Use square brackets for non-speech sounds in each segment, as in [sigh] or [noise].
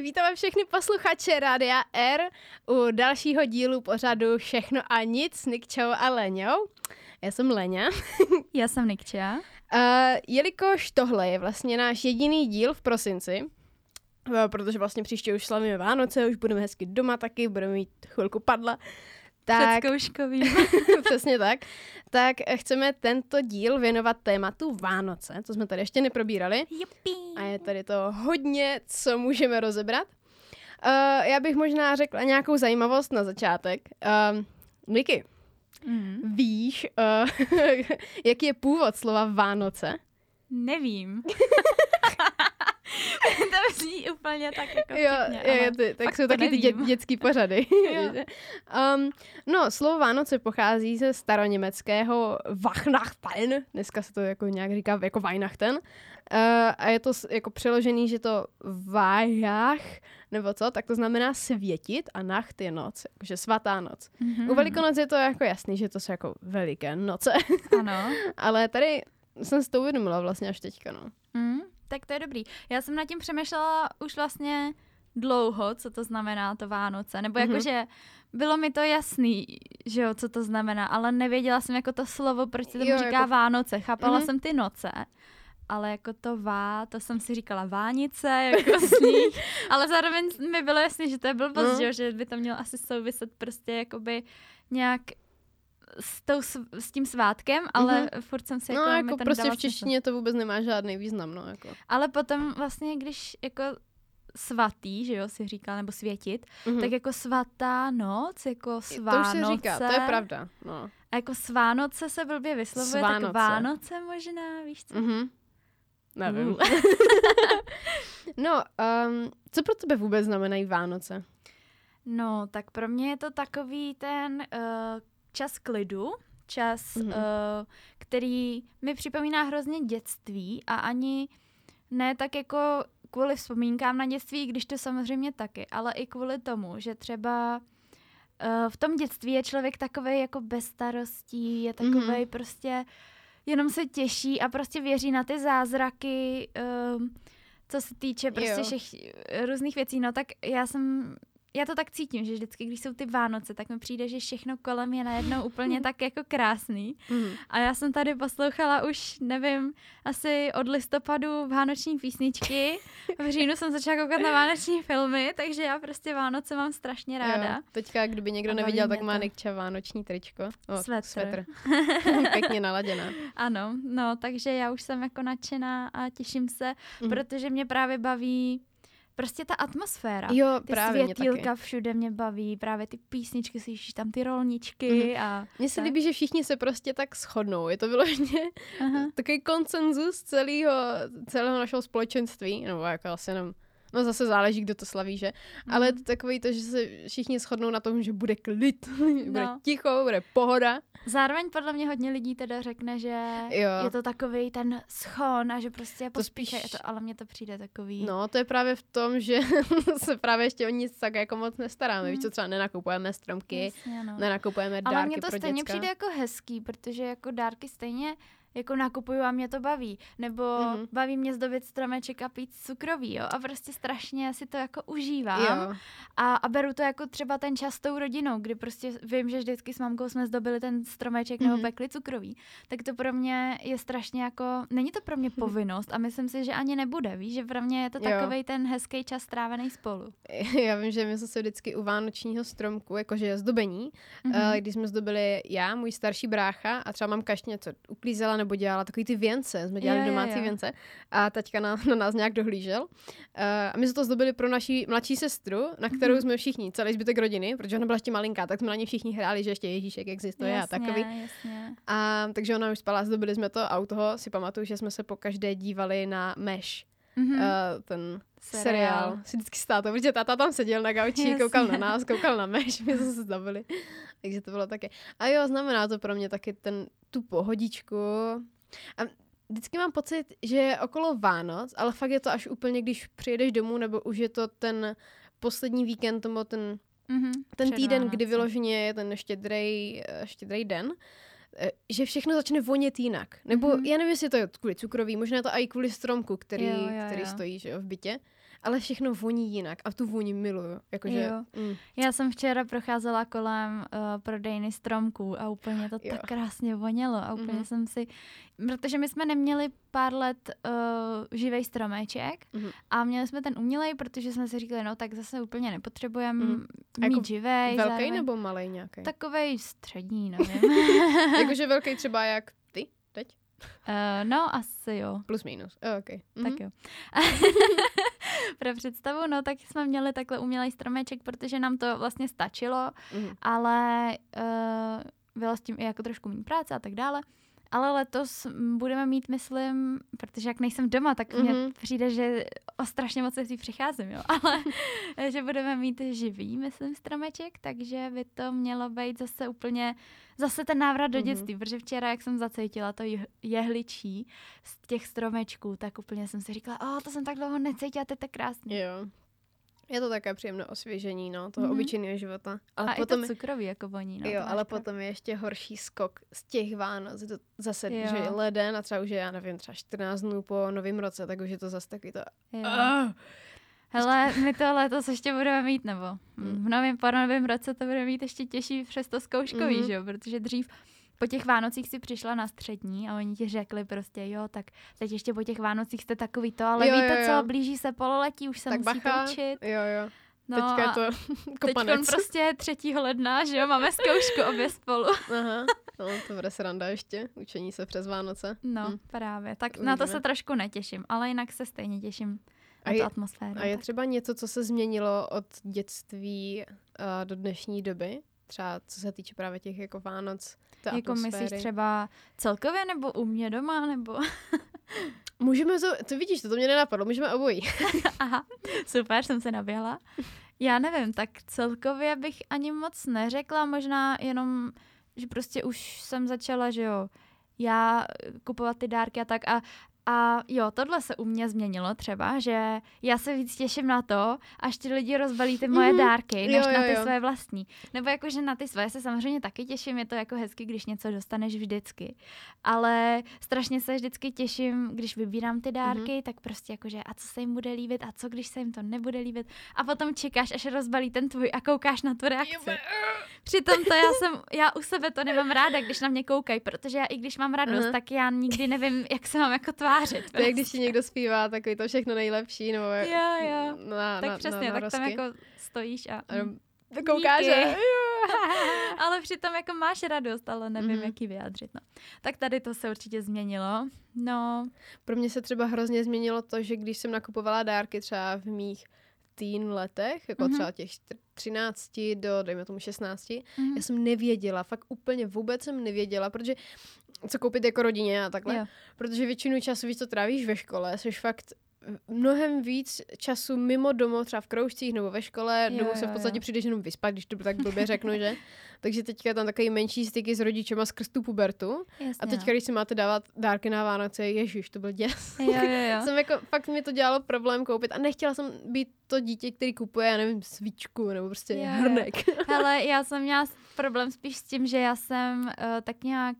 vítáme všechny posluchače Rádia R u dalšího dílu pořadu Všechno a nic s Nikčou a Leňou. Já jsem Leňa. [laughs] Já jsem Nikča. Uh, jelikož tohle je vlastně náš jediný díl v prosinci, uh, protože vlastně příště už slavíme Vánoce, už budeme hezky doma taky, budeme mít chvilku padla, tak, Předzkouškový. [laughs] přesně tak. Tak chceme tento díl věnovat tématu Vánoce, to jsme tady ještě neprobírali. Juppie. A je tady to hodně, co můžeme rozebrat. Uh, já bych možná řekla nějakou zajímavost na začátek. Uh, Niky, mm. víš, uh, [laughs] jaký je původ slova Vánoce? Nevím. [laughs] to zní úplně tak jako jo, vtipně, jo, ty, tak jsou taky nevím. ty dě, dětský [laughs] pořady. [laughs] um, no, slovo Vánoce pochází ze staroněmeckého Weihnachten, dneska se to jako nějak říká jako Weihnachten, uh, a je to jako přeložený, že to Vajach, nebo co, tak to znamená světit a nacht je noc, jakože svatá noc. Mm-hmm. U Velikonoc je to jako jasný, že to jsou jako veliké noce. Ano. [laughs] Ale tady jsem si to uvědomila vlastně až teďka, no. Mm. Tak to je dobrý. Já jsem nad tím přemýšlela už vlastně dlouho, co to znamená to Vánoce, nebo mm-hmm. jakože bylo mi to jasný, že jo, co to znamená, ale nevěděla jsem jako to slovo, proč se tomu jo, říká jako... Vánoce. Chápala mm-hmm. jsem ty noce, ale jako to vá, to jsem si říkala vánice, jako sníh, [laughs] ale zároveň mi bylo jasný, že to je blbost, no. že, jo, že by to mělo asi souviset prostě jakoby nějak s, tou, s tím svátkem, ale mm-hmm. furt jsem si jako... No jako prostě v češtině to vůbec nemá žádný význam, no jako. Ale potom vlastně, když jako svatý, že jo, si říkal, nebo světit, mm-hmm. tak jako svatá noc, jako svánoce. To už se říká, to je pravda, no. A jako svánoce se blbě vyslovuje, Svánoce. tak Vánoce možná, víš co? Mm-hmm. Nevím. Mm. [laughs] no, um, co pro tebe vůbec znamenají Vánoce? No, tak pro mě je to takový ten uh, čas klidu, čas, mm-hmm. uh, který mi připomíná hrozně dětství a ani ne tak jako kvůli vzpomínkám na dětství, když to samozřejmě taky, ale i kvůli tomu, že třeba uh, v tom dětství je člověk takový jako bez starostí, je takový mm-hmm. prostě jenom se těší a prostě věří na ty zázraky, uh, co se týče prostě všech různých věcí. No tak já jsem já to tak cítím, že vždycky, když jsou ty Vánoce, tak mi přijde, že všechno kolem je najednou úplně tak jako krásný. Mm. A já jsem tady poslouchala už, nevím, asi od listopadu vánoční písničky. V říjnu jsem začala koukat na vánoční filmy, takže já prostě Vánoce mám strašně ráda. Jo. Teďka, kdyby někdo neviděl, tak má Nikča vánoční tričko. O, svetr. svetr. [laughs] [laughs] Pěkně naladěná. Ano, no, takže já už jsem jako nadšená a těším se, mm. protože mě právě baví prostě ta atmosféra. Jo, ty právě světílka mě všude mě baví, právě ty písničky, slyšíš tam ty rolničky mm-hmm. a... Mně se líbí, že všichni se prostě tak shodnou. Je to vyloženě takový koncenzus celého, celého našeho společenství, nebo jako asi jenom No zase záleží, kdo to slaví, že? Mm. Ale je to takový to, že se všichni shodnou na tom, že bude klid, [laughs] bude no. ticho, bude pohoda. Zároveň podle mě hodně lidí teda řekne, že jo. je to takový ten schon a že prostě pospíchají, spíš... to, ale mně to přijde takový. No, to je právě v tom, že [laughs] se právě ještě o nic tak jako moc nestaráme. Mm. Víš co, třeba nenakupujeme stromky, Jasně, no. nenakupujeme dárky Ale mně to pro stejně děcka. přijde jako hezký, protože jako dárky stejně jako nakupuju a mě to baví. Nebo mm-hmm. baví mě zdobit stromeček a pít cukroví, jo. A prostě strašně si to jako užívám. Jo. A, a beru to jako třeba ten čas s tou rodinou, kdy prostě vím, že vždycky s mamkou jsme zdobili ten stromeček mm-hmm. nebo mhm. pekli cukroví. Tak to pro mě je strašně jako, není to pro mě [laughs] povinnost a myslím si, že ani nebude, víš, že pro mě je to takový ten hezký čas strávený spolu. [laughs] Já vím, že my se vždycky u vánočního stromku, jakože zdobení, mm-hmm. když jsme zdobili já, můj starší brácha a třeba mám kašně něco uklízela nebo dělala takový ty věnce, jsme dělali je, domácí je, je. věnce a taťka na, na nás nějak dohlížel. Uh, a my jsme to zdobili pro naší mladší sestru, na kterou mm-hmm. jsme všichni, celý zbytek rodiny, protože ona byla ještě malinká, tak jsme na ní všichni hráli, že ještě Ježíšek existuje jasně, a takový. Jasně. A takže ona už spala, zdobili jsme to a u toho si pamatuju, že jsme se po každé dívali na Meš. Mm-hmm. Uh, ten seriál. seriál. Si vždycky stál to, protože táta tam seděl na gauči, koukal na nás, koukal na meš, my jsme se zdobili. Takže to bylo taky. A jo, znamená to pro mě taky ten, tu pohodičku. A vždycky mám pocit, že je okolo Vánoc, ale fakt je to až úplně, když přijedeš domů, nebo už je to ten poslední víkend, nebo ten, mm-hmm, ten týden, kdy vyloženě je ten štědrej, štědrej den, eh, že všechno začne vonět jinak. Nebo mm-hmm. já nevím, jestli to je kvůli cukroví, možná to i kvůli stromku, který, jo, jo, který jo. stojí že jo, v bytě. Ale všechno voní jinak a tu vůni miluju. Jakože, jo. Mm. Já jsem včera procházela kolem uh, prodejny stromků a úplně to jo. tak krásně vonělo a úplně mm-hmm. jsem si, protože my jsme neměli pár let uh, živej stromeček mm-hmm. a měli jsme ten umělej, protože jsme si říkali, no tak zase úplně nepotřebujeme mm. mít jako živej. Velký zároveň. nebo malý nějaký? Takovej střední, nevím. [laughs] Jakože velký třeba jak? Uh, no, asi jo. Plus minus. Oh, okay. Mm-hmm. Tak jo. [laughs] Pro představu, no tak jsme měli takhle umělý stromeček, protože nám to vlastně stačilo, mm-hmm. ale uh, bylo s tím i jako trošku méně práce a tak dále. Ale letos budeme mít, myslím, protože jak nejsem doma, tak mm-hmm. mně mhm. přijde, že o strašně moc si přicházím, jo. [laughs] Ale že budeme mít živý, myslím, stromeček, takže by to mělo být zase úplně, zase ten návrat do mm-hmm. dětství, protože včera, jak jsem zacítila to jehličí z těch stromečků, tak úplně jsem si říkala, o, to jsem tak dlouho necítila, to je tak krásně. Jo. Je to také příjemné osvěžení, no, toho mm-hmm. obyčejného života. Ale a potom, i to cukrový jako voní, no. Jo, ale potom je ještě horší skok z těch Vánoc. To zase, jo. že je leden a třeba už je, já nevím, třeba 14 dnů po novém roce, tak už je to zase takový to... Jo. Uh. Hele, my to letos ještě budeme mít, nebo mm. v novém, po novém roce to budeme mít ještě těžší přes to zkouškový, mm-hmm. že jo, protože dřív po těch Vánocích si přišla na střední a oni ti řekli prostě, jo, tak teď ještě po těch Vánocích jste takový to, ale jo, víte jo, jo. co, blíží se pololetí, už se tak musíte bacha. učit. Jo, jo. No Teďka je to [laughs] kopanec. Teď prostě 3. ledna, že jo, máme zkoušku obě spolu. [laughs] Aha, no to bude sranda ještě, učení se přes Vánoce. No, hm. právě, tak Uvidíme. na to se trošku netěším, ale jinak se stejně těším a je, atmosféru. A je tak. třeba něco, co se změnilo od dětství uh, do dnešní doby? Třeba co se týče právě těch jako Vánoc, jako atmosféry. myslíš třeba celkově nebo u mě doma, nebo... [laughs] Můžeme to, to vidíš, to, to mě nenapadlo, můžeme obojí. [laughs] Aha, super, jsem se naběhla. Já nevím, tak celkově bych ani moc neřekla, možná jenom, že prostě už jsem začala, že jo, já kupovat ty dárky a tak a a jo, tohle se u mě změnilo třeba, že já se víc těším na to, až ty lidi rozbalí ty moje mm-hmm. dárky, než jo, jo, na ty jo. své vlastní. Nebo jakože na ty své se samozřejmě taky těším, je to jako hezky, když něco dostaneš vždycky. Ale strašně se vždycky těším, když vybírám ty dárky, mm-hmm. tak prostě jakože a co se jim bude líbit a co když se jim to nebude líbit. A potom čekáš, až rozbalí ten tvůj a koukáš na tu reakci. Přitom to já jsem, já u sebe to nemám ráda, když na mě koukají, protože já i když mám radost, uh-huh. tak já nikdy nevím, jak se mám jako tvářit tvářit. To je, když ti někdo zpívá takový to všechno nejlepší, nebo jo, jo. Na, tak na, přesně, na, na tak tam jako stojíš a... a koukáš [laughs] [laughs] ale přitom jako máš radost, ale nevím, mm-hmm. jak ji vyjádřit. No. Tak tady to se určitě změnilo. No. Pro mě se třeba hrozně změnilo to, že když jsem nakupovala dárky třeba v mých teen letech, jako mm-hmm. třeba těch 13 do, dejme tomu 16, mm-hmm. já jsem nevěděla, fakt úplně vůbec jsem nevěděla, protože co koupit jako rodině a takhle. Jo. Protože většinu času, víš, co trávíš ve škole, jsi fakt mnohem víc času mimo domov, třeba v kroužcích nebo ve škole, jo, domů se v podstatě jo. přijdeš jenom vyspat, když to tak blbě řeknu, že? [laughs] Takže teďka je tam takový menší styky s rodičema skrz tu pubertu. Jasně, a teďka, když si máte dávat dárky na Vánoce, ježiš, to byl děs. Jo, jo, jo. [laughs] jsem jako, fakt mi to dělalo problém koupit a nechtěla jsem být to dítě, který kupuje, já nevím, svíčku nebo prostě jo, hrnek. Hele, [laughs] já jsem měla problém spíš s tím, že já jsem uh, tak nějak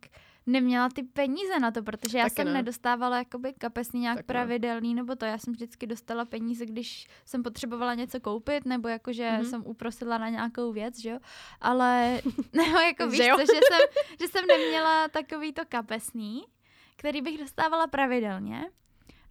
neměla ty peníze na to, protože já Taky jsem ne. nedostávala jakoby kapesný nějak tak pravidelný, nebo to já jsem vždycky dostala peníze, když jsem potřebovala něco koupit, nebo jakože mm-hmm. jsem uprosila na nějakou věc, že jo, ale [laughs] nebo jako víš co, že jsem, že jsem neměla takový to kapesný, který bych dostávala pravidelně.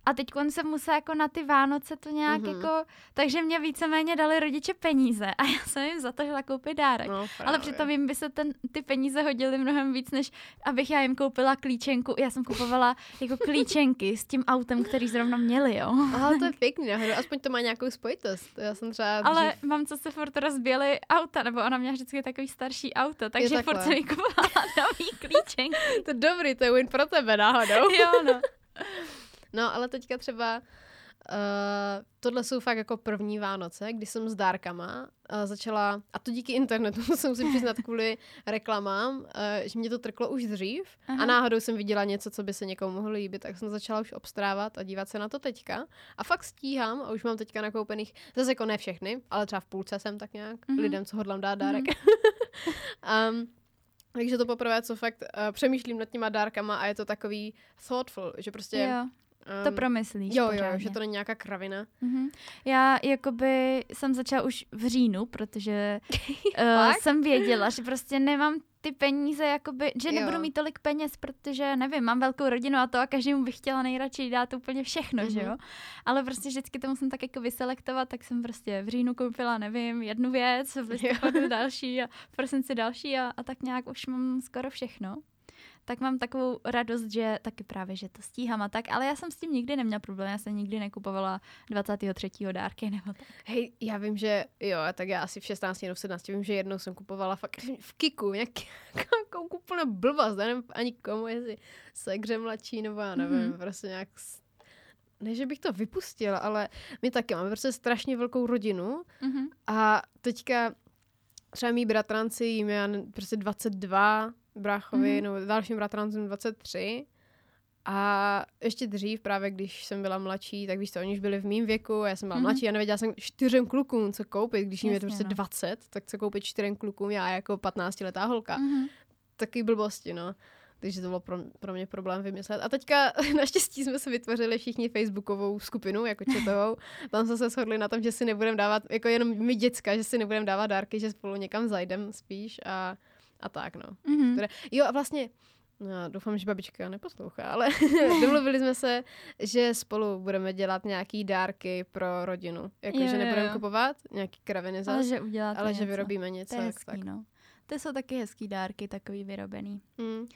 A teď jsem musela jako na ty Vánoce to nějak mm-hmm. jako, takže mě víceméně dali rodiče peníze a já jsem jim za to šla koupit dárek. No, Ale přitom jim by se ten, ty peníze hodily mnohem víc, než abych já jim koupila klíčenku. Já jsem kupovala jako klíčenky s tím autem, který zrovna měli, jo. Ale to je pěkný, náhodou. aspoň to má nějakou spojitost. Já jsem třeba Ale mám co se furt rozběly auta, nebo ona měla vždycky takový starší auto, takže furt jsem jí kupovala [laughs] nový klíčenky. to je dobrý, to je win pro tebe náhodou. jo, no. [laughs] No, ale teďka třeba Uh, tohle jsou fakt jako první Vánoce, kdy jsem s dárkama uh, začala, a to díky internetu, [laughs] to se musím přiznat kvůli reklamám, uh, že mě to trklo už dřív Aha. a náhodou jsem viděla něco, co by se někomu mohlo líbit, tak jsem začala už obstrávat a dívat se na to teďka. A fakt stíhám a už mám teďka nakoupených, zase jako ne všechny, ale třeba v půlce jsem tak nějak, mm-hmm. lidem, co hodlám dát dárek. [laughs] Mm-hmm. um, Takže to poprvé, co fakt uh, přemýšlím nad těma dárkama a je to takový thoughtful, že prostě... Jo Um, to promyslíš Jo, pořádně. jo, že to není nějaká kravina. Mm-hmm. Já jakoby jsem začala už v říjnu, protože [laughs] uh, jsem věděla, že prostě nemám ty peníze, jakoby, že jo. nebudu mít tolik peněz, protože nevím, mám velkou rodinu a to a každému bych chtěla nejradši dát úplně všechno, mm-hmm. že jo. Mhm. Ale prostě vždycky to musím tak jako vyselektovat, tak jsem prostě v říjnu koupila, nevím, jednu věc, v listopadu další a v prosinci další a, a tak nějak už mám skoro všechno tak mám takovou radost, že taky právě, že to stíhám a tak, ale já jsem s tím nikdy neměla problém, já jsem nikdy nekupovala 23. dárky [laughs] nebo tak. Hej, já vím, že jo, tak já asi v 16 nebo v 17 vím, že jednou jsem kupovala fakt [laughs] v Kiku, nějaký, [laughs] nějakou úplně blbost, nevím ani komu, jestli segře mladší nebo já nevím, mm-hmm. prostě nějak ne, že bych to vypustila, ale my taky máme prostě strašně velkou rodinu mm-hmm. a teďka třeba mý bratranci, jim je prostě 22, bráchovi, mm-hmm. nebo dalším bratrancům 23. A ještě dřív, právě když jsem byla mladší, tak víš co, oni už byli v mém věku, já jsem byla mm-hmm. mladší a nevěděla jsem čtyřem klukům, co koupit, když jim je to prostě no. 20, tak co koupit čtyřem klukům, já jako 15-letá holka. Mm-hmm. Taky blbosti, no. Takže to bylo pro, pro mě problém vymyslet. A teďka [laughs] naštěstí jsme se vytvořili všichni facebookovou skupinu, jako četovou. [laughs] Tam jsme se shodli na tom, že si nebudeme dávat, jako jenom my děcka, že si nebudeme dávat dárky, že spolu někam zajdem spíš a a tak, no. Mm-hmm. Které, jo a vlastně, no, doufám, že babička neposlouchá, ale [laughs] domluvili jsme se, že spolu budeme dělat nějaký dárky pro rodinu. Jako, jo, že nebudeme kupovat nějaký kraviny zas, ale že, uděláte ale něco. že vyrobíme něco. To je hezký, tak. no. To jsou taky hezký dárky, takový vyrobený. Mm.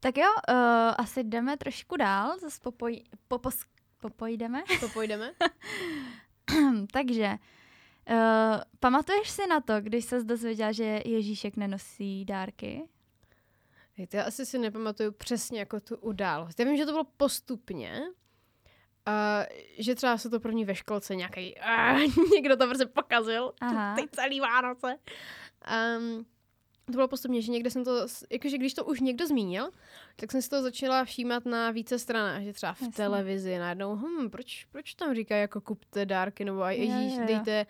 Tak jo, uh, asi jdeme trošku dál, zase popoj, popos, popojdeme. Popojdeme. [laughs] Takže, Uh, pamatuješ si na to, když se dozvěděla, že Ježíšek nenosí dárky? Víte, já asi si nepamatuju přesně jako tu událost. Já vím, že to bylo postupně, uh, že třeba se to první ve školce nějaký uh, [laughs] někdo to prostě pokazil, Aha. ty celý Vánoce. Um, to bylo postupně, že někde jsem to, jakože když to už někdo zmínil, tak jsem si to začala všímat na více stranách, že třeba v Jasně. televizi najednou, hm, proč, proč tam říkají jako kupte dárky, nebo aj ježíš, dejte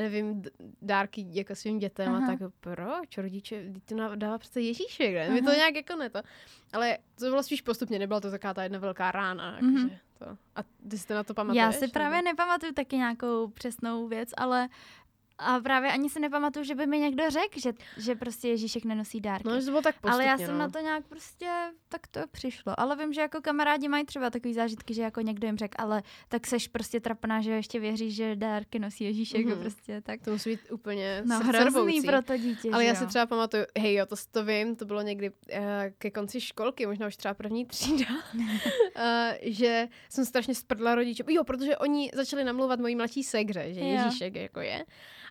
nevím, dárky jako svým dětem Aha. a tak proč, rodiče, to dává přece Ježíšek, ne? Mi to nějak jako ne to. Ale to bylo spíš postupně, nebyla to taková ta jedna velká rána, mm-hmm. to. A ty jste na to pamatuješ? Já si právě nebo? nepamatuju taky nějakou přesnou věc, ale a právě ani si nepamatuju, že by mi někdo řekl, že, že prostě Ježíšek nenosí dárky. No, to bylo tak postupně, Ale já jsem no. na to nějak prostě, tak to přišlo. Ale vím, že jako kamarádi mají třeba takový zážitky, že jako někdo jim řekl, ale tak seš prostě trapná, že ještě věříš, že dárky nosí Ježíšek. Mm-hmm. Prostě, tak. To musí být úplně no, hrozný pro to dítě. Ale já si třeba pamatuju, hej jo, to, to vím, to bylo někdy uh, ke konci školky, možná už třeba první třída, uh, [laughs] že jsem strašně sprdla rodiče. Jo, protože oni začali namlouvat mojí mladší segře, že Ježíšek jo. jako je.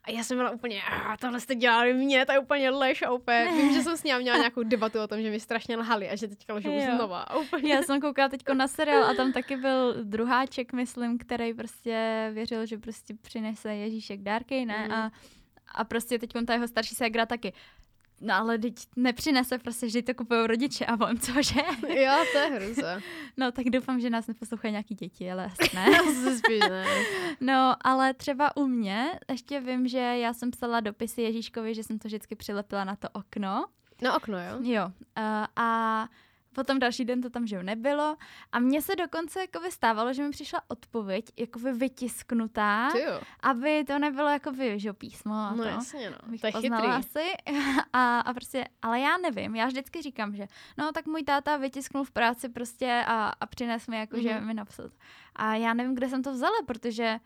A já jsem byla úplně, tohle jste dělali mě, to je úplně lež a úplně. [laughs] Vím, že jsem s ní měla nějakou debatu o tom, že mi strašně lhali a že teďka lžou znova. A úplně. Já jsem koukala teď na seriál a tam [laughs] taky byl druháček, myslím, který prostě věřil, že prostě přinese Ježíšek dárky, ne? Mm. A a prostě teď ta jeho starší ségra taky. No ale teď nepřinese prostě, že to kupují rodiče a on cože? [laughs] Jo, to je hruza. No tak doufám, že nás neposlouchají nějaký děti, ale asi ne. [laughs] spíš ne. No ale třeba u mě, ještě vím, že já jsem psala dopisy Ježíškovi, že jsem to vždycky přilepila na to okno. Na okno, jo? Jo. Uh, a Potom další den to tam, že nebylo. A mně se dokonce jako vystávalo, že mi přišla odpověď jako vytisknutá, aby to nebylo jako vy, že písmo. A no to, jasně, no. To je chytrý. asi. [laughs] A, a prostě, ale já nevím, já vždycky říkám, že no tak můj táta vytisknul v práci prostě a, a přines mi jako, mm-hmm. že mi napsal. A já nevím, kde jsem to vzala, protože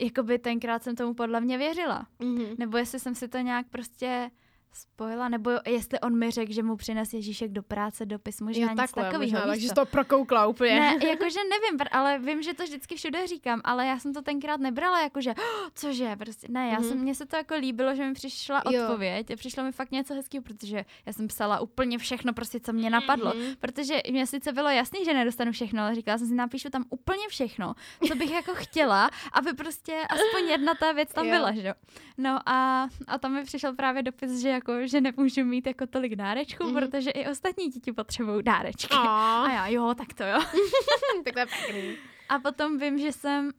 jakoby tenkrát jsem tomu podle mě věřila. Mm-hmm. Nebo jestli jsem si to nějak prostě spojila, nebo jestli on mi řekl, že mu přines Ježíšek do práce dopis, možná jo, nic takhle, takového. Možná, takže to prokoukla úplně. Ne, [laughs] jakože nevím, ale vím, že to vždycky všude říkám, ale já jsem to tenkrát nebrala, jakože, oh, cože, prostě, ne, já mm-hmm. jsem, mně se to jako líbilo, že mi přišla jo. odpověď a přišlo mi fakt něco hezkého, protože já jsem psala úplně všechno, prostě, co mě napadlo, mm-hmm. protože mě sice bylo jasný, že nedostanu všechno, ale říkala jsem si, napíšu tam úplně všechno, co bych jako chtěla, aby prostě aspoň jedna ta věc tam jo. byla, že jo. No a, a tam mi přišel právě dopis, že jako, že nemůžu mít jako tolik dárečků, mm-hmm. protože i ostatní děti potřebují dárečky. Aww. A já, jo, tak to jo. [laughs] tak to je pěkný. A potom vím, že jsem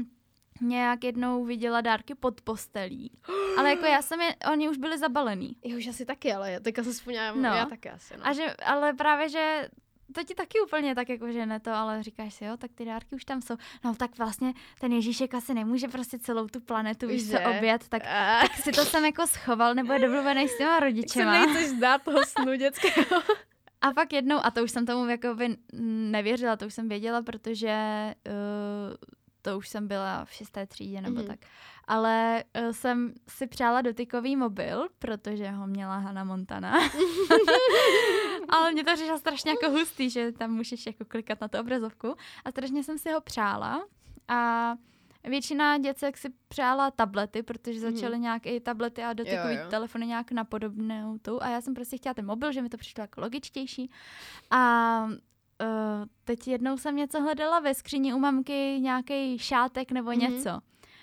[clears throat] nějak jednou viděla dárky pod postelí. [gasps] Ale jako já jsem je, oni už byli zabalený. Jo, už asi taky, ale teďka se vzpomínám, no. já taky asi. No. A že, ale právě, že to ti taky úplně tak jako, že ne to, ale říkáš si, jo, tak ty dárky už tam jsou. No tak vlastně ten Ježíšek asi nemůže prostě celou tu planetu, víš se obět, tak, tak si to jsem jako schoval, nebo je domluvený s těma rodičema. Tak se nejseš zdát toho snu dětského. A pak jednou, a to už jsem tomu jakoby nevěřila, to už jsem věděla, protože uh, to už jsem byla v šesté třídě nebo mm-hmm. tak. Ale uh, jsem si přála dotykový mobil, protože ho měla Hannah Montana. [laughs] Ale mě to přišlo strašně jako hustý, že tam můžeš jako klikat na tu obrazovku. A strašně jsem si ho přála. A Většina děcek si přála tablety, protože mhm. začaly mm. nějak i tablety a dotykový telefony nějak na podobnou tu. A já jsem prostě chtěla ten mobil, že mi to přišlo jako logičtější. A uh, teď jednou jsem něco hledala ve skříni u mamky, nějaký šátek nebo mm. něco.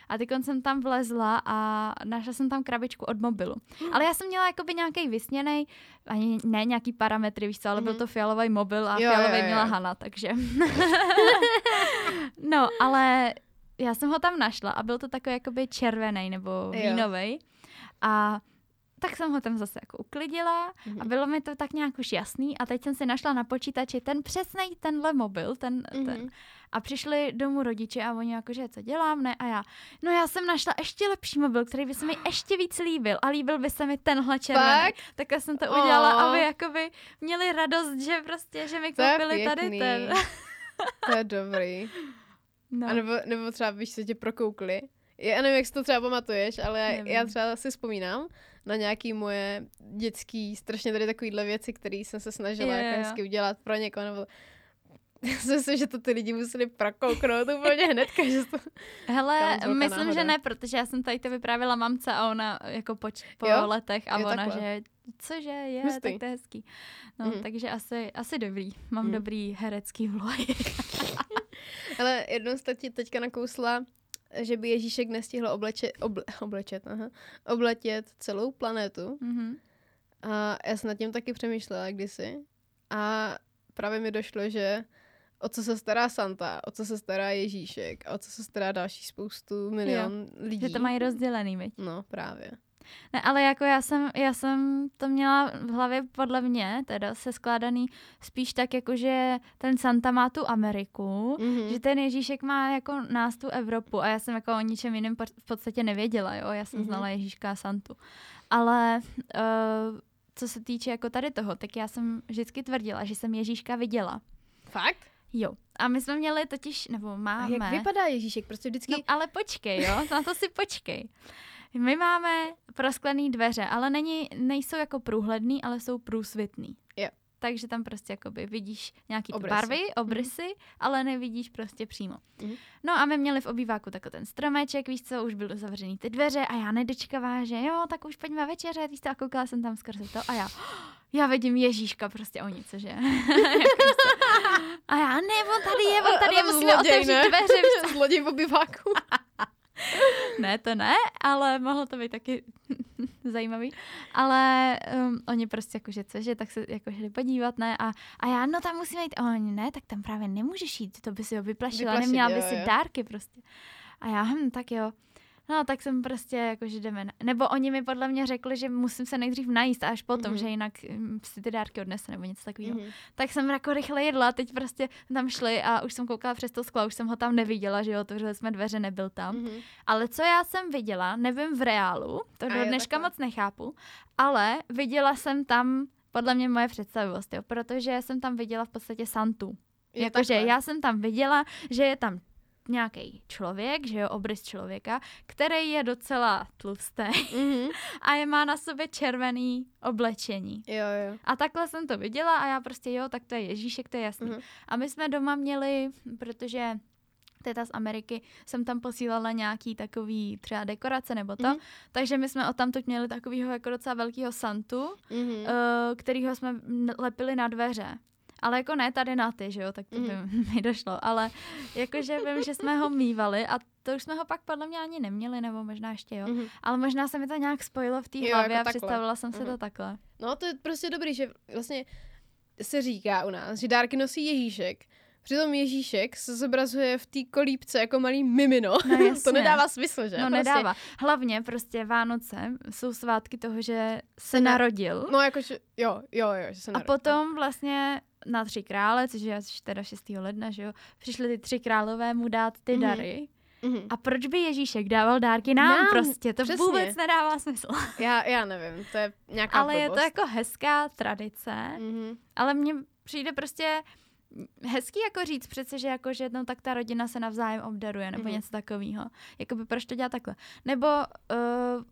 A teď jsem tam vlezla a našla jsem tam krabičku od mobilu. Ale já jsem měla jakoby nějaký vysněný, ani ne nějaký parametry, víš co, ale mm-hmm. byl mhm. to fialový mobil a jo, fialový jo, jo. měla Hana, takže. [laughs] no, ale já jsem ho tam našla a byl to takový jakoby červený nebo vínový. A tak jsem ho tam zase jako uklidila mm-hmm. a mhm. bylo mi to tak nějak už jasný a teď jsem si našla na počítači ten přesný tenhle mobil, ten, mm-hmm. ten. A přišli domů rodiče a oni jakože, co dělám, ne? A já, no já jsem našla ještě lepší mobil, který by se mi ještě víc líbil a líbil by se mi tenhle červený. Tak já jsem to udělala, oh. aby jakoby měli radost, že prostě, že mi koupili tady ten. to je dobrý. No. A nebo, nebo třeba, víš, se tě prokoukli. Já nevím, jak si to třeba pamatuješ, ale nevím. já třeba si vzpomínám na nějaký moje dětský, strašně tady takovýhle věci, které jsem se snažila je, jako hezky udělat pro někoho, nebo [laughs] myslím, že to ty lidi museli prokouknout úplně hned, že to... Hele, myslím, náhoda. že ne, protože já jsem tady to vyprávěla mamce a ona jako po, po jo? letech a jo, ona, takhle. že cože je, Hustý. tak to je hezký. No, mm. takže asi, asi dobrý. Mám mm. dobrý herecký vlohy. [laughs] Ale jednou jste ti teďka nakousla, že by Ježíšek nestihl obleče, oble, [laughs] oblečet, aha, obletět celou planetu. Mm-hmm. A já jsem nad tím taky přemýšlela kdysi. A právě mi došlo, že o co se stará Santa, o co se stará Ježíšek a o co se stará další spoustu milion jo, lidí. Že to mají rozdělený, viď? No, právě. Ne, ale jako já jsem, já jsem to měla v hlavě podle mě, teda se skládaný spíš tak, jako že ten Santa má tu Ameriku, mm-hmm. že ten Ježíšek má jako nás tu Evropu a já jsem jako o ničem jiném v podstatě nevěděla, jo, já jsem mm-hmm. znala Ježíška a Santu. Ale uh, co se týče jako tady toho, tak já jsem vždycky tvrdila, že jsem Ježíška viděla. Fakt? Jo. A my jsme měli totiž, nebo máme... A jak vypadá Ježíšek? Prostě vždycky... No, ale počkej, jo, na to si počkej. My máme prosklené dveře, ale není, nejsou jako průhledný, ale jsou průsvitný. Jo. Takže tam prostě jakoby vidíš nějaký obrysy. barvy, mhm. obrysy, mm. ale nevidíš prostě přímo. Mm. No a my měli v obýváku takový ten stromeček, víš co, už byly zavřený ty dveře a já nedočkavá, že jo, tak už pojďme večeře, víš co, a koukala jsem tam skrze to a já, [gasps] já vidím Ježíška prostě o nic, že? [laughs] a já, ne, on tady je, on tady je, [laughs] musíme zloděj, otevřít ne? dveře. Víš [laughs] Zloděj v obýváku. [laughs] ne, to ne, ale mohlo to být taky [laughs] zajímavý. Ale um, oni prostě jakože cože, tak se jako šli podívat, ne? A, a já, no tam musíme jít. A oni, ne, tak tam právě nemůžeš jít, to by si ho vyplašila, Vyplašit, neměla by si jo. dárky prostě. A já, hm, tak jo. No, tak jsem prostě jako, že jdeme. Na... Nebo oni mi podle mě řekli, že musím se nejdřív najíst až potom, mm-hmm. že jinak mm, si ty dárky odnese nebo něco takového. Mm-hmm. Tak jsem jako rychle jedla, teď prostě tam šli a už jsem koukala přes to sklo, už jsem ho tam neviděla, že jo, otevřeli jsme dveře, nebyl tam. Mm-hmm. Ale co já jsem viděla, nevím v reálu, to do dneška moc nechápu, ale viděla jsem tam podle mě moje představivost, jo, protože jsem tam viděla v podstatě Santu. Jakože já jsem tam viděla, že je tam nějaký člověk, že jo, obrys člověka, který je docela tlustý mm-hmm. a je má na sobě červený oblečení. Jo, jo. A takhle jsem to viděla a já prostě jo, tak to je Ježíšek, to je jasný. Mm-hmm. A my jsme doma měli, protože teta z Ameriky jsem tam posílala nějaký takový třeba dekorace nebo to, mm-hmm. takže my jsme o tamtud měli takovýho jako docela velkého Santu, mm-hmm. uh, kterýho jsme lepili na dveře ale jako ne tady na ty, že jo, tak to by [laughs] mm. mi došlo, ale jakože vím, že jsme ho mývali a to už jsme ho pak podle mě ani neměli, nebo možná ještě jo, mm. ale možná se mi to nějak spojilo v té hlavě jako a takhle. představila jsem si mm. to mhm. takhle. No to je prostě dobrý, že vlastně se říká u nás, že dárky nosí Ježíšek, Přitom Ježíšek se zobrazuje v té kolípce jako malý mimino. No, [laughs] to nedává smysl, že? No prostě. nedává. Hlavně prostě Vánoce jsou svátky toho, že se narodil. No jakože, jo, jo, jo, že se A narodil. potom vlastně na tři krále, což je až teda 6. ledna, že jo, přišli ty tři králové mu dát ty Mhm. dary. Mhm. A proč by Ježíšek dával dárky nám, Nám, prostě? To přesně. vůbec nedává smysl. [laughs] Já, já nevím, to je nějaká Ale je to blbost. jako hezká tradice, Mhm. ale mně přijde prostě hezký jako říct přece, že jako, že no, tak ta rodina se navzájem obdaruje nebo Mhm. něco takového. Jakoby proč to dělat takhle? Nebo uh,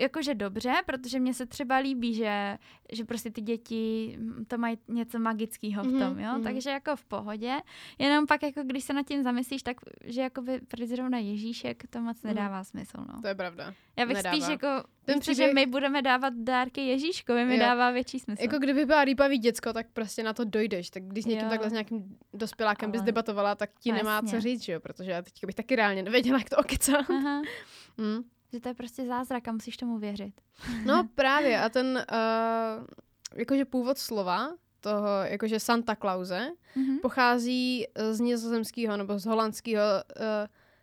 jakože dobře, protože mně se třeba líbí, že, že prostě ty děti mm, to mají něco magického v Mhm, tom, jo, mhm. takže jako v pohodě, jenom pak jako když se nad tím zamyslíš, tak že jako by zrovna Ježíšek to moc Mhm. nedává smysl, no. To je pravda. Já bych nedává. spíš jako, Ten myslím, že příběh- my budeme dávat dárky Ježíškovi, mi Jo. dává větší smysl. Jako kdyby byla rýpavý děcko, tak prostě na to dojdeš. Tak když s někým Jo. takhle s nějakým dospělákem bys Ale- debatovala, tak ti No nemá jasně. co říct, že jo? Protože já teď bych taky reálně nevěděla, jak to okecá. Aha, Hm. [laughs] že to je prostě zázrak a musíš tomu věřit. No [laughs] právě a ten, uh, jakože původ slova, toho, jakože Santa Clause, Mhm. pochází eh, z nizozemského nebo z holandského uh,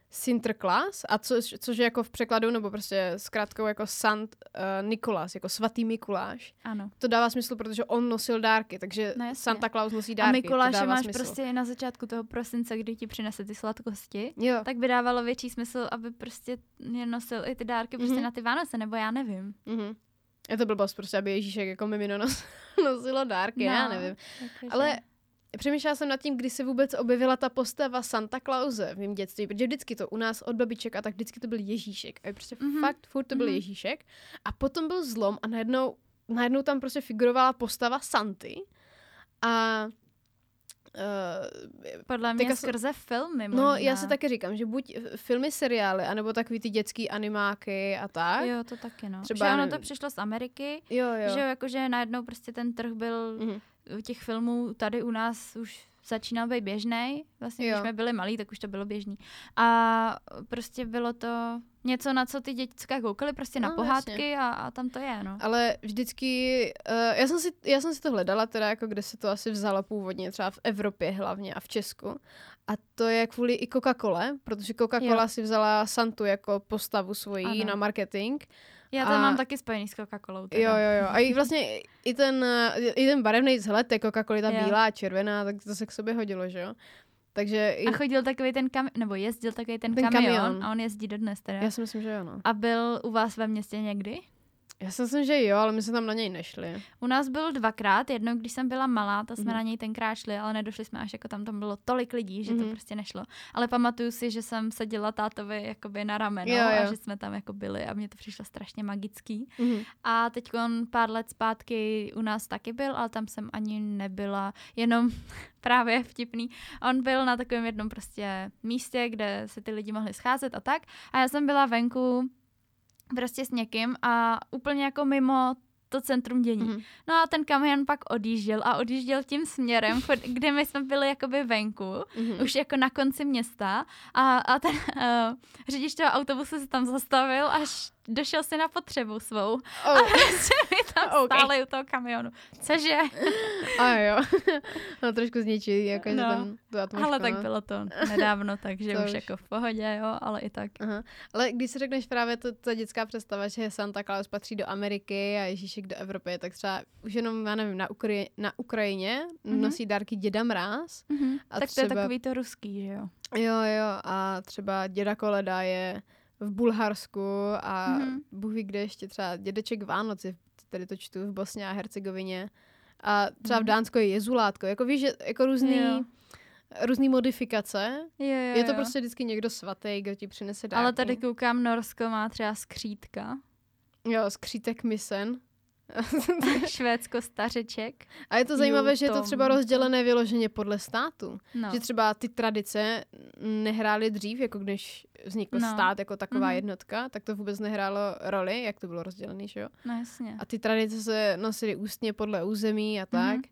Sinterklaas, a což, což je jako v překladu, nebo prostě zkrátkou jako Sant uh, Nikolas, jako svatý Mikuláš. Ano. To dává smysl, protože on nosil dárky, takže No jasně. Santa Claus nosí A dárky. to Mikuláše máš smysl. prostě na začátku toho prosince, kdy ti přinese ty sladkosti, Jo. tak by dávalo větší smysl, aby prostě nosil i ty dárky prostě Mhm. na ty Vánoce, nebo já nevím. Mhm. Je to blbost, prostě, aby Ježíšek jako mimino nos, [laughs] nosilo dárky, No, já nevím. Jakože... Ale přemýšlela jsem nad tím, kdy se vůbec objevila ta postava Santa Clause v mém dětství, protože vždycky to u nás od babiček a tak vždycky to byl Ježíšek. A je prostě Mhm. fakt furt to byl Mhm. Ježíšek. A potom byl zlom a najednou, najednou tam prostě figurovala postava Santy. A uh, Podle mě skrze filmy no, možná. já si taky říkám, že buď filmy, seriály, anebo takový ty dětský animáky a tak. Jo, to taky no. Třeba, Třeba ono nevím. to přišlo z Ameriky, jo. jo. že jo, jakože najednou prostě ten trh byl Mhm. Těch filmů tady u nás už začínal být běžný. Vlastně, Jo. když jsme byli malí, tak už to bylo běžný. A prostě bylo to něco, na co ty děcka koukali, prostě na No, pohádky a, a tam to je, no. Ale vždycky, uh, já, jsem si, já jsem si to hledala teda, jako kde se to asi vzalo původně, třeba v Evropě hlavně a v Česku. A to je kvůli i Coca-Cole, protože Coca-Cola Jo. si vzala Santu jako postavu svojí Ano. na marketing. Já to a- mám taky spojený s Coca-Colou. Teda. Jo, jo, jo. A i [laughs] vlastně i ten, i ten barevný vzhled té Coca-Coly, ta Jo. bílá a červená, tak to se k sobě hodilo, že jo? Takže i, A chodil takový ten kam, nebo jezdil takový ten, Ten kamion, kamion. a on jezdí dodnes teda. já si myslím, že jo, no. A byl u vás ve městě někdy? Já si myslím, že jo, ale my jsme tam na něj nešli. U nás byl dvakrát, jednou když jsem byla malá, to jsme Mhm. na něj tenkrát šli, ale nedošli jsme až jako tam, tam bylo tolik lidí, že to Mhm. prostě nešlo. Ale pamatuju si, že jsem seděla tátovi jakoby na rameno Jo, a jo. že jsme tam jako byli a mně to přišlo strašně magický. Mhm. A teď pár let zpátky u nás taky byl, ale tam jsem ani nebyla, jenom [laughs] právě vtipný. On byl na takovém jednom prostě místě, kde se ty lidi mohli scházet a tak. A já jsem byla venku prostě s někým a úplně jako mimo to centrum dění. Mhm. No a ten kamion pak odjížděl a odjížděl tím směrem, [laughs] kde my jsme byli jakoby venku, Mhm. už jako na konci města a, a ten uh, [laughs] řidič toho autobusu se tam zastavil, až došel si na potřebu svou. Oh. A prostě my tam [laughs] Ok. stáli u toho kamionu. Cože? A jo, no trošku zničí, jako No. no. ten, tu atmosféru. Ale tak bylo to nedávno, takže To už už. jako v pohodě, jo, ale i tak. Aha. Ale když si řekneš právě to, ta dětská představa, že Santa Claus patří do Ameriky a Ježíšek do Evropy, tak třeba už jenom, já nevím, na, Ukra- na Ukrajině Mhm. nosí dárky děda Mráz. Mhm. A Tak to je třeba- takový to ruský, že jo? Jo, jo, a třeba děda Koleda je v Bulharsku a Mhm. mm-hmm. Bůh ví, kde ještě třeba dědeček Vánoci, tady to čtu v Bosně a Hercegovině. A třeba v Mhm. Dánsku je jezulátko. Jako víš, že jako různý, Jo. různý modifikace. Jo, jo, Je to jo. prostě vždycky někdo svatý, kdo ti přinese dárky. Ale tady koukám, Norsko má třeba skřítka, Jo, skřítek misen. [laughs] Švédsko stařeček. A je to zajímavé, že je to třeba rozdělené vyloženě podle státu. No. Že třeba ty tradice nehrály dřív, jako když vznikl No. stát jako taková Mhm. jednotka, tak to vůbec nehrálo roli, jak to bylo rozdělené, že jo? no jasně. A ty tradice se nosily ústně podle území a tak. Mhm.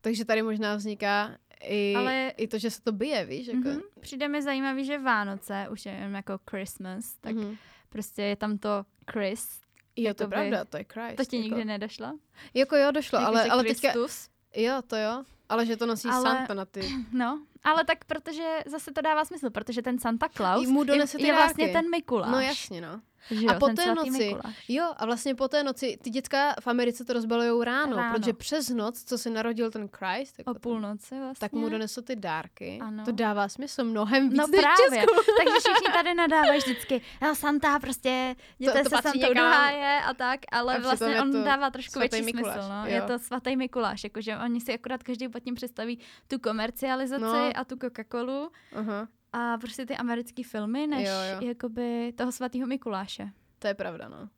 Takže tady možná vzniká i, Ale- i to, že se to bije, víš? Jako, Mhm. Přijde mi zajímavý, že Vánoce už je jako Christmas, tak Mhm. prostě je tam to Chris. Jo, to je jakoby- pravda, to je Christ. To ti jako, nikdy nedošlo? Jako jo, došlo, ale, Jakože ale teďka, Kristus. jo, to jo, ale že to nosí Ale- Santa na ty. [clears throat] No, Ale tak protože zase to dává smysl, protože ten Santa Claus Mu je, je vlastně ten Mikuláš. No jasně, no. Že A jo, po ten té noci, Mikuláš. jo, a vlastně po té noci, ty děcka v Americe to rozbalujou ráno, Ráno. protože přes noc, co se narodil ten Christ, jako O půlnoci vlastně. tak mu donesou ty dárky. Ano. To dává smysl mnohem víc No než právě, Česku. [laughs] takže všichni tady [laughs] nadávají vždycky, jo, Santa prostě, jděte to se patří Santou do háje a tak, ale A vlastně on to dává trošku větší Mikuláš, smysl, no. jo. Je to svatý Mikuláš, jakože oni si akorát každý pod tím představí tu komercializaci No. a tu Coca-Colu Aha, a prostě ty americké filmy, než Jo, jo. jakoby toho svatého Mikuláše. to je pravda, no.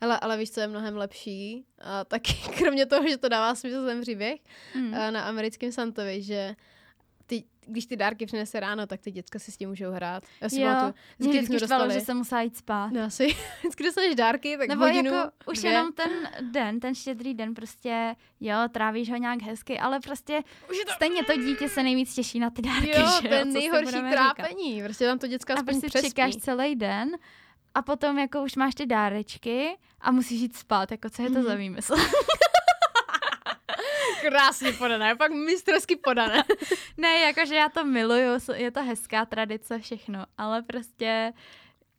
Ale, ale víš, co je mnohem lepší? A taky [laughs] kromě toho, že to dává smysl ten příběh Mm. a na americkém Santovi, že když ty dárky přinese ráno, tak ty děcka si s tím můžou hrát. Já si Jo, pamatuju, Mě vždycky štvalo, že jsem musela jít spát. No, asi, [laughs] vždycky dostaneš dárky, tak Nebo hodinu, jako už dvě. jenom ten den, ten štědrý den prostě, jo, trávíš ho nějak hezky, ale prostě Už to... stejně to dítě se nejvíc těší na ty dárky, Jo, že to je nejhorší budeme říkat. trápení. Prostě tam to děcka A aspoň prostě přespí. čekáš celý den a potom jako už máš ty dárečky a musíš jít spát, jako co je to Mhm. za výmysl. [laughs] Krásně podané, pak mistrovsky podané. [laughs] ne, jakože já to miluju, je to hezká tradice, všechno, ale prostě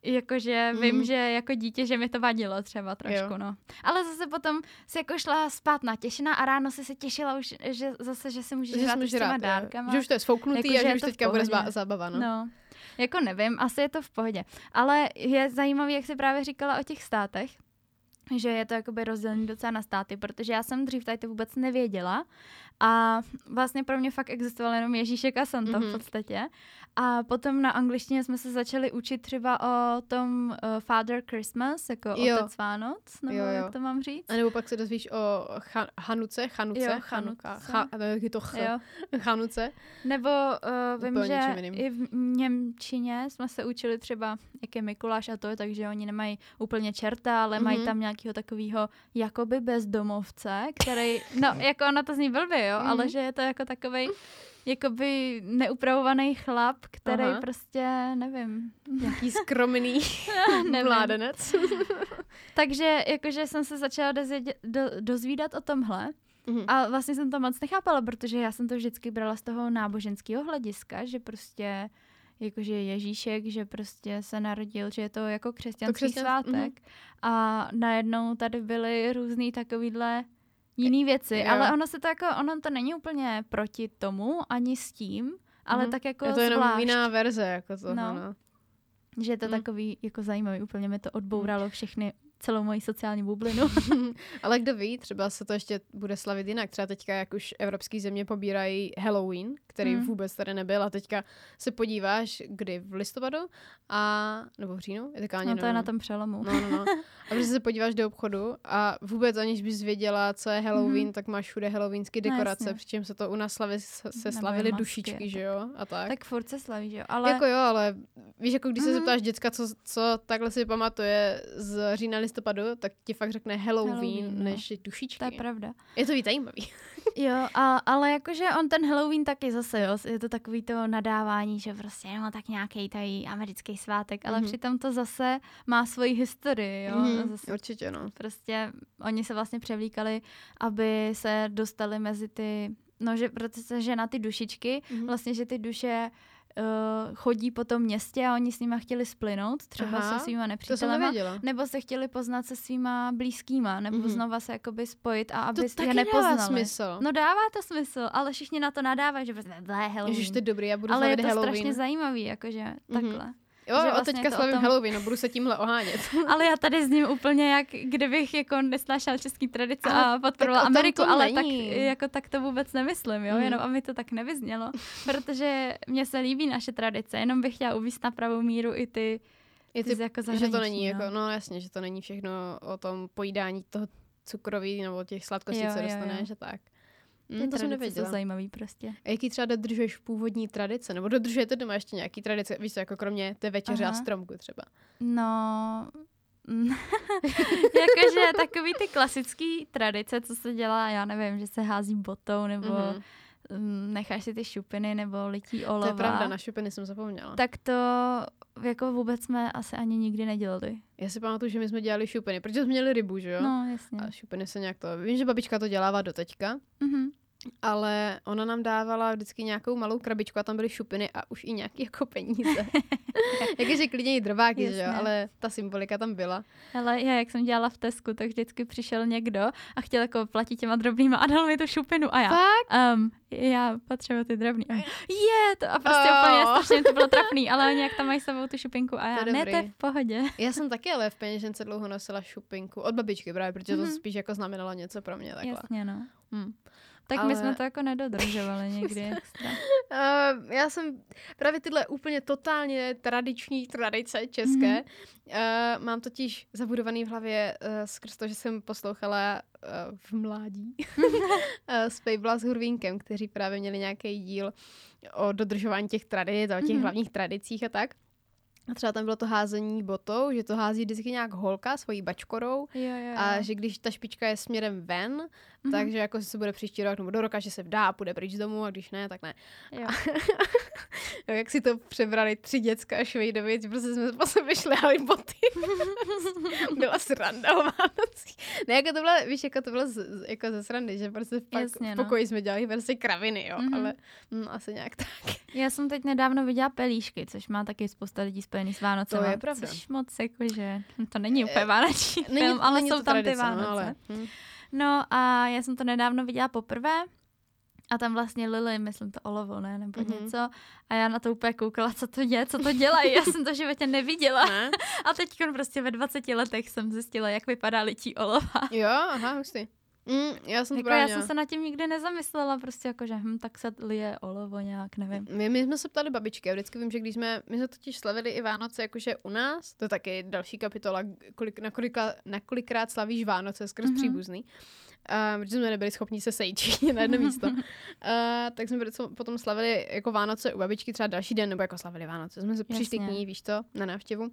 jakože Mhm. vím, že jako dítě, že mi to vadilo třeba trošku, Jo. no. Ale zase potom si jako šla spát natěšená a ráno si se těšila už, že zase, že si můžeš že hrát s těma dárkama. Že už to je sfouknutý Jako, a že už teďka bude zábava, no. No. Jako nevím, asi je to v pohodě. Ale je zajímavé, jak jsi právě říkala o těch státech, že je to jakoby rozdělený docela na státy, protože já jsem dřív tady to vůbec nevěděla a vlastně pro mě fakt existoval jenom Ježíšek a Santa Mhm. v podstatě. A potom na angličtině jsme se začali učit třeba o tom uh, Father Christmas, jako Jo. otec Vánoc, nebo Jo, jo. jak to mám říct? A nebo pak se dozvíš o cha- Hanuce, Chanuce, Jo, Chanuka, Chanuce. cha, a jak je to ch, Jo. [laughs] Chanuce. Nebo uh, vím, že i v Němčině jsme se učili třeba, jak je Mikuláš a to je, takže oni nemají úplně čerta, ale mm-hmm. mají Mhm. tam nějakého takového jakoby bezdomovce, který, no [laughs] jako ona to zní blbě, jo, mm-hmm. ale Mhm. že je to jako takovej jakoby neupravovaný chlap, který Aha. prostě, nevím, Jaký [laughs] skromný mládenec. [laughs] Takže jakože jsem se začala dozvědět, do, dozvídat o tomhle Mhm. A vlastně jsem to moc nechápala, protože já jsem to vždycky brala z toho náboženského hlediska, že prostě jakože Ježíšek, že prostě se narodil, že je to jako křesťanský křesťan- svátek. A najednou tady byly různý takovýhle jiný věci, Jo. ale ono se to jako, ono to není úplně proti tomu, ani s tím, ale Mhm. tak jako je to jenom zvlášť, jiná verze, jako toho, No. no. že je to Mhm. takový jako zajímavý, úplně mi to odbouralo všechny, celou moji sociální bublinu. [laughs] [laughs] Ale kdo ví, třeba se to ještě bude slavit jinak. Třeba teďka, jak už evropské země pobírají Halloween, který Hmm. vůbec tady nebyl a teďka se podíváš, kdy v listopadu a nebo v říjnu, je taká no to je na tom přelomu. No, no, no. A prostě se podíváš do obchodu a vůbec aniž bys věděla, co je Halloween, Mhm. tak máš všude halloweenské No, dekorace, jasně. přičemž se to u nás slaví, se se slavily dušičky, že jo? A tak. Tak furt se slaví, že jo? Ale... Jako jo, ale víš, jako když se Mhm. zeptáš děcka, co, co takhle si pamatuje z října listopadu, tak ti fakt řekne Halloween, Halloween, no. než dušičky. to je pravda. Je to víc zajímavý. [laughs] Jo, a, ale jakože on ten Halloween taky zase, jo, je to takový to nadávání, že prostě no tak nějaký tady americký svátek, ale Mhm. přitom to zase má svoji historii, jo. Mhm, Zase Určitě, no. prostě oni se vlastně převlíkali, aby se dostali mezi ty, no že protože na ty dušičky, Mhm. vlastně, že ty duše uh, chodí po tom městě a oni s nima chtěli splynout, třeba Aha, se svýma To nepřítelema, nevěděla. nebo se chtěli poznat se svýma blízkýma, nebo Mhm. mm-hmm. znova se jakoby spojit a aby To je nepoznali. dává smysl. No dává to smysl, ale všichni na to nadávají, že prostě ble, Halloween. Ježiš, to je dobrý, já budu ale je to Halloween. strašně zajímavý, jakože Mhm. takhle. Jo, že a vlastně teďka to slavím tom- Halloween, no budu se tímhle ohánět. [laughs] Ale já tady zním úplně jak kdybych jako nesnášela český tradice Ale a podporovala Ameriku, to ale není. tak, jako tak to vůbec nemyslím, jo, Mhm. jenom aby to tak nevyznělo, [laughs] protože mně se líbí naše tradice, jenom bych chtěla uvíct na pravou míru i ty, Je ty ty, jako že to není no. jako, no jasně, že to není všechno o tom pojídání toho cukroví nebo těch sladkostí, Jo, co jo, dostaneš jo. a tak. Hm, to jsem tradice jsou nevěděla. zajímavý prostě. A jaký třeba dodržuješ původní tradice? Nebo dodržujete doma ještě nějaký tradice? Víš co, jako kromě té večeře Aha. a stromku třeba. No, [laughs] jakože takový ty klasický tradice, co se dělá, já nevím, že se hází botou, nebo Mhm. mm, necháš si ty šupiny, nebo lití olova. To je pravda, na šupiny jsem zapomněla. Tak to jako vůbec jsme asi ani nikdy nedělali. Já si pamatuju, že my jsme dělali šupiny, protože jsme měli rybu, že jo? No, jasně. A šupiny se nějak to... Vím, že babička to dělává do teďka, Mhm. Ale ona nám dávala vždycky nějakou malou krabičku a tam byly šupiny a už i nějaký jako peníze. [laughs] Jakože klidně i drváky, že jo, ale ta symbolika tam byla. Ale já, jak jsem dělala v Tesku, tak vždycky přišel někdo a chtěl jako platit těma drobnýma a dal mi tu šupinu a já. Fakt? Um, já potřebuji ty drobný. A je to a prostě oh. úplně strašně to bylo trapný, ale oni jak tam mají sebou tu šupinku a já, to ne, to je v pohodě. Já jsem taky ale v peněžence dlouho nosila šupinku od babičky právě, protože mm-hmm. to mhm. spíš jako znamenalo něco pro mě takhle. Jasně, no. Hmm. Tak ale... my jsme to jako nedodržovali [laughs] někdy uh, já jsem právě tyhle úplně totálně tradiční tradice české. Mm-hmm. Uh, mám totiž zabudovaný v hlavě uh, skrz to, že jsem poslouchala uh, v mládí uh, [laughs] s Pejbla s Hurvínkem, kteří právě měli nějaký díl o dodržování těch tradic, o těch mm-hmm. hlavních tradicích a tak. A třeba tam bylo to házení botou, že to hází vždycky nějak holka svojí bačkorou jo, jo, jo. a že když ta špička je směrem ven, mm-hmm. takže jako se bude příští rok nebo do roka, že se vdá a půjde pryč z domu a když ne, tak ne. Jo. Jo, [laughs] jak si to přebrali tři děcka švejdovic, prostě jsme po sebe šlehali boty. [laughs] byla sranda o Vánocích. Ne, jako to bylo, víš, jako to bylo z, jako ze srandy, že prostě v, pak, Jasně, v no. pokoji no. jsme dělali prostě kraviny, jo, mm-hmm. ale hm, asi nějak tak. Já jsem teď nedávno viděla pelíšky, což má taky spousta lidí spojený s Vánocem. To je pravda. Což moc jako, že to není úplně vánoční film, ale není jsou tam tradice, ty Vánoce. No, ale, hm. no a já jsem to nedávno viděla poprvé a tam vlastně Lily, myslím to olovo, ne, nebo mm-hmm. něco. A já na to úplně koukala, co to je, co to dělají. Já jsem to v životě neviděla. Ne? [laughs] A teď prostě ve 20 letech jsem zjistila, jak vypadá lití olova. Jo, aha, hustý. Mm, já jsem jako já jsem se nad tím nikdy nezamyslela, prostě jako, že hm, tak se lije olovo nějak, nevím. My, my jsme se ptali babičky a vždycky vím, že když jsme, my jsme totiž slavili i Vánoce, jakože u nás, to je taky další kapitola, kolik, na, kolika, na kolikrát slavíš Vánoce skrz mm-hmm. příbuzný, uh, protože jsme nebyli schopni se sejít na jedno místo. [laughs] Uh, tak jsme potom slavili jako Vánoce u babičky třeba další den, nebo jako slavili Vánoce. Jsme se přišli k ní, víš to, na návštěvu.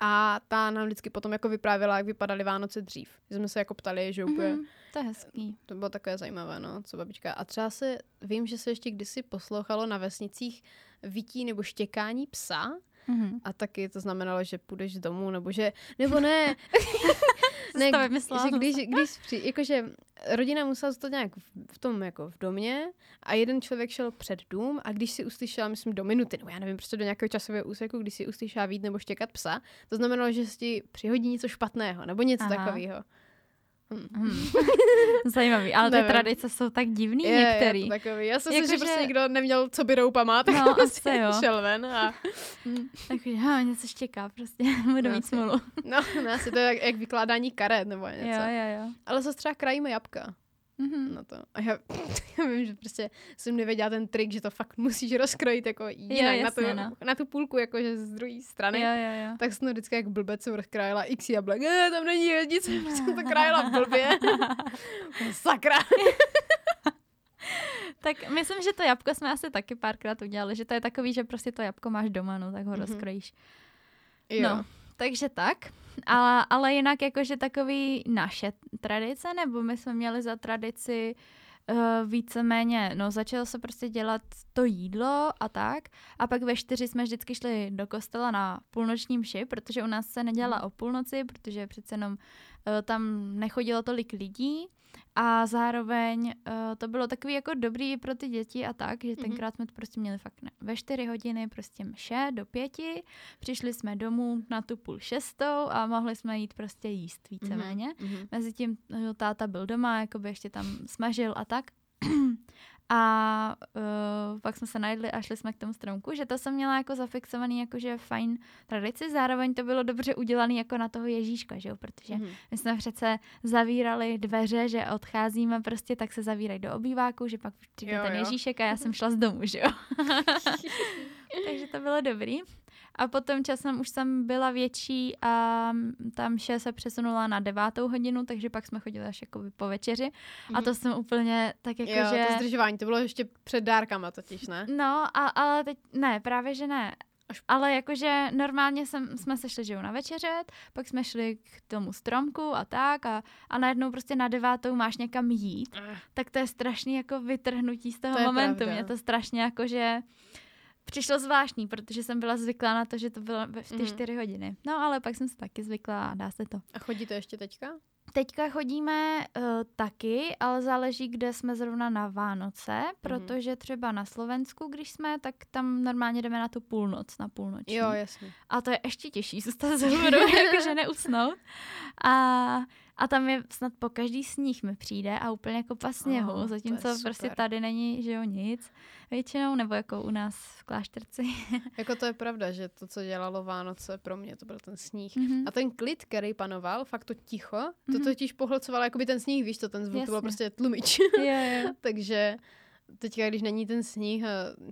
A ta nám vždycky potom jako vyprávěla, jak vypadaly Vánoce dřív. Jsme se jako ptali, že úplně... Mm-hmm, to je hezký. To bylo takové zajímavé, no, co babička. A třeba se, vím, že se ještě kdysi poslouchalo na vesnicích vytí nebo štěkání psa. Mm-hmm. A taky to znamenalo, že půjdeš z domu, nebo že, nebo ne. [laughs] ne, že když, když při, jakože rodina musela zůstat nějak v tom jako v domě a jeden člověk šel před dům a když si uslyšela, myslím, do minuty, nebo já nevím, prostě do nějakého časového úseku, když si uslyšela vít nebo štěkat psa, to znamenalo, že si ti přihodí něco špatného nebo něco takového. Hmm. Hmm. [laughs] Zajímavý, ale Nevím. ty tradice jsou tak divný je, některý. Je to takový. Já jsem jako si, že, že prostě někdo neměl co by roupama, tak no, [laughs] prostě jo. šel ven a... Hmm. Takže ha, něco štěká prostě, [laughs] budu no, mít smůlu. No, no asi to je jak, jak vykládání karet nebo něco. Jo, jo, jo. Ale zase třeba krajíme jabka mm-hmm. na to. A já, [laughs] já vím, že prostě jsem nevěděla ten trik, že to fakt musíš rozkrojit jako jinak jo, jasně, na, tu, no. na tu půlku, jakože z druhé strany. Jo, jo, jo. Tak jsem to vždycky jak blbec jsem rozkrájela x jablek. Ne, tam není nic, [laughs] [laughs] jsem to krájela blbě. Sakra. tak myslím, že to jabko jsme asi taky párkrát udělali, že to je takový, že prostě to jabko máš doma, no, tak ho mm-hmm. rozkrojíš. Jo. No, takže tak. Ale, ale jinak jakože takový naše tradice, nebo my jsme měli za tradici uh, víceméně, no začalo se prostě dělat to jídlo a tak. A pak ve čtyři jsme vždycky šli do kostela na půlnoční mši, protože u nás se nedělala mhm. o půlnoci, protože přece jenom uh, tam nechodilo tolik lidí. A zároveň uh, to bylo takový jako dobrý pro ty děti a tak, že mm-hmm. tenkrát jsme to prostě měli fakt ne, ve čtyři hodiny prostě mše do pěti, přišli jsme domů na tu půl šestou a mohli jsme jít prostě jíst víceméně. Mm-hmm. Mezitím uh, táta byl doma, jako by ještě tam smažil a tak. A uh, pak jsme se najedli a šli jsme k tomu stromku, že to jsem měla jako zafixovaný jakože fajn tradici, zároveň to bylo dobře udělané jako na toho Ježíška, že jo, protože mm-hmm. my jsme přece zavírali dveře, že odcházíme prostě, tak se zavírají do obýváku, že pak přijde jo, ten jo. Ježíšek a já jsem šla z domu, že jo. [laughs] Takže to bylo dobrý. A potom časem už jsem byla větší a tam vše se přesunula na devátou hodinu, takže pak jsme chodili až jako po večeři. A mhm. to jsem úplně tak jako, jo, že... to zdržování, to bylo ještě před dárkama totiž, ne? No, a, ale teď, ne, právě že ne. Ale jakože normálně jsem, jsme se šli, že na večeřet, pak jsme šli k tomu stromku a tak a, a najednou prostě na devátou máš někam jít, uh. tak to je strašný jako vytrhnutí z toho to momentu. Mě to strašně jako, že přišlo zvláštní, protože jsem byla zvyklá na to, že to bylo v ty mm. čtyři hodiny. No ale pak jsem se taky zvykla a dá se to. A chodí to ještě teďka? Teďka chodíme uh, taky, ale záleží, kde jsme zrovna na Vánoce, mm-hmm. protože třeba na Slovensku, když jsme, tak tam normálně jdeme na tu půlnoc, na půlnoční. Jo, jasně. A to je ještě těžší zůstat [laughs] ze jakože neusnout. A, a tam je snad po každý sníh mi přijde a úplně kopa sněhu, oh, zatímco prostě tady není, že jo, nic většinou, nebo jako u nás v klášterci. [laughs] jako to je pravda, že to, co dělalo Vánoce, pro mě to byl ten sníh. Mm-hmm. A ten klid, který panoval, fakt to ticho, mm-hmm. to mhm. totiž pohlcovalo jako by ten sníh, víš, to ten zvuk, Jasně. to byl prostě tlumič. [laughs] Takže teďka, když není ten sníh,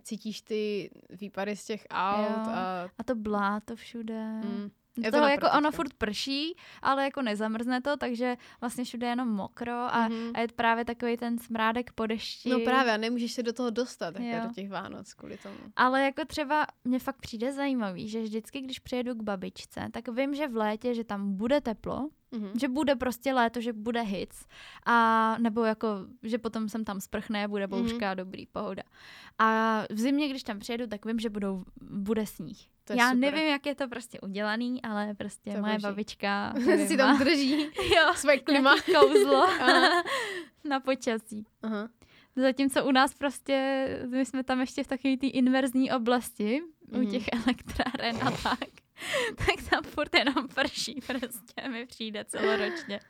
cítíš ty výpady z těch aut. A, a to bláto všude. Mm. Je toho jako ono furt prší, ale jako nezamrzne to, takže vlastně všude je jenom mokro a, mm-hmm. a je právě takový ten smrádek po dešti. No právě, a nemůžeš se do toho dostat, jako do těch Vánoc kvůli tomu. Ale jako třeba mně fakt přijde zajímavý, že vždycky, když přijedu k babičce, tak vím, že v létě, že tam bude teplo, Mm-hmm. Že bude prostě léto, že bude hits. A nebo jako, že potom jsem tam sprchne, bude bouřka, mm-hmm. dobrý, pohoda. A v zimě, když tam přijedu, tak vím, že budou, bude sníh. To Já super. nevím, jak je to prostě udělaný, ale prostě to moje boží. babička [laughs] si tam drží [laughs] jo, své klima. kouzlo [laughs] na počasí. Aha. Zatímco u nás prostě, my jsme tam ještě v takové té inverzní oblasti, mm-hmm. u mhm. těch elektráren a tak. tak tam furt jenom prší, prostě mi přijde celoročně.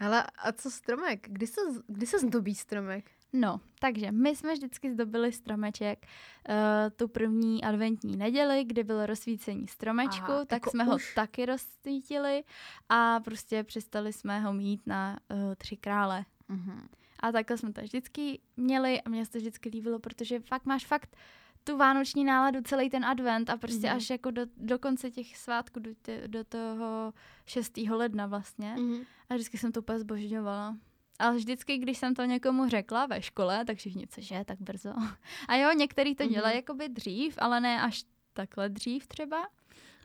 Ale a co stromek? Kdy se, kdy se zdobí stromek? No, takže my jsme vždycky zdobili stromeček uh, tu první adventní neděli, kdy bylo rozsvícení stromečku, Aha, tak jako jsme už... ho taky rozsvítili a prostě přestali jsme ho mít na uh, tři krále. Uh-huh. A takhle jsme to vždycky měli a mě se to vždycky líbilo, protože fakt máš fakt tu vánoční náladu celý ten advent a prostě mm-hmm. až jako do, do konce těch svátků, do, tě, do toho 6. ledna vlastně. Mm-hmm. A vždycky jsem to úplně zbožňovala. Ale vždycky, když jsem to někomu řekla ve škole, tak všichni, cože, tak brzo. A jo, některý to dělají mm-hmm. jakoby dřív, ale ne až takhle dřív třeba.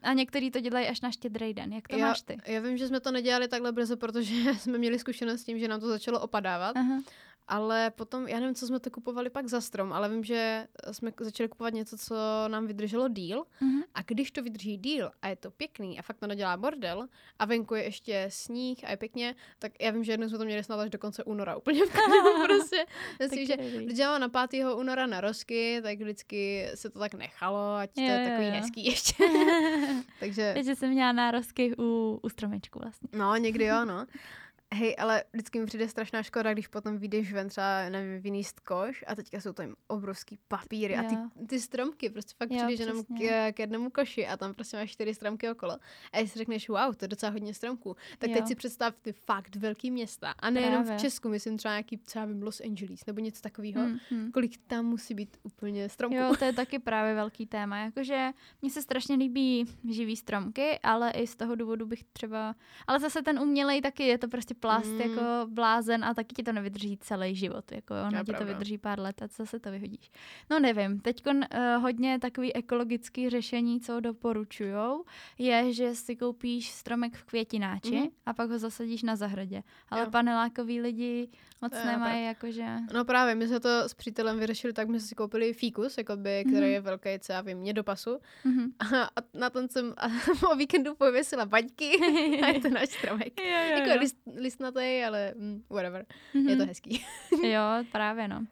A některý to dělají až na štědrý den. Jak to já, máš ty? Já vím, že jsme to nedělali takhle brzo, protože [laughs] jsme měli zkušenost s tím, že nám to začalo opadávat. Aha. Ale potom, já nevím, co jsme to kupovali pak za strom, ale vím, že jsme začali kupovat něco, co nám vydrželo díl. Mm-hmm. A když to vydrží díl a je to pěkný a fakt to nedělá bordel a venku je ještě sníh a je pěkně, tak já vím, že jednou jsme to měli snad až do konce února úplně v [laughs] prostě. Myslím, že když dělám na 5. února na rozky, tak vždycky se to tak nechalo, ať to je, je takový jo. hezký ještě. [laughs] Takže... Takže jsem měla nározky u, u stromečku vlastně. No, někdy jo, no. [laughs] Hej, ale vždycky mi přijde strašná škoda, když potom vyjdeš ven třeba, nevím, vyníst koš a teďka jsou tam obrovský papíry jo. a ty, ty stromky, prostě fakt přijdeš jenom k, k, jednomu koši a tam prostě máš čtyři stromky okolo. A když si řekneš, wow, to je docela hodně stromků, tak jo. teď si představ ty fakt velký města a nejenom v Česku, myslím třeba nějaký, třeba vím, Los Angeles nebo něco takového, hmm, hmm. kolik tam musí být úplně stromků. Jo, to je [laughs] taky právě velký téma, jakože mně se strašně líbí živý stromky, ale i z toho důvodu bych třeba, ale zase ten umělej taky je to prostě plast mm. jako blázen a taky ti to nevydrží celý život. Jako ono ti to vydrží pár let a co se to vyhodíš. No nevím, teď uh, hodně takový ekologický řešení, co doporučujou, je, že si koupíš stromek v květináči mm. a pak ho zasadíš na zahradě. Ale jo. panelákoví lidi moc to nemají, jakože... No právě, my jsme to s přítelem vyřešili tak, my jsme si koupili fíkus, jakoby, který mm. je velký, co já vím, mě do pasu. Mm-hmm. A, a na tom jsem a [laughs] o víkendu pověsila baňky [laughs] a je to náš stromek. jo, jo, jako jo. List, listnatý, ale mm, whatever. Mm-hmm. Je to hezký. [laughs] jo, právě no.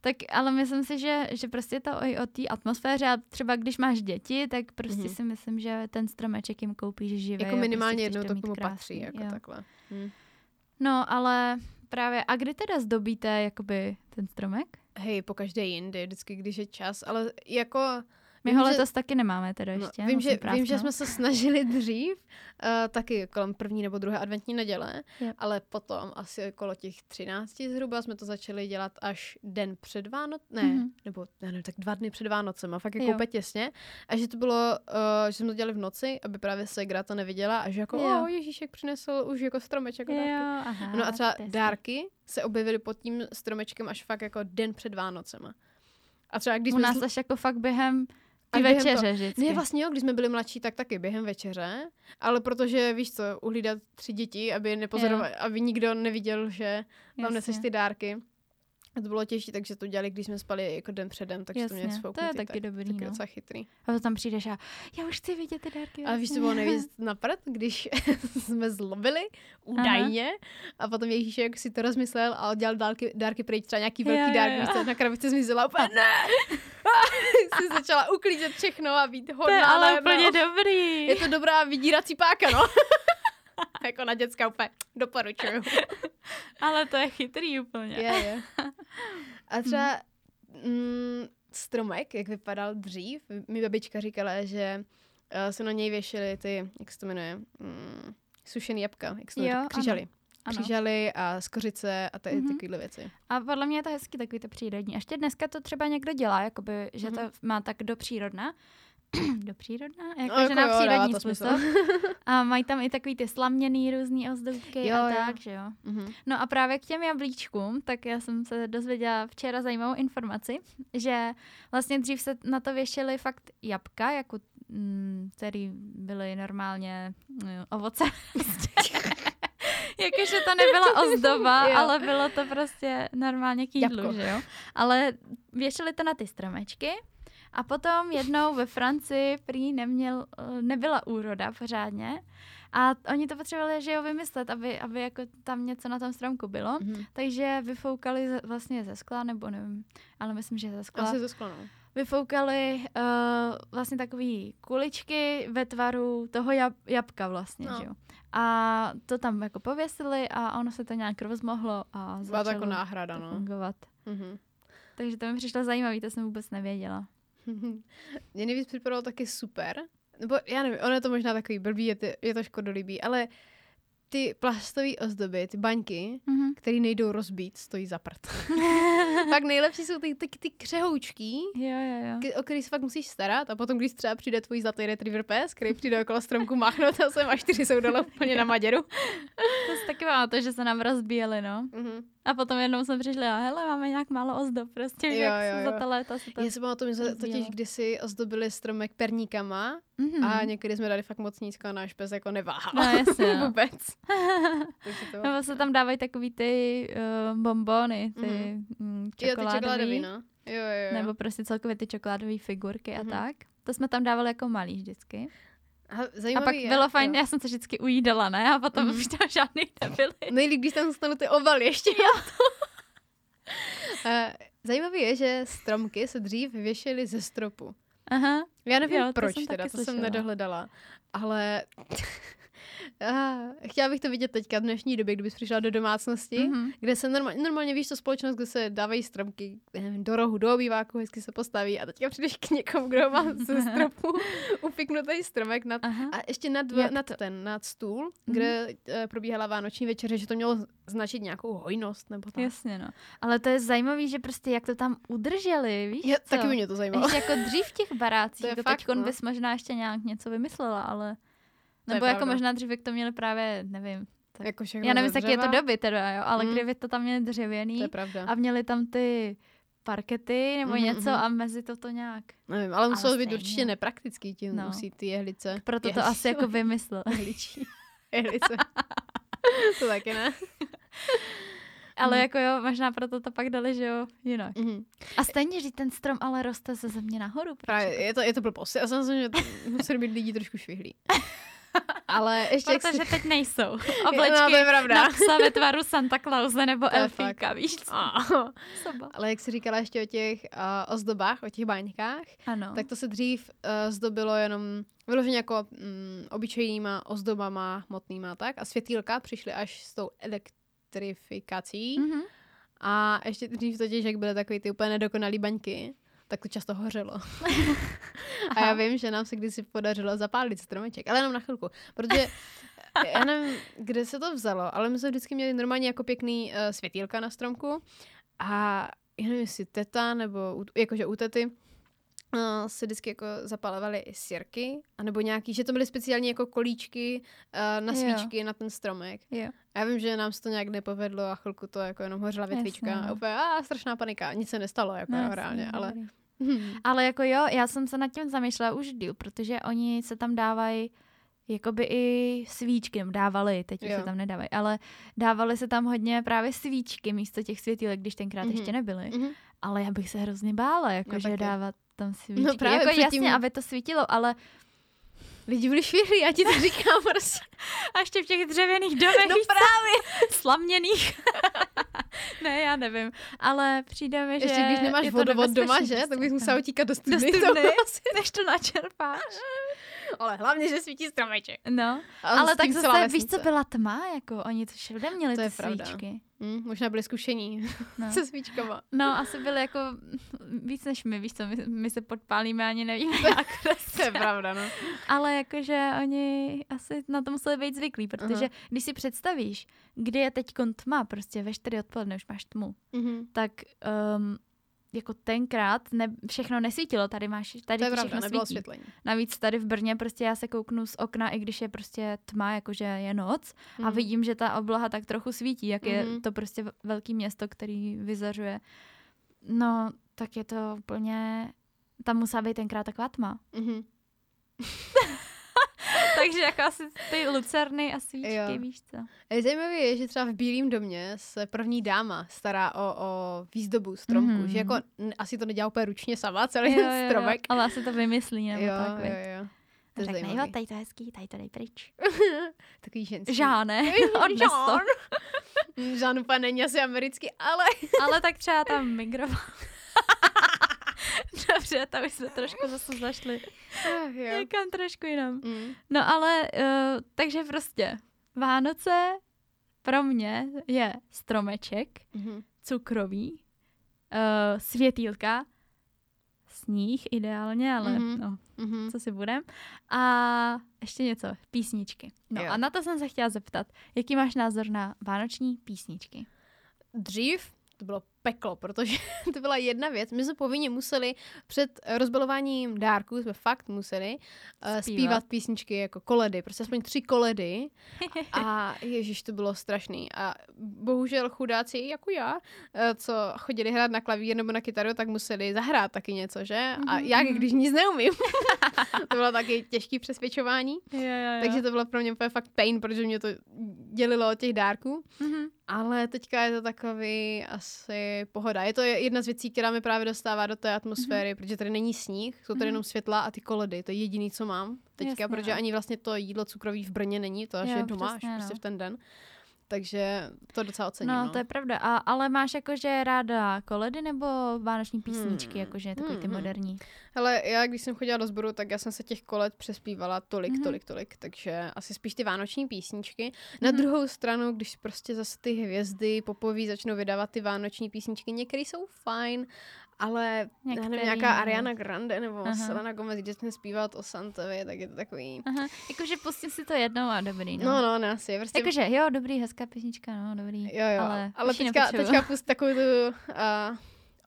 Tak ale myslím si, že, že prostě to i o té atmosféře a třeba když máš děti, tak prostě mm-hmm. si myslím, že ten stromeček jim koupíš živý. Jako minimálně prostě jednou to k tomu patří, jako jo. takhle. Hm. No, ale právě, a kdy teda zdobíte jakoby ten stromek? Hej, po každé jindy, vždycky, když je čas, ale jako my vím, ho letos že... taky nemáme teda no, ještě. No, vím, že, vím, že jsme se snažili dřív, uh, taky kolem první nebo druhé adventní neděle, yeah. ale potom asi okolo těch třinácti zhruba jsme to začali dělat až den před Vánoc, ne, mm-hmm. nebo ne, ne, tak dva dny před Vánocem, a fakt jako úplně těsně. A že to bylo, uh, že jsme to dělali v noci, aby právě Segra to neviděla a že jako, yeah. o, Ježíšek přinesl už jako stromeček jako dárky. Aha, no a třeba dárky se objevily pod tím stromečkem až fakt jako den před Vánocema. A třeba když U nás až jako fakt během ty večeře to, vždycky. Ne, vlastně jo, když jsme byli mladší, tak taky během večeře, ale protože, víš co, uhlídat tři děti, aby nepozoroval, aby nikdo neviděl, že tam neseš ty dárky, to bylo těžší, takže to dělali, když jsme spali jako den předem, takže Jasně, to měli to je taky tak, dobrý, taky no. docela chytrý. A to tam přijdeš a já už chci vidět ty dárky. A víš, co bylo nejvíc [laughs] napad, když [laughs] jsme zlobili, údajně, Aha. a potom Ježíšek si to rozmyslel a dělal dárky, dárky pryč, třeba nějaký velký dárky, když na krabici zmizela, [laughs] úplně ne! si začala uklízet všechno a být hodná. To je ale úplně dobrý. Je to dobrá vydírací páka, no. [laughs] jako na dětská úplně doporučuju. [laughs] Ale to je chytrý úplně. Je, je. A třeba mm, stromek, jak vypadal dřív, mi babička říkala, že uh, se na něj věšily ty, jak se to jmenuje, mm, sušený jabka, jak se to jo, křížaly. Ano. Křížaly a skořice a ty, mm-hmm. takovéhle věci. A podle mě je to hezky takový to přírodní. A ještě dneska to třeba někdo dělá, jakoby, že mm-hmm. to má tak do přírodna. [clears throat] do přírodná? Jako, no, že jako na přírodní způsob. a mají tam i takový ty slaměný různý ozdobky jo, a tak, jo. že jo. Mm-hmm. No a právě k těm jablíčkům, tak já jsem se dozvěděla včera zajímavou informaci, že vlastně dřív se na to věšily fakt jabka, jako mm, který byly normálně no, ovoce. [laughs] Jakože to nebyla ozdoba, ale bylo to prostě normálně k jídlu, že jo. Ale věšili to na ty stromečky a potom jednou ve Francii prý neměl, eh, nebyla úroda pořádně a oni to potřebovali, že jo, vymyslet, aby, aby jako tam něco na tom stromku bylo. Mm-hmm. Takže vyfoukali vlastně ze skla, nebo nevím, ale myslím, že ze skla. Asi ze skla, no. Vyfoukali uh, vlastně takové kuličky ve tvaru toho jab, jabka vlastně, no. že jo. A to tam jako pověsili a ono se to nějak rozmohlo a začalo to jako náhrada, no. fungovat. Mm-hmm. Takže to mi přišlo zajímavé, to jsem vůbec nevěděla. [laughs] Mě nejvíc připadalo taky super, nebo já nevím, ono je to možná takový blbý, je to, je to škodolibý, ale ty plastové ozdoby, ty baňky, mm-hmm. které nejdou rozbít, stojí za prd. [laughs] pak nejlepší jsou ty, ty, ty křehoučky, jo, jo, jo. o který se fakt musíš starat a potom, když třeba přijde tvůj zlatý retriever pes, který přijde okolo stromku máchnout a sem a čtyři jsou dole úplně na maděru. to se taky to, že se nám rozbíjeli, no. Mm-hmm. A potom jednou jsme přišli a hele, máme nějak málo ozdob, prostě jo, jo, jo. za ta léta se to Já si pamatuju, že totiž kdysi ozdobili stromek perníkama mm-hmm. a někdy jsme dali fakt moc nízko a náš pes jako neváhal. No jasně. [laughs] Vůbec. [laughs] to... Nebo se tam dávají takový ty uh, bombony, ty mm-hmm. čokoládový. Jo, ty čokoládový, no. Jo, jo, jo. Nebo prostě celkově ty čokoládové figurky mm-hmm. a mhm. tak. To jsme tam dávali jako malý vždycky. A, a pak je, bylo fajn, jo. já jsem se vždycky ujídala, ne? A potom mm. už tam žádný nebyly. [laughs] Nejlíp, když tam zůstanou ty ovaly ještě. Jo. [laughs] Zajímavé je, že stromky se dřív věšely ze stropu. Aha. Já nevím jo, proč teda, to slyšela. jsem nedohledala. Ale Uh, chtěla bych to vidět teďka v dnešní době, kdybys přišla do domácnosti, mm-hmm. kde se normálně, normálně víš to společnost, kde se dávají stromky nevím, do rohu, do obýváku, hezky se postaví a teďka přijdeš k někomu, kdo má ze stropu [laughs] upiknutý stromek nad, a ještě nad, nad ten, nad stůl, mm-hmm. kde uh, probíhala vánoční večeře, že to mělo značit nějakou hojnost nebo tak. Jasně, no. Ale to je zajímavé, že prostě jak to tam udrželi, víš je, co? Taky by mě to zajímalo. Ještě jako dřív v těch barácích, to jako teď no. bys možná ještě nějak něco vymyslela, ale... Nebo jako pravda. možná dřív, jak to měli právě, nevím, tak, jako já nevím, jaký je to doby teda, jo, ale mm. kdyby to tam měli dřevěný a měli tam ty parkety nebo mm, něco mm. a mezi to to nějak. Nevím, ale muselo být určitě nepraktický, tím no. musí ty jehlice. Proto to asi jako vymyslel. [laughs] Jehličí. Jehlice. [laughs] to taky ne. ale mm. jako jo, možná proto to pak dali, že jo, jinak. Mm. A stejně, že ten strom ale roste ze země nahoru. Právě, je to, je to blbost. Já jsem že museli být lidi trošku švihlí. [laughs] Ale ještě Protože si... teď nejsou [laughs] oblečky no, pravda. na psa ve tvaru Santa Clause nebo Elfíka, víš co? Soba. Ale jak jsi říkala ještě o těch uh, ozdobách, o těch báňkách, ano. tak to se dřív uh, zdobilo jenom vyloženě jako um, obyčejnýma ozdobama hmotnýma, tak? A světýlka přišly až s tou elektrifikací. Mm-hmm. A ještě dřív totiž, jak byly takový ty úplně nedokonalý baňky, tak to často hořelo. [laughs] a já vím, že nám se kdysi podařilo zapálit stromeček, ale jenom na chvilku, protože já nevím, kde se to vzalo, ale my jsme vždycky měli normálně jako pěkný uh, světýlka na stromku a já nevím, jestli teta nebo jakože u tety uh, se vždycky jako zapalovaly i sirky, anebo nějaký, že to byly speciální jako kolíčky uh, na svíčky jo. na ten stromek. Jo. A já vím, že nám se to nějak nepovedlo a chvilku to jako jenom hořela větvička Jasně. a úplně a strašná panika. Nic se nestalo jako no, reálně, ale... Hmm. [laughs] Ale jako jo, já jsem se nad tím zamýšlela už díl, protože oni se tam dávají jakoby i svíčky, dávali, teď už se tam nedávají, ale dávali se tam hodně právě svíčky místo těch světílek, když tenkrát mm-hmm. ještě nebyly. Mm-hmm. Ale já bych se hrozně bála, jakože no, dávat tam svíčky. No právě jako předtím... jasně, aby to svítilo, ale Lidi byli švíři, já ti to říkám prostě. A ještě v těch dřevěných domech. No právě. Slaměných. [laughs] ne, já nevím. Ale přijde mi, že Ještě když nemáš vodovod doma, že? Tak bys musela utíkat do studny. Do studny, než to načerpáš. [laughs] Ale hlavně, že svítí stromeček. No, ale tak zase, víš, co byla tma, jako oni to všude měli to ty je svíčky. Hmm, možná byli zkušení no. [laughs] se svíčkama. No, asi byli jako [laughs] víc než my, víš co, my, my se podpálíme ani nevíme jak. to je pravda, no. Ale jakože oni asi na to museli být zvyklí, protože uh-huh. když si představíš, kdy je teď tma, prostě ve 4 odpoledne už máš tmu, uh-huh. tak um, jako tenkrát ne, všechno nesvítilo, tady máš, tady to je pravda, všechno nebylo svítí. Světlení. Navíc tady v Brně prostě já se kouknu z okna, i když je prostě tma, jakože je noc mm. a mhm. vidím, že ta obloha tak trochu svítí, jak mm. je mhm. to prostě velký město, který vyzařuje. No, tak je to úplně, tam musela být tenkrát taková tma. Mm. [laughs] Takže jako asi ty lucerny a svíčky, jo. víš co. Zajímavé je, že třeba v Bílém domě se první dáma stará o, o výzdobu stromku, mm-hmm. že jako asi to nedělá úplně ručně sama, celý jo, ten stromek. Jo, ale asi to vymyslí, nebo jo, tak, jo, jo. To řekne, jo, tady to je hezký, tady to dej pryč. [laughs] Takový ženský. Žáne, [laughs] [laughs] odnes to. Žán úplně není asi americký, ale... ale tak třeba tam migroval. [laughs] Dobře, tam jsme trošku zase zašli. Jo. Někam trošku jinam. Mm. No ale, uh, takže prostě Vánoce pro mě je stromeček, mm-hmm. cukrový, uh, světýlka, sníh ideálně, ale mm-hmm. no, mm-hmm. co si budem. A ještě něco, písničky. No jo. a na to jsem se chtěla zeptat, jaký máš názor na vánoční písničky? Dřív to bylo peklo, protože [laughs] to byla jedna věc. My jsme povinně museli před rozbalováním dárků, jsme fakt museli uh, zpívat. zpívat písničky jako koledy, prostě aspoň tři koledy. A [laughs] ježiš, to bylo strašný. A bohužel chudáci jako já, uh, co chodili hrát na klavír nebo na kytaru, tak museli zahrát taky něco, že? A mhm, já, mhm. když nic neumím. [laughs] to bylo taky těžký přesvědčování. Jo, jo, jo. Takže to bylo pro mě fakt pain, protože mě to dělilo od těch dárků. Mm-hmm. Ale teďka je to takový asi pohoda. Je to jedna z věcí, která mi právě dostává do té atmosféry, mm-hmm. protože tady není sníh, jsou tady mm-hmm. jenom světla a ty koledy. To je jediný, co mám teďka, Jasně, protože jo. ani vlastně to jídlo cukrový v Brně není, to až jo, je doma, přesně, až prostě no. v ten den. Takže to docela ocením. No, no. to je pravda. A, ale máš jakože ráda koledy nebo vánoční písničky, hmm. jakože takový hmm. ty hmm. moderní? Hele, já když jsem chodila do sboru, tak já jsem se těch koled přespívala tolik, hmm. tolik, tolik, takže asi spíš ty vánoční písničky. Na hmm. druhou stranu, když prostě zase ty hvězdy popoví začnou vydávat ty vánoční písničky, některé jsou fajn, ale Některý, nevím, nějaká Ariana Grande nebo Aha. Selena Gomez, kde jsme zpívat o Santovi, tak je to takový... Aha. Jakože pustím si to jednou a dobrý, no. No, no, ne, asi. Prostě... Jakože, jo, dobrý, hezká písnička, no, dobrý. Jo, jo, ale, ale teďka, teďka pust takovou tu... Uh,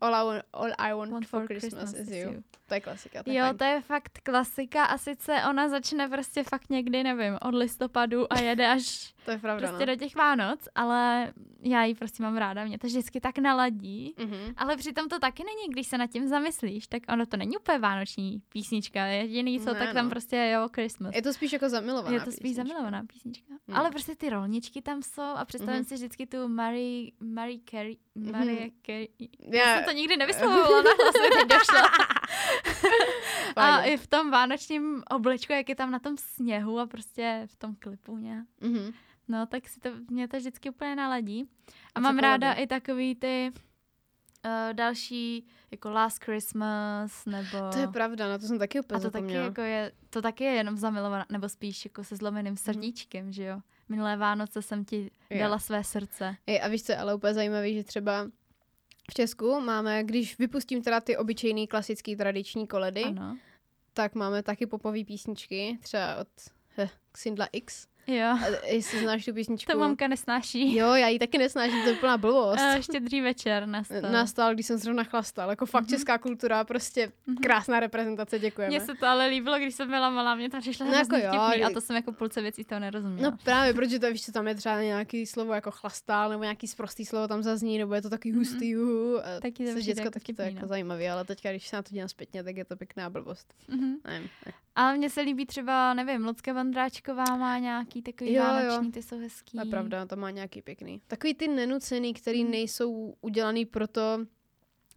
All I want, all I want, want for, for Christmas, Christmas is you. you. To je klasika. To je jo, fajn. to je fakt klasika a sice ona začne prostě fakt někdy, nevím, od listopadu a jede až to je pravda, prostě no. do těch Vánoc, ale já ji prostě mám ráda, mě to vždycky tak naladí, mm-hmm. ale přitom to taky není, když se nad tím zamyslíš, tak ono to není úplně vánoční písnička, jediný co, ne, tak no. tam prostě jo, Christmas. Je to spíš jako zamilovaná Je to spíš písnička. zamilovaná písnička. Mm. Ale prostě ty rolničky tam jsou a představím mm-hmm. si vždycky tu Marie, Marie Carey, Marie mm-hmm. Carey, yeah. já jsem to nikdy [laughs] nevyslovovala, na teď došla. [laughs] [laughs] a i v tom vánočním oblečku, jak je tam na tom sněhu a prostě v tom klipu nějak. Mm-hmm. No, tak si to, mě to vždycky úplně naladí. A, a mám ráda i takový ty uh, další, jako Last Christmas, nebo... To je pravda, na to jsem taky úplně A to taky, jako je, to taky je jenom zamilovaná, nebo spíš jako se zlomeným mhm. srdíčkem, mm. že jo? Minulé Vánoce jsem ti dala yeah. své srdce. Je, a víš, co je ale úplně zajímavé, že třeba v Česku máme, když vypustím teda ty obyčejný klasický tradiční koledy, ano. tak máme taky popové písničky, třeba od eh, Xindla X. Jo. A jestli znáš tu písničku. To mamka nesnáší. Jo, já ji taky nesnáším, to je plná blbost. A štědrý večer nastal. [laughs] Nastal, když jsem zrovna chlastal. Jako fakt mm-hmm. česká kultura, prostě mm-hmm. krásná reprezentace, děkujeme. Mně se to ale líbilo, když jsem byla malá, mě to přišlo no, jako jo, vtipný, a to jsem jako půlce věcí toho nerozuměla. No právě, protože to víš, co tam je třeba nějaký slovo jako chlastal, nebo nějaký sprostý slovo tam zazní, nebo je to takový hustý mm-hmm. uhu. Taky to děcko, jako taky to jako no. zajímavý, ale teďka, když se na to dívám zpětně, tak je to pěkná blbost. Mm-hmm. Nevím, ne. Ale mně se líbí třeba, nevím, Lucka Vandráčková má nějaký takový jo, vánoční, jo. ty jsou hezký. To je pravda, to má nějaký pěkný. Takový ty nenucený, který mm. nejsou udělaný proto,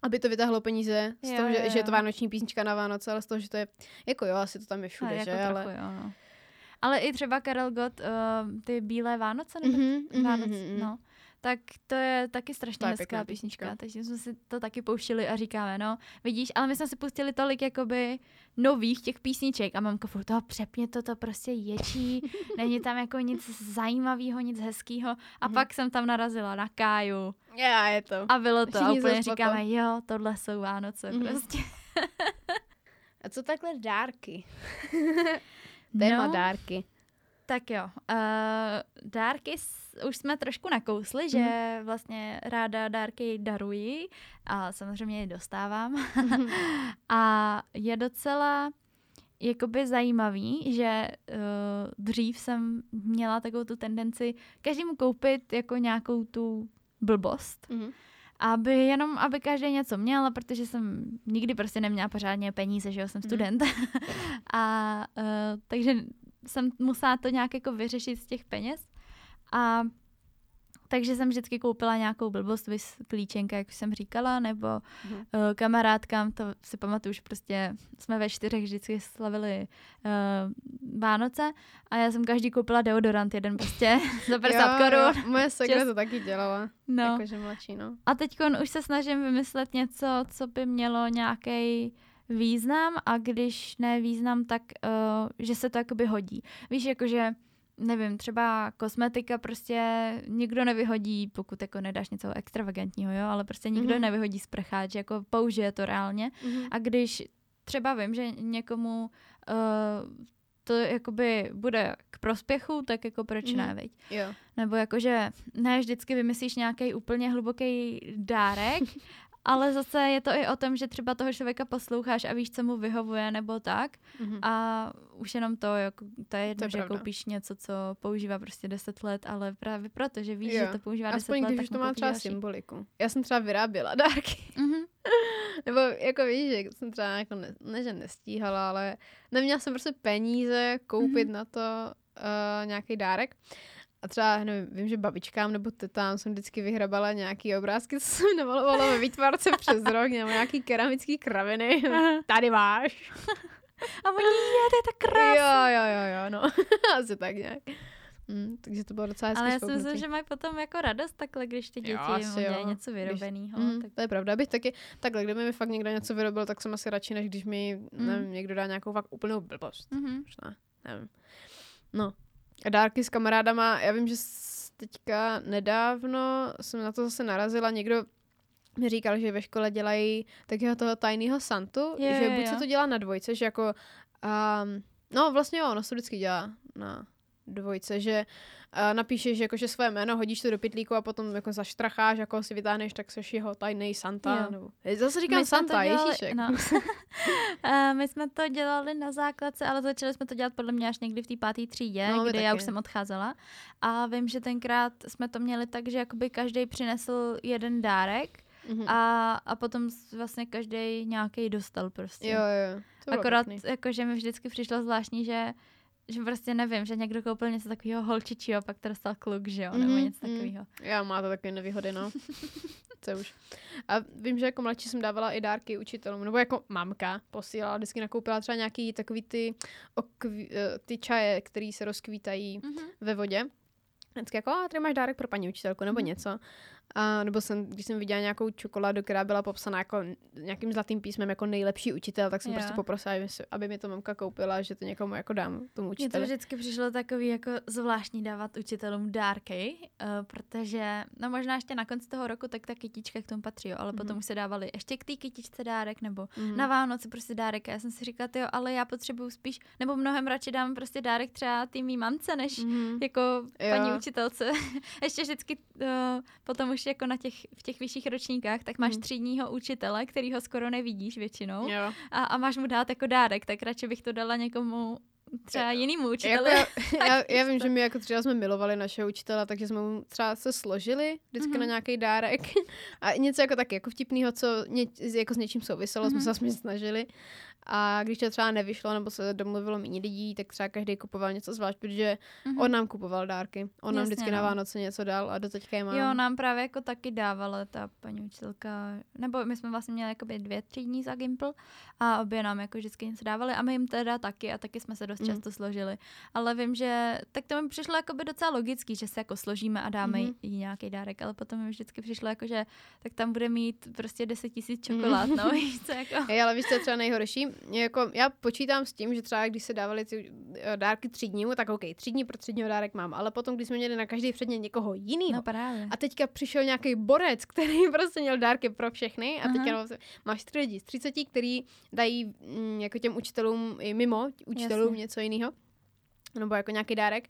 aby to vytáhlo peníze z jo, toho, že, jo, jo. že je to vánoční písnička na Vánoce, ale z toho, že to je, jako jo, asi to tam je všude, ale že? Jako ale... Trochu, jo, no. Ale i třeba Karel Gott, uh, ty Bílé Vánoce, nebo mm-hmm, Vánoce, mm-hmm. no tak to je taky strašně je hezká písnička, písnička, takže jsme si to taky pouštili a říkáme, no, vidíš, ale my jsme si pustili tolik jakoby nových těch písniček a mamka furt toho přepně to, to prostě ječí, [laughs] není tam jako nic zajímavého, nic hezkého a mm-hmm. pak jsem tam narazila na Káju. Já, je to. A bylo to Všichni a úplně říkáme, jo, tohle jsou Vánoce mm-hmm. prostě. a co takhle dárky? [laughs] Téma no, dárky. Tak jo, uh, dárky už jsme trošku nakousli, že mm. vlastně ráda dárky daruji a samozřejmě je dostávám. Mm. [laughs] a je docela jakoby zajímavý, že uh, dřív jsem měla takovou tu tendenci každému koupit jako nějakou tu blbost. Mm. Aby jenom, aby každý něco měl, protože jsem nikdy prostě neměla pořádně peníze, že jo, jsem mhm. student. Mm. [laughs] a uh, takže jsem musela to nějak jako vyřešit z těch peněz. A takže jsem vždycky koupila nějakou blbost, vys klíčenka, jak jsem říkala, nebo mm. uh, kamarádkám, to si pamatuju, že prostě jsme ve čtyřech vždycky slavili uh, Vánoce a já jsem každý koupila deodorant, jeden prostě [laughs] za 50 korun. Moje [laughs] segra to taky dělala, no. jakože mladší, no. A teď už se snažím vymyslet něco, co by mělo nějaký význam a když ne význam, tak uh, že se to jakoby hodí. Víš, jakože nevím, třeba kosmetika prostě nikdo nevyhodí, pokud jako nedáš něco extravagantního, jo, ale prostě nikdo mm-hmm. nevyhodí sprcháč, jako použije to reálně. Mm-hmm. A když třeba vím, že někomu uh, to jakoby bude k prospěchu, tak jako proč mm-hmm. ne, veď? Jo. Nebo jakože ne vždycky vymyslíš nějaký úplně hluboký dárek, [laughs] ale zase je to i o tom, že třeba toho člověka posloucháš a víš, co mu vyhovuje nebo tak. Mm-hmm. A už jenom to, jako, to je jedno, to je že pravda. koupíš něco, co používá prostě 10 let, ale právě proto, že víš, jo. že to používá Aspoň 10 let, když to má třeba další. symboliku. Já jsem třeba vyráběla [laughs] dárky. Mm-hmm. [laughs] nebo jako víš, že jsem třeba jako ne, ne, že nestíhala, ale neměla jsem prostě peníze koupit mm-hmm. na to uh, nějaký dárek. A třeba, nevím, vím, že babičkám nebo tetám jsem vždycky vyhrabala nějaký obrázky, co jsem namalovala ve výtvarce přes rok, nebo nějaký keramický kraviny. Tady máš. A oni, je, to je tak krásné. Jo, jo, jo, jo, no. [laughs] Asi tak nějak. Mm, takže to bylo docela hezky Ale já si myslím, že mají potom jako radost takhle, když ty děti udělají něco vyrobeného. Mm, tak... To je pravda, abych taky, takhle, kdyby mi fakt někdo něco vyrobil, tak jsem asi radši, než když mi mm. nevím, někdo dá nějakou fakt úplnou blbost. Mm-hmm. Možná, nevím. No, dárky s kamarádama, já vím, že teďka nedávno jsem na to zase narazila, někdo mi říkal, že ve škole dělají takového toho tajného Santu, je, že buď je. se to dělá na dvojce, že jako, um, no vlastně jo, ono se vždycky dělá na dvojce, že uh, napíšeš jakože své jméno, hodíš to do pitlíku a potom jako zaštracháš, jako si vytáhneš, tak seš jeho tajný Santa. Jo. Nebo, zase říkám my Santa, dělali, Ježíšek. No. uh, [laughs] [laughs] my jsme to dělali na základce, ale začali jsme to dělat podle mě až někdy v té páté třídě, no, kdy já už jsem odcházela. A vím, že tenkrát jsme to měli tak, že jakoby každý přinesl jeden dárek mm-hmm. a, a potom vlastně každý nějaký dostal prostě. Jo, jo. To Akorát, jakože mi vždycky přišlo zvláštní, že že prostě nevím, že někdo koupil něco takového holčičího, pak to dostal kluk, že jo, mm-hmm, nebo mhm, něco mm. takového. Já má to takové nevýhody, no. [laughs] Co už. A vím, že jako mladší jsem dávala i dárky učitelům, nebo jako mamka posílala, vždycky nakoupila třeba nějaký takový ty, okví, eh, ty čaje, které se rozkvítají mm-hmm. ve vodě. vždycky jako, a tady máš dárek pro paní učitelku nebo mm. něco. A, nebo jsem, když jsem viděla nějakou čokoládu, která byla popsaná jako nějakým zlatým písmem jako nejlepší učitel, tak jsem jo. prostě poprosila, aby, aby mi to mamka koupila, že to někomu jako dám tomu učiteli. Mně to vždycky přišlo takový jako zvláštní dávat učitelům dárky, uh, protože no možná ještě na konci toho roku tak ta kytička k tomu patří, jo, ale mm. potom už se dávali ještě k té kytičce dárek nebo mm. na Vánoce prostě dárek. A já jsem si říkala, jo, ale já potřebuju spíš, nebo mnohem radši dám prostě dárek třeba mý mamce, než mm. jako jo. paní učitelce. [laughs] ještě vždycky uh, potom už jako na těch, v těch vyšších ročníkách, tak máš hmm. třídního učitele, který ho skoro nevidíš většinou jo. A, a máš mu dát jako dárek, tak radši bych to dala někomu třeba jinému učiteli. Jako [laughs] já, já, já vím, že my jako třeba jsme milovali našeho učitele, takže jsme mu třeba se složili vždycky mm-hmm. na nějaký dárek [laughs] a něco jako taky jako vtipného, co ně, jako s něčím souviselo, mm-hmm. jsme se aspoň snažili. A když to třeba nevyšlo, nebo se domluvilo méně lidí, tak třeba každý kupoval něco zvlášť, protože mm-hmm. on nám kupoval dárky. On nám vždycky no. na Vánoce něco dal a do teďka je mám. Jo, nám právě jako taky dávala ta paní učitelka, nebo my jsme vlastně měli jakoby dvě, tři dní za Gimpl a obě nám jako vždycky něco dávali a my jim teda taky a taky jsme se dost mm. často složili. Ale vím, že tak to mi přišlo jakoby docela logický, že se jako složíme a dáme mm-hmm. jí nějaký dárek, ale potom mi vždycky přišlo jako, že tak tam bude mít prostě 10 tisíc čokolád, mm. no, [laughs] víš co, jako. Hey, ale víš, co je třeba nejhorší? jako, já počítám s tím, že třeba když se dávaly ty eh, dárky třídnímu, tak OK, tři dní pro třídního dárek mám, ale potom, když jsme měli na každý předmět někoho jiného no, právě. a teďka přišel nějaký borec, [laughs] který prostě měl dárky pro všechny a teďka no, máš tři lidi z 30, který dají mm, jako těm učitelům i mimo učitelům Jasně. něco jiného nebo jako nějaký dárek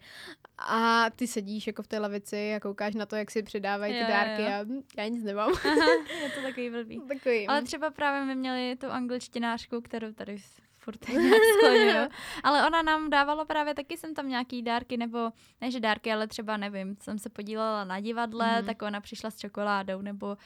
a ty sedíš jako v té lavici a koukáš na to, jak si přidávají ty jo, dárky jo. a já nic nemám. Aha, [laughs] je to takový blbý. takový. Ale třeba právě my měli tu angličtinářku, kterou tady furt skloňuju. [laughs] Ale ona nám dávala právě taky jsem tam nějaký dárky, nebo ne, že dárky, ale třeba nevím, jsem se podílela na divadle, mm. tak ona přišla s čokoládou, nebo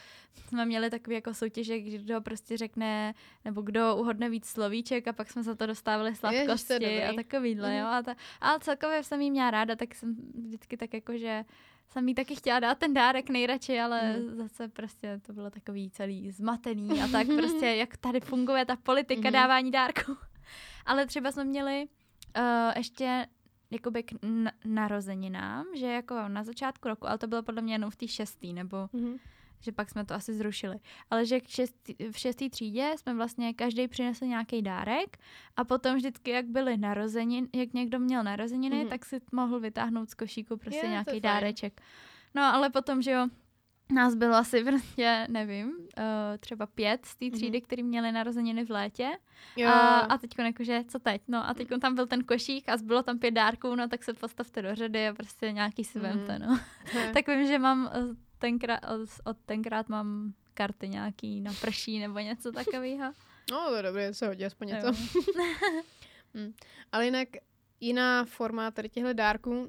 jsme měli takový jako soutěže, kdo prostě řekne, nebo kdo uhodne víc slovíček a pak jsme za to dostávali sladkosti Ježiš, a takovýhle, mm. jo. A, ta, ale celkově jsem jí měla ráda, tak jsem vždycky tak jako, že jsem jí taky chtěla dát ten dárek nejradši, ale mm. zase prostě to bylo takový celý zmatený a tak [laughs] prostě, jak tady funguje ta politika mm. dávání dárků. [laughs] ale třeba jsme měli uh, ještě jakoby k narozeninám, že jako na začátku roku, ale to bylo podle mě jenom v té šestý, nebo mm že pak jsme to asi zrušili. Ale že šestý, v šestý třídě jsme vlastně každý přinesl nějaký dárek a potom vždycky, jak byly narozeniny, jak někdo měl narozeniny, mm-hmm. tak si mohl vytáhnout z košíku prostě Je, nějaký dáreček. No ale potom, že jo, nás bylo asi [laughs] prostě, nevím, uh, třeba pět z té třídy, mm-hmm. který měli narozeniny v létě. Jo. A, a teď jakože, co teď? No a teď tam byl ten košík a zbylo tam pět dárků, no tak se postavte do řady a prostě nějaký si mm-hmm. vemte, no. [laughs] tak vím, že mám eh, tenkrát, od tenkrát mám karty nějaký na prší nebo něco takového. [laughs] No, to je dobré, se hodí aspoň něco. [laughs] hmm. Ale jinak jiná forma tady těchto dárků uh,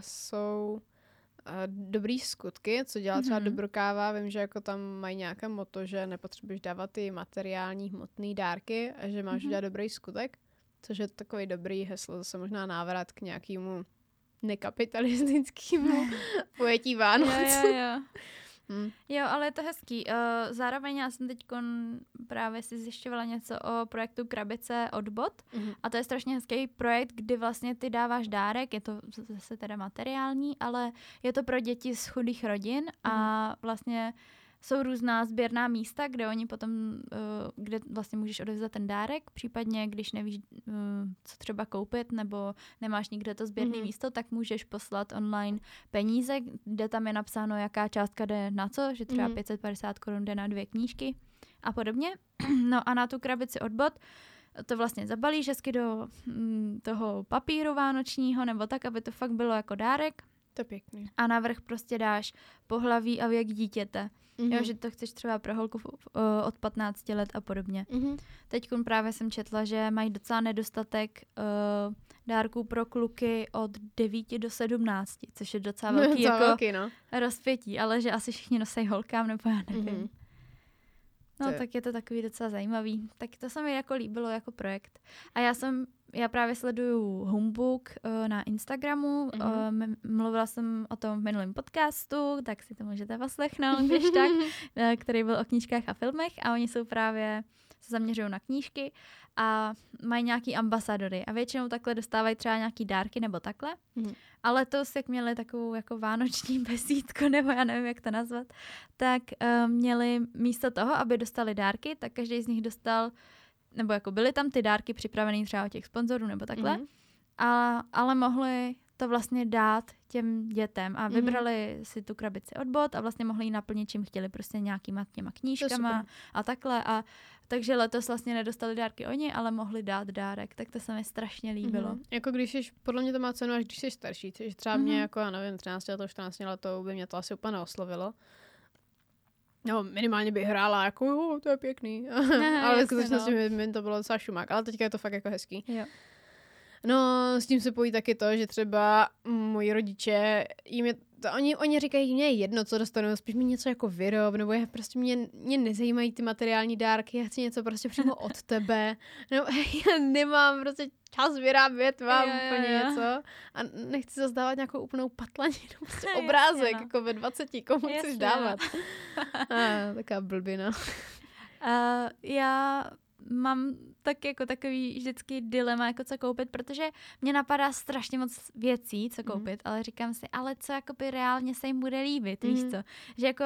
jsou uh, dobrý skutky, co dělá třeba mm-hmm. Dobrokáva. Vím, že jako tam mají nějaké moto, že nepotřebuješ dávat ty materiální hmotné dárky a že máš mm-hmm. udělat dobrý skutek, což je takový dobrý heslo, zase možná návrat k nějakému nekapitalistickému [laughs] pojetí Vánoc. Jo, jo, jo. [laughs] Hmm. Jo, ale je to hezký. Uh, zároveň já jsem teď právě si zjišťovala něco o projektu Krabice od bot mm-hmm. a to je strašně hezký projekt, kdy vlastně ty dáváš dárek, je to zase teda materiální, ale je to pro děti z chudých rodin mm-hmm. a mhm. vlastně jsou různá sběrná místa, kde oni potom, uh, kde vlastně můžeš odevzat ten dárek, případně když nevíš, uh, co třeba koupit, nebo nemáš nikde to sběrné mm-hmm. místo, tak můžeš poslat online peníze, kde tam je napsáno, jaká částka jde na co, že třeba mm-hmm. 550 korun jde na dvě knížky a podobně. [clears throat] No a na tu krabici od bot to vlastně zabalíš hezky do mm, toho papíru vánočního, nebo tak, aby to fakt bylo jako dárek. To je pěkný. A navrch prostě dáš pohlaví a věk dítěte. Mm-hmm. Jo, že to chceš třeba pro holku uh, od 15 let a podobně. Mm-hmm. Teď právě jsem četla, že mají docela nedostatek uh, dárků pro kluky od 9 do 17, což je docela [laughs] velký jako velký, no. rozpětí, ale že asi všichni nosí holkám, nebo já nevím. Mm-hmm. No, tak je to takový docela zajímavý. Tak to se mi jako líbilo jako projekt. A já jsem já právě sleduju Humbug uh, na Instagramu, mm-hmm. uh, mluvila jsem o tom v minulém podcastu, tak si to můžete poslechnout, když tak, uh, [laughs] který byl o knížkách a filmech a oni jsou právě se zaměřují na knížky a mají nějaký ambasadory a většinou takhle dostávají třeba nějaký dárky nebo takhle. Mm. A letos, jak měli takovou jako vánoční [laughs] besídku, nebo já nevím, jak to nazvat, tak uh, měli místo toho, aby dostali dárky, tak každý z nich dostal, nebo jako byly tam ty dárky připravené třeba od těch sponzorů nebo takhle, mm. a, ale mohli to vlastně dát těm dětem a mhm. vybrali mm-hmm. si tu krabici od bot a vlastně mohli ji naplnit, čím chtěli, prostě nějakýma těma knížkama a takhle a takže letos vlastně nedostali dárky oni, ale mohli dát dárek, tak to se mi strašně líbilo. Mm-hmm. Jako když jsi, podle mě to má cenu, až když jsi starší, což třeba mm-hmm. mě jako, já nevím, 13 letou, 14 letou by mě to asi úplně neoslovilo. No, minimálně bych hrála jako, jo, to je pěkný. [laughs] ale v skutečnosti no. mi, mi to bylo docela šumák, ale teďka je to fakt jako hezký. Jo. No, s tím se pojí taky to, že třeba moji rodiče, jim je, to, oni, oni říkají, mě je jedno, co dostanu, spíš mi něco jako vyrob, nebo je prostě mě, mě nezajímají ty materiální dárky, já chci něco prostě přímo [laughs] od tebe. No, [laughs] já nemám prostě čas vyrábět vám je, úplně je, něco a nechci zazdávat nějakou úplnou patlaninu, [laughs] prostě obrázek, no. jako ve 20, komu Jasně, chceš dávat. a, taková blbina. Uh, já mám tak jako takový vždycky dilema, jako co koupit, protože mě napadá strašně moc věcí, co mhm. koupit, mm. ale říkám si, ale co jakoby reálně se jim bude líbit, mm. víš mhm. co? Že jako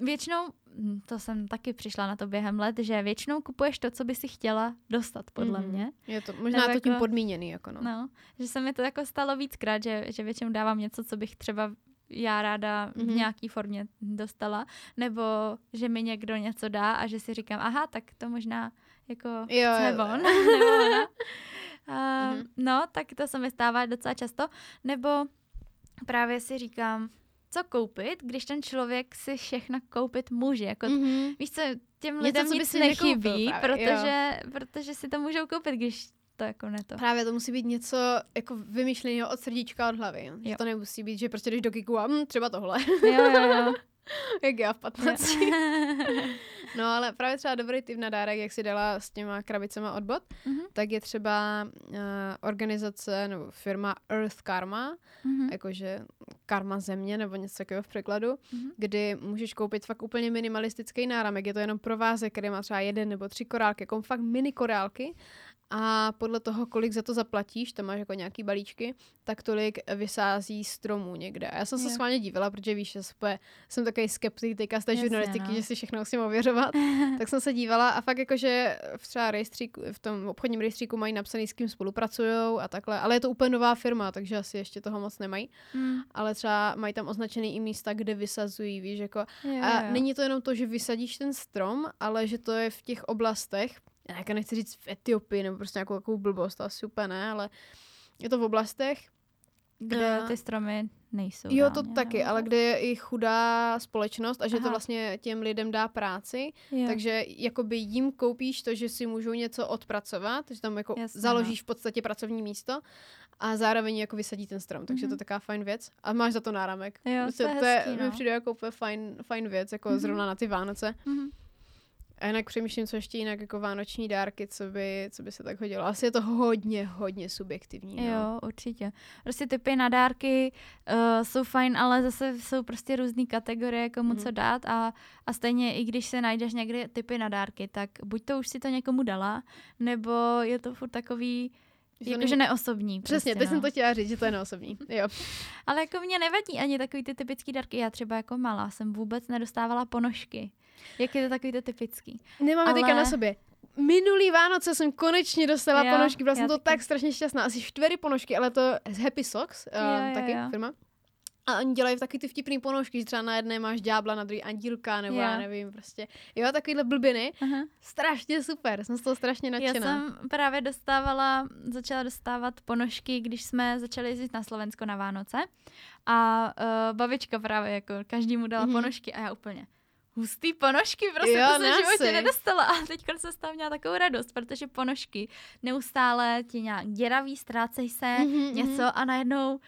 většinou, hm, to jsem taky přišla na to během let, že většinou kupuješ to, co by si chtěla dostat, podle mm. mě. Je to možná Nebo to tím jako, podmíněný, jako no. no. Že se mi to jako stalo víckrát, že, že většinou dávám něco, co bych třeba já ráda mm-hmm. v mhm. nějaký formě dostala, nebo že mi někdo něco dá a že si říkám, aha, tak to možná jako jo, co on, [laughs] nebo ona. Uh, mm-hmm. No, tak to se mi stává docela často. Nebo právě si říkám, co koupit, když ten člověk si všechno koupit může. Jako, mm-hmm. Víš co, těm lidem Něco, nic nechybí, nekoupil, protože, protože si to můžou koupit, když to jako ne to. Právě to musí být něco jako vymyšleného od srdíčka, od hlavy. Jo. Že to nemusí být, že prostě jdeš do kiku a hm, třeba tohle. Jo, jo, jo. [laughs] [laughs] jak já v 15. [laughs] no ale právě třeba dobrý typ na dárek, jak si dala s těma krabicema od bot, mm-hmm. tak je třeba uh, organizace nebo firma Earth Karma, mm-hmm. jakože karma země nebo něco takového v překladu, mm-hmm. kdy můžeš koupit fakt úplně minimalistický náramek. Je to jenom provázek, který má třeba jeden nebo tři korálky, jako fakt mini korálky a podle toho, kolik za to zaplatíš, tam máš jako nějaký balíčky, tak tolik vysází stromů někde. A já jsem se s vámi dívala, protože víš, že super, jsem takový skeptik teďka z té žurnalistiky, no. že si všechno musím ověřovat. [laughs] tak jsem se dívala a fakt jakože v třeba rejstříku, v tom obchodním rejstříku mají napsaný, s kým spolupracují a takhle. Ale je to úplně nová firma, takže asi ještě toho moc nemají. Mm. Ale třeba mají tam označený i místa, kde vysazují, víš, jako. Jo, a jo. není to jenom to, že vysadíš ten strom, ale že to je v těch oblastech, já jako nechci říct v Etiopii nebo prostě nějakou takovou blbost, to asi úplně ne, ale je to v oblastech, kde uh, ty stromy nejsou. Jo, to ne, taky, ale kde je i chudá společnost a že Aha. to vlastně těm lidem dá práci, jo. takže jakoby jim koupíš to, že si můžou něco odpracovat, že tam jako Jasně, založíš no. v podstatě pracovní místo a zároveň jako vysadí ten strom, takže mm-hmm. to je mhm. taková fajn věc. A máš za to náramek. Jo, prostě, to je, hezký, to je no. mi přijde jako úplně fajn, fajn věc, jako mm-hmm. zrovna na ty Vánoce. Mm-hmm. A jinak přemýšlím, co ještě jinak jako vánoční dárky, co by, co by se tak hodilo. Asi je to hodně, hodně subjektivní. No. Jo, určitě. Prostě typy na dárky uh, jsou fajn, ale zase jsou prostě různé kategorie, komu mm. co dát a, a stejně i když se najdeš někdy typy na dárky, tak buď to už si to někomu dala, nebo je to furt takový Jakože neosobní. Přesně, prostě, teď no. jsem to chtěla říct, že to je neosobní. [laughs] Jo. Ale jako mě nevadí ani takový ty typický dárky. Já třeba jako malá jsem vůbec nedostávala ponožky. Jak je to takový to typický. Nemáme Ale... teďka na sobě. Minulý Vánoce jsem konečně dostala jo, ponožky, byla jsem to taky. tak strašně šťastná. Asi čtyři ponožky, ale to z Happy Socks, uh, jo, taky jo. firma. A oni dělají taky ty vtipný ponožky, že třeba na jedné máš ďábla, na druhé andílka, nebo yeah. já nevím, prostě. Jo, takovýhle blbiny. Uh-huh. Strašně super, jsem z toho strašně nadšená. Já jsem právě dostávala, začala dostávat ponožky, když jsme začali jezdit na Slovensko na Vánoce. A uh, babička právě jako každému dala uh-huh. ponožky a já úplně hustý ponožky, prostě jo, to jsem v životě nedostala. A teď jsem z toho měla takovou radost, protože ponožky neustále ti nějak děraví, ztrácej se, mm-hmm, něco a najednou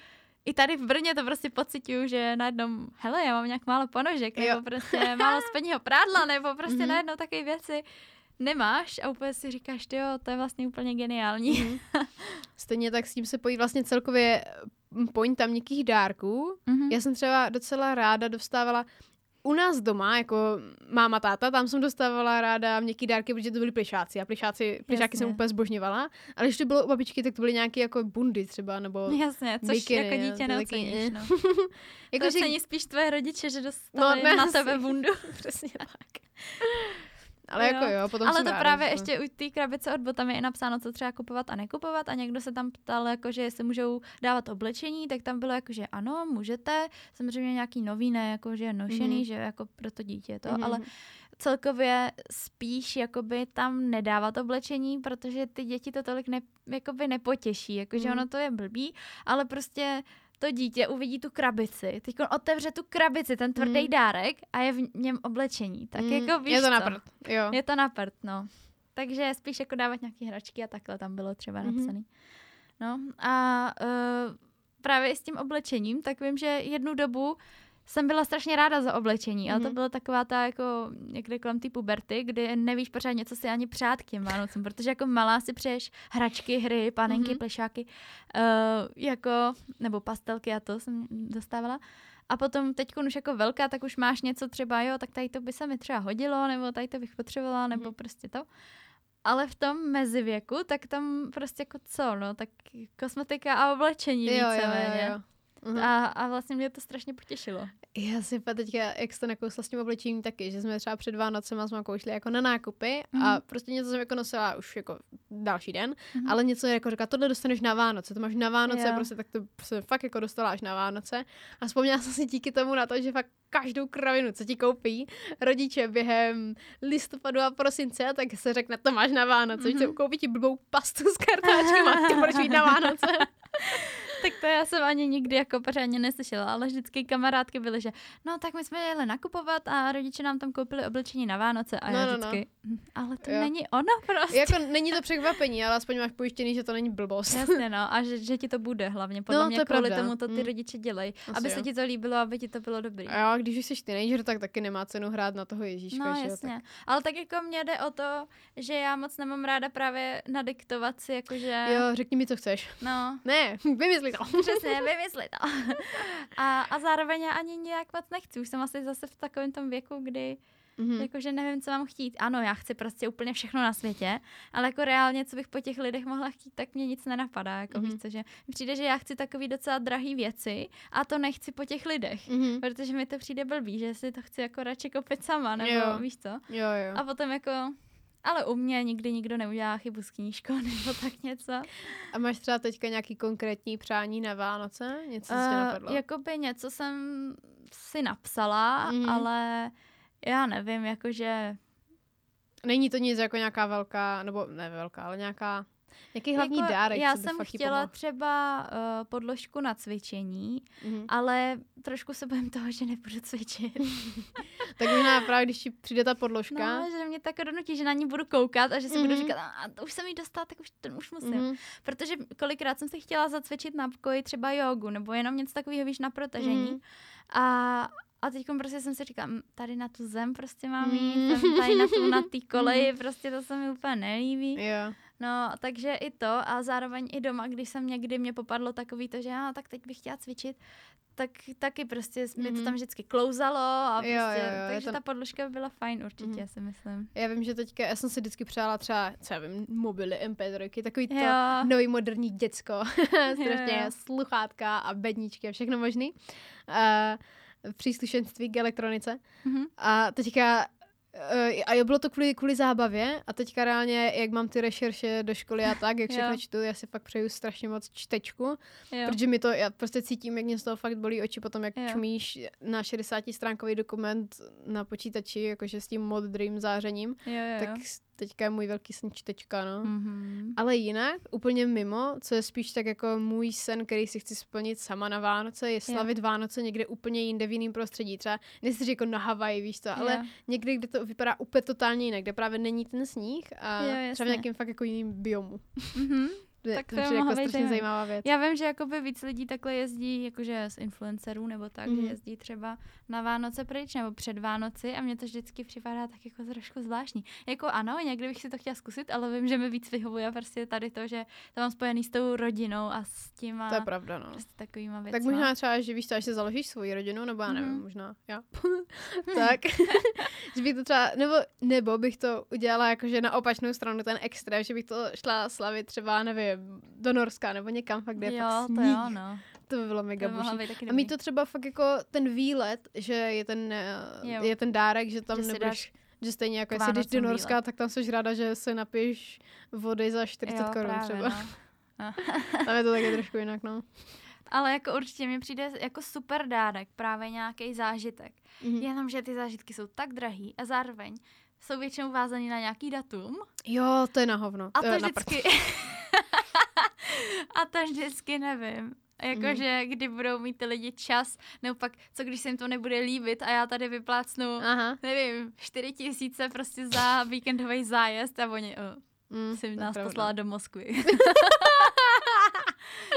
i tady v Brně to prostě pocituju, že najednou, hele, já mám nějak málo ponožek, jo. nebo prostě [laughs] málo spodního prádla, nebo prostě mm-hmm. najednou takové věci nemáš a úplně si říkáš, jo, to je vlastně úplně geniální. Mm-hmm. [laughs] Stejně tak s tím se pojí vlastně celkově point tam měkkých dárků. Mm-hmm. Já jsem třeba docela ráda dostávala u nás doma, jako máma, táta, tam jsem dostávala ráda měkký dárky, protože to byly plišáci. A plišáci, plišáky jsem úplně zbožňovala. Ale když to bylo u babičky, tak to byly nějaké jako bundy třeba, nebo Jasně, což bikiny, jako dítě neoceníš, no. [laughs] jako, to že... spíš tvoje rodiče, že dostali no, na tebe bundu. [laughs] Přesně tak. [laughs] Ale jo. jako jo, potom Ale to ráda, právě ještě u té krabice od botami je napsáno, co třeba kupovat a nekupovat a někdo se tam ptal, jako, že jestli můžou dávat oblečení, tak tam bylo jako, že ano, můžete, samozřejmě nějaký nový, ne jako, že je nošený, mm-hmm. že jako pro to dítě to, mm-hmm. ale celkově spíš jakoby tam nedávat oblečení, protože ty děti to tolik ne, jakoby nepotěší, jakože mm. ono to je blbý, ale prostě to dítě uvidí tu krabici, teď on otevře tu krabici, ten tvrdý mm. dárek a je v něm oblečení. Tak mm. jako víš Je to na prd, jo. Je to na prd, no. Takže spíš jako dávat nějaké hračky a takhle tam bylo třeba mm-hmm. napsaný. No a uh, právě s tím oblečením, tak vím, že jednu dobu jsem byla strašně ráda za oblečení, mm-hmm. ale to mhm. byla taková ta jako někde kolem ty puberty, kdy nevíš pořád co si ani přát k těm Vánocům, protože jako malá si přeješ hračky, hry, panenky, mm-hmm. plešáky, uh, jako, nebo pastelky a to jsem dostávala. A potom teď už jako velká, tak už máš něco třeba, jo, tak tady to by se mi třeba hodilo, nebo tady to bych potřebovala, nebo mm-hmm. prostě to. Ale v tom mezivěku, tak tam prostě jako co, no, tak kosmetika a oblečení jo, víceméně. Jo, jo, jo. Uh-huh. A, a vlastně mě to strašně potěšilo. Já si teďka, jak jste nakousla s tím oblečením taky, že jsme třeba před Vánocem jsme koušli jako na nákupy uh-huh. a mhm. prostě něco jsem jako nosila už jako další den, uh-huh. ale něco jako říká, tohle dostaneš na Vánoce, to máš na Vánoce, yeah. prostě tak to prostě fakt jako dostala až na Vánoce. A vzpomněla jsem si díky tomu na to, že fakt každou kravinu, co ti koupí rodiče během listopadu a prosince, tak se řekne, to máš na Vánoce, mm-hmm. že koupí ti blbou pastu s kartáčkem a ty budeš mít na Vánoce. [laughs] tak to já jsem ani nikdy jako pořádně neslyšela, ale vždycky kamarádky byly, že no tak my jsme jeli nakupovat a rodiče nám tam koupili oblečení na Vánoce a no, já no, vždycky, no, no. ale to jo. není ono prostě. Jako není to překvapení, ale aspoň máš pojištěný, že to není blbost. Jasně no a že, že ti to bude hlavně, podle no, mě to kvůli tomu to ty mm. rodiče dělají, aby jo. se ti to líbilo, aby ti to bylo dobrý. A jo, když už jsi teenager, tak taky nemá cenu hrát na toho Ježíška. No jasně, tak. ale tak jako mě jde o to, že já moc nemám ráda právě nadiktovat si, jakože... Jo, řekni mi, co chceš. No. Ne, [laughs] vymysli to. [laughs] Přesně, vymysli to. [laughs] a, a zároveň já ani nějak moc nechci. Už jsem asi zase v takovém tom věku, kdy Mm-hmm. Jakože nevím, co mám chtít. Ano, já chci prostě úplně všechno na světě, ale jako reálně, co bych po těch lidech mohla chtít, tak mě nic nenapadá. Jako mm-hmm. víš co, že přijde, že já chci takový docela drahý věci a to nechci po těch lidech, mm-hmm. protože mi to přijde blbý, že si to chci jako radši koupit sama, nebo jo. víš co. Jo, jo. A potom jako ale u mě nikdy nikdo neudělá chybu s knížkou [laughs] nebo tak něco. A máš třeba teďka nějaký konkrétní přání na Vánoce? Něco, co uh, napadlo? Jakoby něco jsem si napsala, mm. ale já nevím, jakože... Není to nic jako nějaká velká, nebo ne velká, ale nějaká Jaký hlavní jako, dárek? Já jsem chtěla pomohl? třeba uh, podložku na cvičení, mm-hmm. ale trošku se bojím toho, že nebudu cvičit. [laughs] tak možná právě, když ti přijde ta podložka. No, že mě tak donutí, že na ní budu koukat a že si mm-hmm. budu mhm. říkat, a to už jsem jí dostala, tak už to už musím. Mm-hmm. Protože kolikrát jsem si chtěla zacvičit na pokoji třeba jogu, nebo jenom něco takového, víš, na protažení. Mm-hmm. A, a teď prostě jsem si říkala, tady na tu zem prostě mám jít, mm. tady na tu na té [laughs] koleji, prostě to se mi úplně nelíbí. Yeah. No, takže i to a zároveň i doma, když jsem někdy mě popadlo takový to, že já tak teď bych chtěla cvičit, tak taky prostě mm-hmm. mi to mhm. tam vždycky klouzalo a prostě, jo, jo, jo, takže to... ta podložka byla fajn určitě, mm-hmm. si myslím. Já vím, že teďka, já jsem si vždycky přála třeba, co já vím, mobily, MP3, takový to nový moderní děcko, [laughs] strašně sluchátka a bedničky a všechno možný. Uh, příslušenství k elektronice. Mm-hmm. A teďka a bylo to kvůli, kvůli zábavě a teďka reálně, jak mám ty rešerše do školy a tak, jak [laughs] všechno čtu, já si fakt přeju strašně moc čtečku, jo. protože mi to, já prostě cítím, jak mě z toho fakt bolí oči potom, jak jo. čumíš na 60 stránkový dokument na počítači, jakože s tím modrým zářením, jo, jo, tak teďka je můj velký sen čtečka, no. Mm-hmm. Ale jinak, úplně mimo, co je spíš tak jako můj sen, který si chci splnit sama na Vánoce, je slavit yeah. Vánoce někde úplně jinde v jiném prostředí. Třeba, nechci jako na Havaji, víš to, ale yeah. někdy, kde to vypadá úplně totálně jinak, kde právě není ten sníh a jo, třeba v nějakém fakt jako jiným biomu. Mm-hmm. Tak to, to je jako strašně zajímavá věc. Já vím, že jakoby víc lidí takhle jezdí, jakože z influencerů nebo tak, mm. že mhm. jezdí třeba na Vánoce pryč nebo před Vánoci a mě to vždycky připadá tak jako trošku zvláštní. Jako ano, někdy bych si to chtěla zkusit, ale vím, že mi víc vyhovuje prostě tady to, že to mám spojený s tou rodinou a s tím To je pravda, no. Prostě takovýma věcma. Tak možná třeba, že víš, třeba, že založíš svoji rodinu, nebo já nevím, mm. možná já. [laughs] tak, [laughs] že bych to třeba, nebo, nebo bych to udělala jakože na opačnou stranu ten extrém, že bych to šla slavit třeba, nevím, do Norska nebo někam fakt, kde je jo, fakt sníh. to jo, no. To by bylo mega boží. A mít to třeba fakt jako ten výlet, že je ten, eh, je ten dárek, že tam že nebudeš, že stejně jako jestli jdeš do Norska, výlet. tak tam jsi ráda, že se napiješ vody za 40 korun třeba. No. No. [laughs] tam je to taky trošku jinak, no. Ale jako určitě mi přijde jako super dárek, právě nějaký zážitek. Mm-hmm. Jenom, že ty zážitky jsou tak drahý a zároveň jsou většinou vázaný na nějaký datum. Jo, to je na hovno. A to, to vždycky... [laughs] a to vždycky nevím. Jakože mm. kdy budou mít ty lidi čas, nebo pak co když se jim to nebude líbit a já tady vyplácnu, Aha. nevím, čtyři tisíce prostě za víkendový zájezd a oni, oh, mm, si nás poslala do Moskvy. [laughs]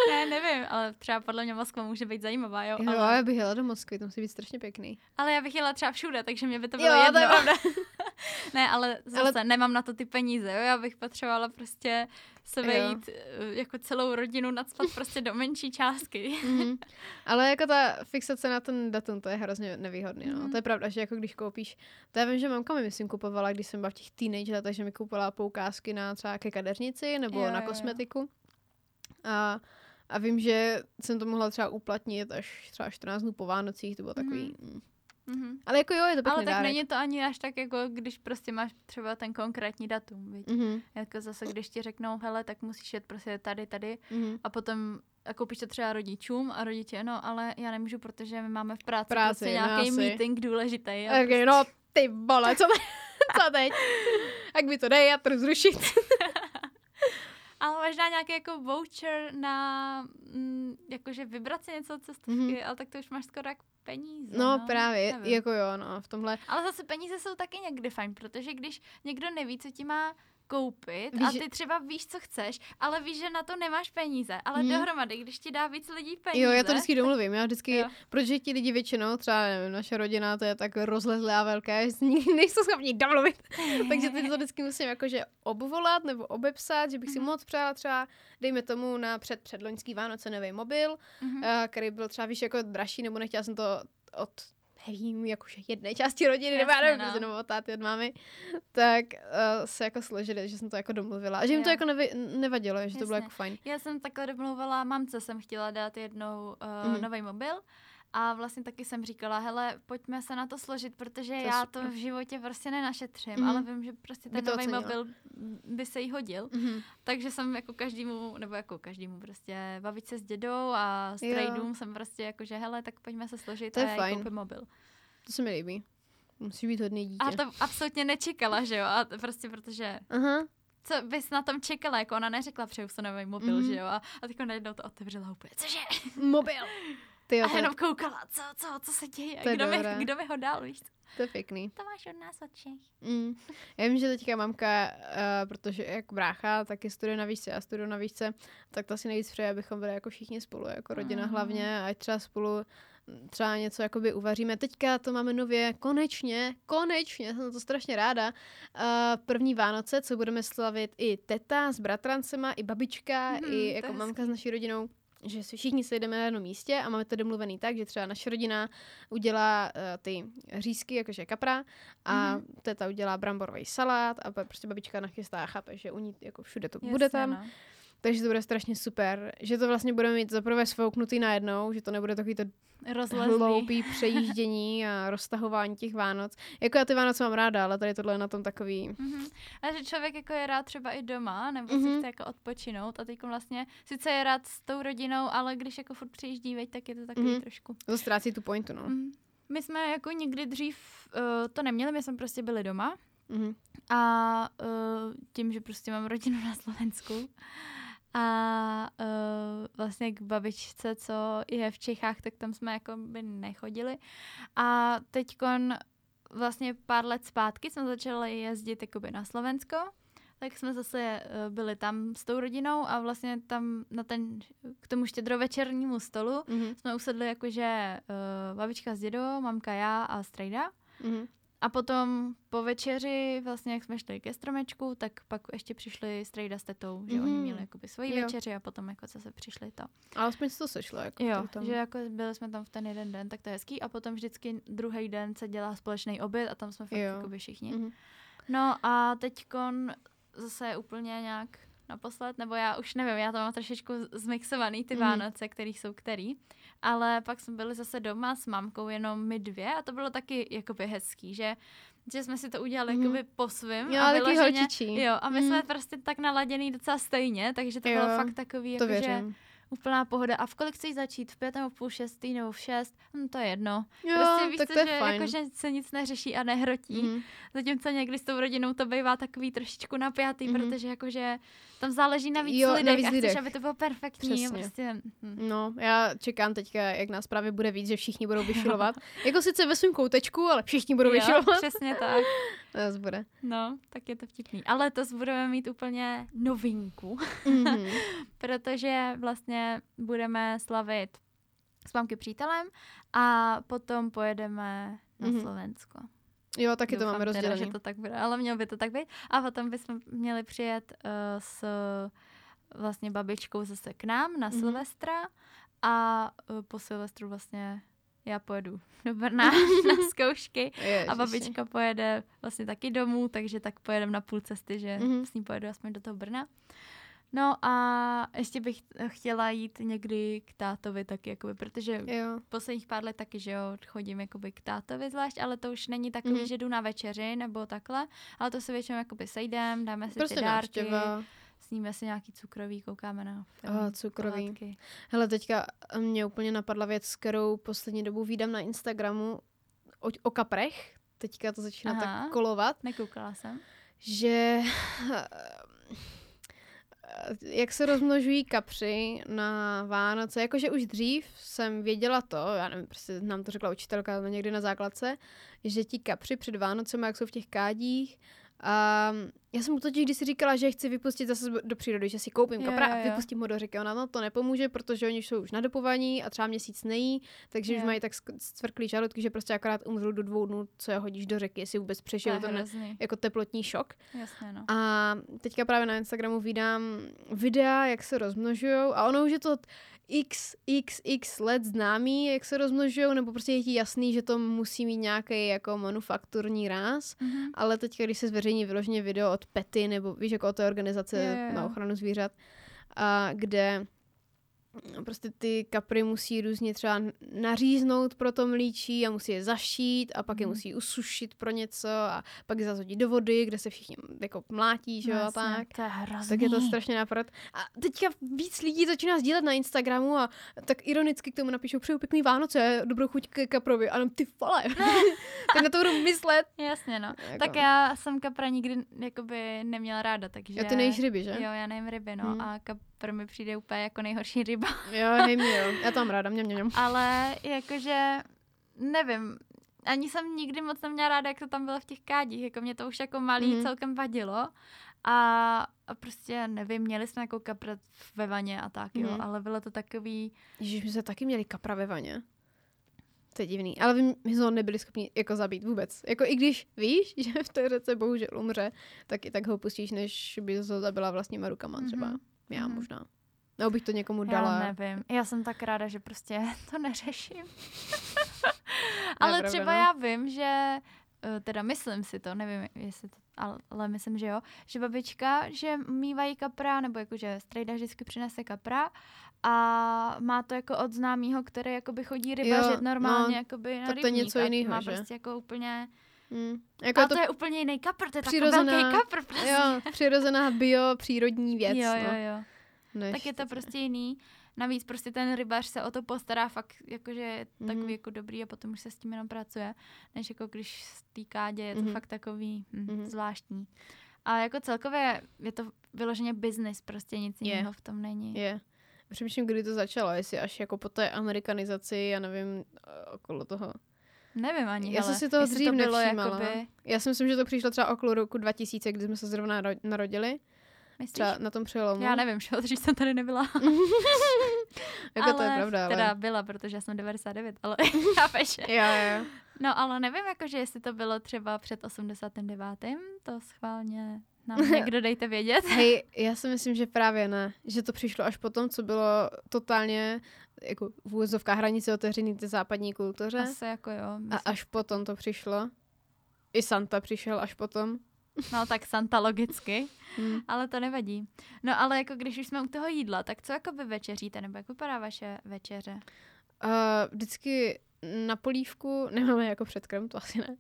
ne, nevím, ale třeba podle mě Moskva může být zajímavá, jo. Jo, ale... já bych jela do Moskvy, to musí být strašně pěkný. Ale já bych jela třeba všude, takže mě by to bylo jo, jedno. To je pravda. [laughs] [laughs] ne, ale zase ale... nemám na to ty peníze, jo. Já bych potřebovala prostě se vejít. Eh, jako celou rodinu nadspat prostě do menší částky. mm. [laughs] Ale jako ta fixace na ten datum, to je hrozně nevýhodný, no. Mm. To je pravda, že jako když koupíš, to já vím, že mamka mi myslím kupovala, když jsem byla v těch teenage letech, že mi kupovala poukázky na třeba ke kadeřnici nebo jo, na kosmetiku. Jo. A, a vím, že jsem to mohla třeba uplatnit až třeba 14 dnů po Vánocích, to bylo takový... Mm. Mm-hmm. Ale jako jo, je to pěkný Ale tak dárek. není to ani až tak, jako když prostě máš třeba ten konkrétní datum, víš? Mm-hmm. Jako zase, když ti řeknou, hele, tak musíš jet prostě tady, tady mm-hmm. a potom a koupíš to třeba rodičům a rodiče, no, ale já nemůžu, protože my máme v práci, práci prostě nějaký no, meeting důležitý. A okay, prostě... no, ty vole, co, [laughs] co teď? Jak by to dej, já to zrušit. [laughs] Ale možná nějaký jako voucher na mm, jakože vybrat si něco cestovky, mm-hmm. ale tak to už máš skoro jak peníze. No, no právě, nevím. jako jo, no, v tomhle. Ale zase peníze jsou taky někdy fajn, protože když někdo neví, co ti má koupit víš, a ty třeba víš, co chceš, ale víš, že na to nemáš peníze, ale hmm. dohromady, když ti dá víc lidí peníze. Jo, já to vždycky domluvím, já vždycky, jo. protože ti lidi většinou, třeba nevím, naše rodina, to je tak rozlezlé a velké, že [laughs] nejsou schopni domluvit, [laughs] takže ty to vždycky musím jakože obvolat nebo obepsat, že bych si mm-hmm. moc přála třeba, dejme tomu na před předloňský Vánoce nový mobil, mm-hmm. který byl třeba víš jako dražší, nebo nechtěla jsem to od nevím, jakože jedné části rodiny, nebo já nevím, no. nebo od táty, od mámy, tak uh, se jako složili, že jsem to jako domluvila. A že jim to jako nevy, nevadilo, že Jasně. to bylo jako fajn. Já jsem takhle domluvala mamce, jsem chtěla dát jednou uh, mm. nový mobil a vlastně taky jsem říkala, hele, pojďme se na to složit, protože to já super. to v životě prostě nenašetřím, mm. ale vím, že prostě ten nový mobil by se jí hodil. Mm. Takže jsem jako každému, nebo jako každému prostě bavit se s dědou a s trejdům jsem prostě jako, že hele, tak pojďme se složit to a já koupím mobil. To se mi líbí. Musí být hodný dítě. A to absolutně nečekala, že jo? A prostě protože... Aha co bys na tom čekala, jako ona neřekla přeju se nový mobil, mm. že jo? A, a teď najednou to otevřela úplně, cože? Mobil. [laughs] Ty a jenom koukala, co, co, co se děje, to kdo, mi, kdo mi ho dal, víš To je pěkný. To máš od nás od Čech. Mm. Já vím, že teďka mamka, uh, protože jak brácha taky studuje na výšce a studuje na výšce, tak to asi nejvíc přeje, abychom byli jako všichni spolu, jako rodina mm. hlavně, ať třeba spolu třeba něco jakoby uvaříme. Teďka to máme nově, konečně, konečně, jsem to strašně ráda. Uh, první Vánoce, co budeme slavit i teta s bratrancema, i babička, mm, i jako mamka s naší rodinou že si všichni sejdeme na jednom místě a máme to domluvený tak, že třeba naše rodina udělá uh, ty řízky, jakože kapra, a mm-hmm. teta udělá bramborový salát a prostě babička nachystá chápe, že u ní jako všude to Jasně, bude tam. No. Takže to bude strašně super, že to vlastně budeme mít zaprvé svouknutý najednou, že to nebude takový to Rozlezný. hloupý přejíždění a roztahování těch Vánoc. Jako já ty Vánoce mám ráda, ale tady tohle je na tom takový... Mm-hmm. A že člověk jako je rád třeba i doma, nebo mm-hmm. si mhm. chce jako odpočinout a teď vlastně sice je rád s tou rodinou, ale když jako furt přijíždí, veď, tak je to takový mm-hmm. trošku... To ztrácí tu pointu, no. Mm-hmm. My jsme jako někdy dřív uh, to neměli, my jsme prostě byli doma mm-hmm. a uh, tím, že prostě mám rodinu na Slovensku, a uh, vlastně k babičce, co je v Čechách, tak tam jsme jako by nechodili. A teď vlastně pár let zpátky jsme začali jezdit jakoby na Slovensko tak jsme zase uh, byli tam s tou rodinou a vlastně tam na ten, k tomu štědrovečernímu stolu mm-hmm. jsme usedli jakože uh, babička s dědou, mamka, já a strejda. Mm-hmm. A potom po večeři, vlastně jak jsme šli ke stromečku, tak pak ještě přišli strejda s tetou, že mm-hmm. oni měli jakoby svoji jo. večeři a potom jako zase přišli to. A aspoň to sešlo. Jako jo, tam. že jako byli jsme tam v ten jeden den, tak to je hezký. A potom vždycky druhý den se dělá společný oběd a tam jsme fakt jakoby všichni. Mm-hmm. No a teďkon zase úplně nějak naposled, nebo já už nevím, já to mám trošičku zmixovaný, ty mm. Vánoce, který jsou který. Ale pak jsme byli zase doma s mamkou, jenom my dvě a to bylo taky jakoby hezký, že že jsme si to udělali mm. jakoby po svým. Jo, a vyloženě, Jo, a my mm. jsme prostě tak naladěný docela stejně, takže to jo, bylo fakt takový, to jako, že úplná pohoda. A v kolik chceš začít? V pět nebo v půl šestý nebo v šest? Hm, to je jedno. Jo, prostě víš tak to, to je že, fajn. Jako, že se nic neřeší a nehrotí. Mm. Zatímco někdy s tou rodinou to bývá takový trošičku napjatý, mm. protože jakože tam záleží na víc jo, lidech na víc a chceš, lidech. aby to bylo perfektní. Přesně. Prostě, hm. No, já čekám teďka, jak nás právě bude víc, že všichni budou vyšilovat. [laughs] jako sice ve svém koutečku, ale všichni budou jo, vyšilovat. přesně tak. [laughs] To bude. No, tak je to vtipný. Ale to budeme mít úplně novinku, mm-hmm. [laughs] protože vlastně budeme slavit s mamky přítelem a potom pojedeme na mm-hmm. Slovensko. Jo, taky Doufám to máme rozdělené. že to tak bude, ale mělo by to tak být. A potom bychom měli přijet uh, s vlastně babičkou zase k nám na mm-hmm. Silvestra a uh, po Silvestru vlastně já pojedu do Brna [laughs] na zkoušky Ježiši. a babička pojede vlastně taky domů, takže tak pojedeme na půl cesty, že mm-hmm. s ní pojedu aspoň do toho Brna. No a ještě bych chtěla jít někdy k tátovi taky, jakoby, protože jo. posledních pár let taky, že jo, chodím jakoby k tátovi zvlášť, ale to už není takový, mm-hmm. že jdu na večeři nebo takhle, ale to se většinou jakoby sejdem, dáme si prostě ty dárky. Návštěva. Sníme si nějaký cukrový, koukáme na film. Oh, cukrový. Pohádky. Hele, teďka mě úplně napadla věc, kterou poslední dobu vídám na Instagramu o, o kaprech. Teďka to začíná Aha, tak kolovat. Nekoukala jsem. Že jak se rozmnožují kapři na Vánoce, jakože už dřív jsem věděla to, já nevím, prostě nám to řekla učitelka někdy na základce, že ti kapři před Vánocem, jak jsou v těch kádích, a já jsem mu totiž když si říkala, že chci vypustit zase do přírody, že si koupím kapra a vypustím ho do řeky. Ona no, to nepomůže, protože oni jsou už nadopovaní a třeba měsíc nejí, takže je. už mají tak stvrklý žaludky, že prostě akorát umřou do dvou dnů, co je hodíš do řeky, jestli vůbec přežijou ten jako teplotní šok. Jasně, no. A teďka právě na Instagramu vydám videa, jak se rozmnožují a ono už je to x, x, x let známý, jak se rozmnožují, nebo prostě je ti jasný, že to musí mít nějaký jako manufakturní ráz, mm-hmm. ale teď, když se zveřejní vyloženě video od PETY, nebo víš, jako od té organizace yeah. na ochranu zvířat, a kde prostě ty kapry musí různě třeba naříznout pro to mlíčí a musí je zašít a pak je mhm. musí usušit pro něco a pak je zazhodit do vody, kde se všichni jako mlátí, že jo, tak. To je hrozný. Tak je to strašně nápad. A teďka víc lidí začíná sdílet na Instagramu a tak ironicky k tomu napíšou přeju pěkný Vánoce, dobrou chuť k kaprovi. A ty vole. [laughs] [laughs] tak na to budu myslet. Jasně, no. Jako. Tak já jsem kapra nikdy jakoby neměla ráda, takže... Jo, ty nejíš ryby, že? Jo, já nejím ryby, no. Hmm. A kapr mi přijde úplně jako nejhorší ryba. jo, hej mě, jo. Já to mám ráda, mě, mě, mě. Ale jakože, nevím, ani jsem nikdy moc neměla ráda, jak to tam bylo v těch kádích, jako mě to už jako malý mm. celkem vadilo. A, a prostě nevím, měli jsme jako kapra ve vaně a tak, jo, mm. ale bylo to takový... Ježiš, my jsme taky měli kapra ve vaně. To je divný. Ale my jsme ho nebyli schopni jako zabít vůbec. Jako i když víš, že v té řece bohužel umře, tak i tak ho pustíš, než by ho zabila vlastníma rukama třeba. Mm-hmm. Já mm-hmm. možná. Nebo bych to někomu dala. Já nevím. Já jsem tak ráda, že prostě [laughs] to neřeším. [laughs] ale třeba no. já vím, že eh, teda myslím si to, nevím, jestli to, ale myslím, že jo, že babička, že mývají kapra, nebo jakože strejda vždycky přinese kapra a má to jako od známýho, který jakoby chodí rybařit jo, normálně no, jakoby na tak to je něco jiného, má že? prostě jako úplně Hmm. Jako a to, to je úplně jiný kapr, to je takový velký kapr prostě. Jo, přirozená bio, přírodní věc. Jo, no. jo, jo. Než tak je to prostě jiný. Navíc prostě ten rybář se o to postará fakt, jakože je mm-hmm. takový jako dobrý a potom už se s tím jenom pracuje, než jako když z té kádě je to mm-hmm. fakt takový hm, mm-hmm. zvláštní. A jako celkově je to vyloženě business, prostě nic jiného yeah. v tom není. Je. Yeah. Přemýšlím, kdy to začalo, jestli až jako po té amerikanizaci, já nevím, okolo toho Nevím ani, Já hele, jsem si toho dřív to bylo nevšímala. jakoby, Já si myslím, že to přišlo třeba okolo roku 2000, kdy jsme se zrovna naro- narodili. myslíš? Třeba na tom přelomu. Já nevím, že dřív jsem tady nebyla. [laughs] jako ale to je [laughs] pravda, ale... Teda byla, protože já jsem 99, ale [laughs] chápeš. Jo, jo. No ale nevím, jakože jestli to bylo třeba před 89. To schválně nám [laughs] někdo dejte vědět. Hej, já si myslím, že právě ne. Že to přišlo až potom, co bylo totálně jako v úvozovkách hranice otevřený té západní kultuře. Asi jako jo. A myslím. až potom to přišlo. I Santa přišel až potom. No tak Santa logicky, Hmm. ale to nevadí. No ale jako když už jsme u toho jídla, tak co jako vy večeříte, nebo jak vypadá vaše večeře? Uh, vždycky na polívku, [laughs] nemáme jako předkrm, to asi ne.